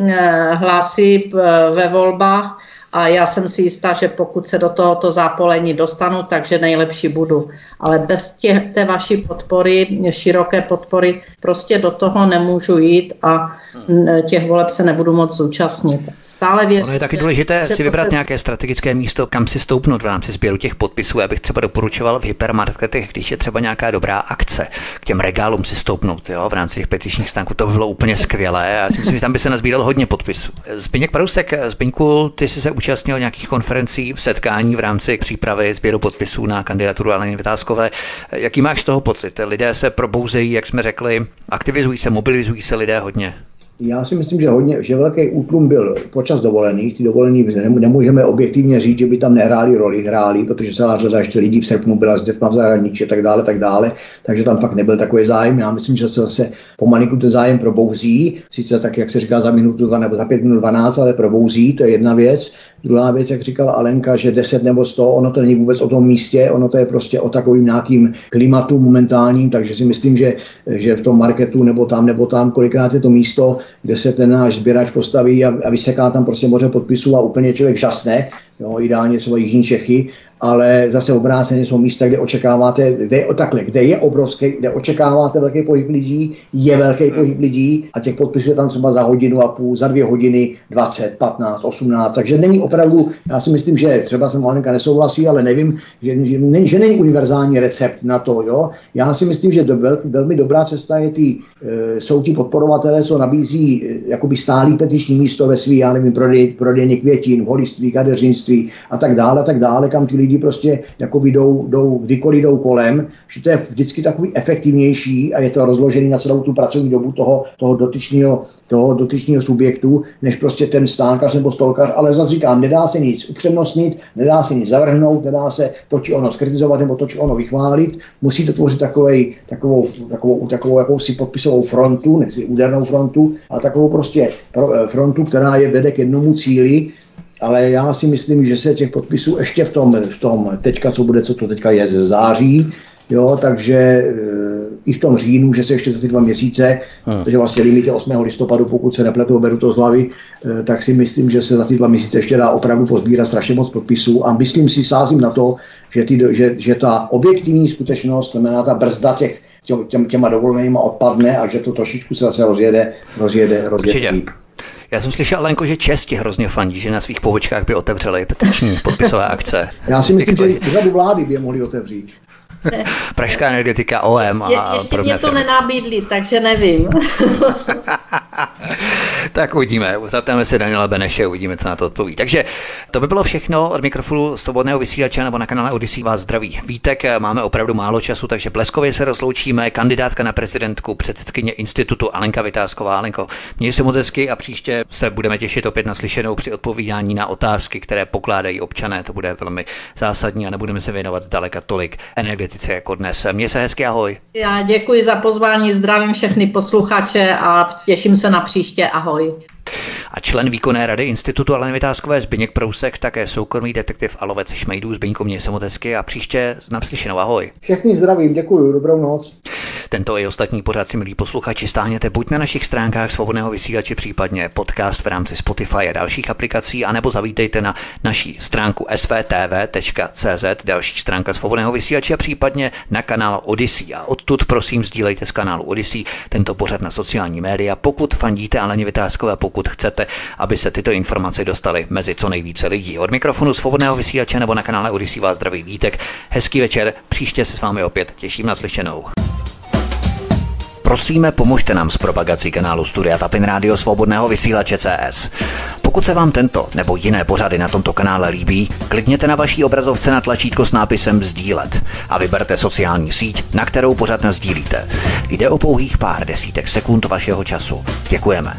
hlasy ve volbách, a já jsem si jistá, že pokud se do tohoto zápolení dostanu, takže nejlepší budu. Ale bez tě, té vaší podpory, široké podpory, prostě do toho nemůžu jít a těch voleb se nebudu moc zúčastnit. Stále věřím. Ono je taky důležité si vybrat se... nějaké strategické místo, kam si stoupnout v rámci sběru těch podpisů. Já bych třeba doporučoval v hypermarketech, když je třeba nějaká dobrá akce, k těm regálům si stoupnout jo, v rámci těch petičních stánků. To by bylo úplně skvělé. Já si myslím, že tam by se nazbíral hodně podpisů. Zbyněk Parusek, Zbyňku, ty jsi se účastnil nějakých konferencí, setkání v rámci přípravy sběru podpisů na kandidaturu Aleny Vytázkové. Jaký máš z toho pocit? Lidé se probouzejí, jak jsme řekli, aktivizují se, mobilizují se lidé hodně. Já si myslím, že, hodně, že velký útlum byl počas dovolených. Ty dovolený nemůžeme objektivně říct, že by tam nehráli roli, hráli, protože celá řada ještě lidí v srpnu byla s dětma v zahraničí a tak dále, tak dále. Takže tam fakt nebyl takový zájem. Já myslím, že se zase pomalinku ten zájem probouzí. Sice tak, jak se říká, za minutu dva nebo za pět minut 12, ale probouzí, to je jedna věc. Druhá věc, jak říkala Alenka, že 10 nebo 100, ono to není vůbec o tom místě, ono to je prostě o takovým nějakým klimatu momentálním, takže si myslím, že, že v tom marketu nebo tam nebo tam, kolikrát je to místo, kde se ten náš sběrač postaví a, a vyseká tam prostě moře podpisů a úplně člověk žasne, jo, ideálně třeba Jižní Čechy, ale zase obráceně jsou místa, kde očekáváte, kde takhle, kde je obrovský, kde očekáváte velký pohyb lidí, je velký pohyb lidí a těch podpisů je tam třeba za hodinu a půl, za dvě hodiny 20, 15, 18, takže není opravdu, já si myslím, že třeba jsem Malenka nesouhlasí, ale nevím, že, že, ne, že není univerzální recept na to, jo. Já si myslím, že do, vel, velmi dobrá cesta je ty, e, jsou ti podporovatelé, co nabízí e, jakoby stálý petiční místo ve svých, já nevím, prodej, prodejně květin, holiství, kadeřinství a tak dále, a tak dále, kam ty lidi prostě jako jdou, jdou, kdykoliv jdou kolem, že to je vždycky takový efektivnější a je to rozložený na celou tu pracovní dobu toho, toho dotyčného toho dotyčného subjektu, než prostě ten stánkař nebo stolkař, ale zase říkám, nedá se nic upřednostnit, nedá se nic zavrhnout, nedá se to či ono skritizovat nebo to či ono vychválit, musí to tvořit takovej, takovou, takovou, takovou jakousi podpisovou frontu, ne údernou frontu, ale takovou prostě frontu, která je vede k jednomu cíli, ale já si myslím, že se těch podpisů ještě v tom, v tom teďka, co bude, co to teďka je z září, jo, takže e, i v tom říjnu, že se ještě za ty dva měsíce, hmm. protože vlastně limit je 8. listopadu, pokud se nepletu, beru to z hlavy, e, tak si myslím, že se za ty dva měsíce ještě dá opravdu pozbírat strašně moc podpisů a myslím si, sázím na to, že, ty, že, že ta objektivní skutečnost, znamená ta brzda těch těm, těma dovolenýma odpadne a že to trošičku se zase rozjede, rozjede, rozjede. Určitě. Já jsem slyšel, Lenko, že Česti hrozně fandí, že na svých pobočkách by otevřeli petiční podpisové akce. Já si myslím, že řadu vlády by je mohli otevřít. Pražská energetika OM a Je, Ještě mě to nenabídli, takže nevím. tak uvidíme, zatáme se Daniela Beneše, uvidíme, co na to odpoví. Takže to by bylo všechno od mikrofonu svobodného vysílače nebo na kanále Odyssey vás zdraví. Vítek, máme opravdu málo času, takže bleskově se rozloučíme. Kandidátka na prezidentku, předsedkyně institutu Alenka Vytázková. Alenko, měj se moc hezky a příště se budeme těšit opět na slyšenou při odpovídání na otázky, které pokládají občané. To bude velmi zásadní a nebudeme se věnovat zdaleka tolik energetice jako dnes. Měj se hezky, ahoj. Já děkuji za pozvání, zdravím všechny posluchače a těším se na příště. Ahoj. A člen výkonné rady Institutu Aleny Vytázkové Zbyněk Prousek, také soukromý detektiv Alovec Šmejdů. Zbyňku mě samotesky a příště naslyšenou. Ahoj. Všechny zdravím, děkuji, dobrou noc. Tento i ostatní pořád si milí posluchači stáhněte buď na našich stránkách svobodného vysílače, případně podcast v rámci Spotify a dalších aplikací, anebo zavítejte na naší stránku svtv.cz, další stránka svobodného vysílače a případně na kanál Odyssey. A odtud prosím sdílejte z kanálu Odyssey tento pořad na sociální média, pokud fandíte Aleně Vytázkové, pokud chcete, aby se tyto informace dostaly mezi co nejvíce lidí. Od mikrofonu svobodného vysílače nebo na kanále Odyssey vás zdraví Vítek. Hezký večer, příště se s vámi opět těším na slyšenou. Prosíme, pomožte nám s propagací kanálu Studia Tapin Radio Svobodného vysílače CS. Pokud se vám tento nebo jiné pořady na tomto kanále líbí, klikněte na vaší obrazovce na tlačítko s nápisem Sdílet a vyberte sociální síť, na kterou pořád sdílíte. Jde o pouhých pár desítek sekund vašeho času. Děkujeme.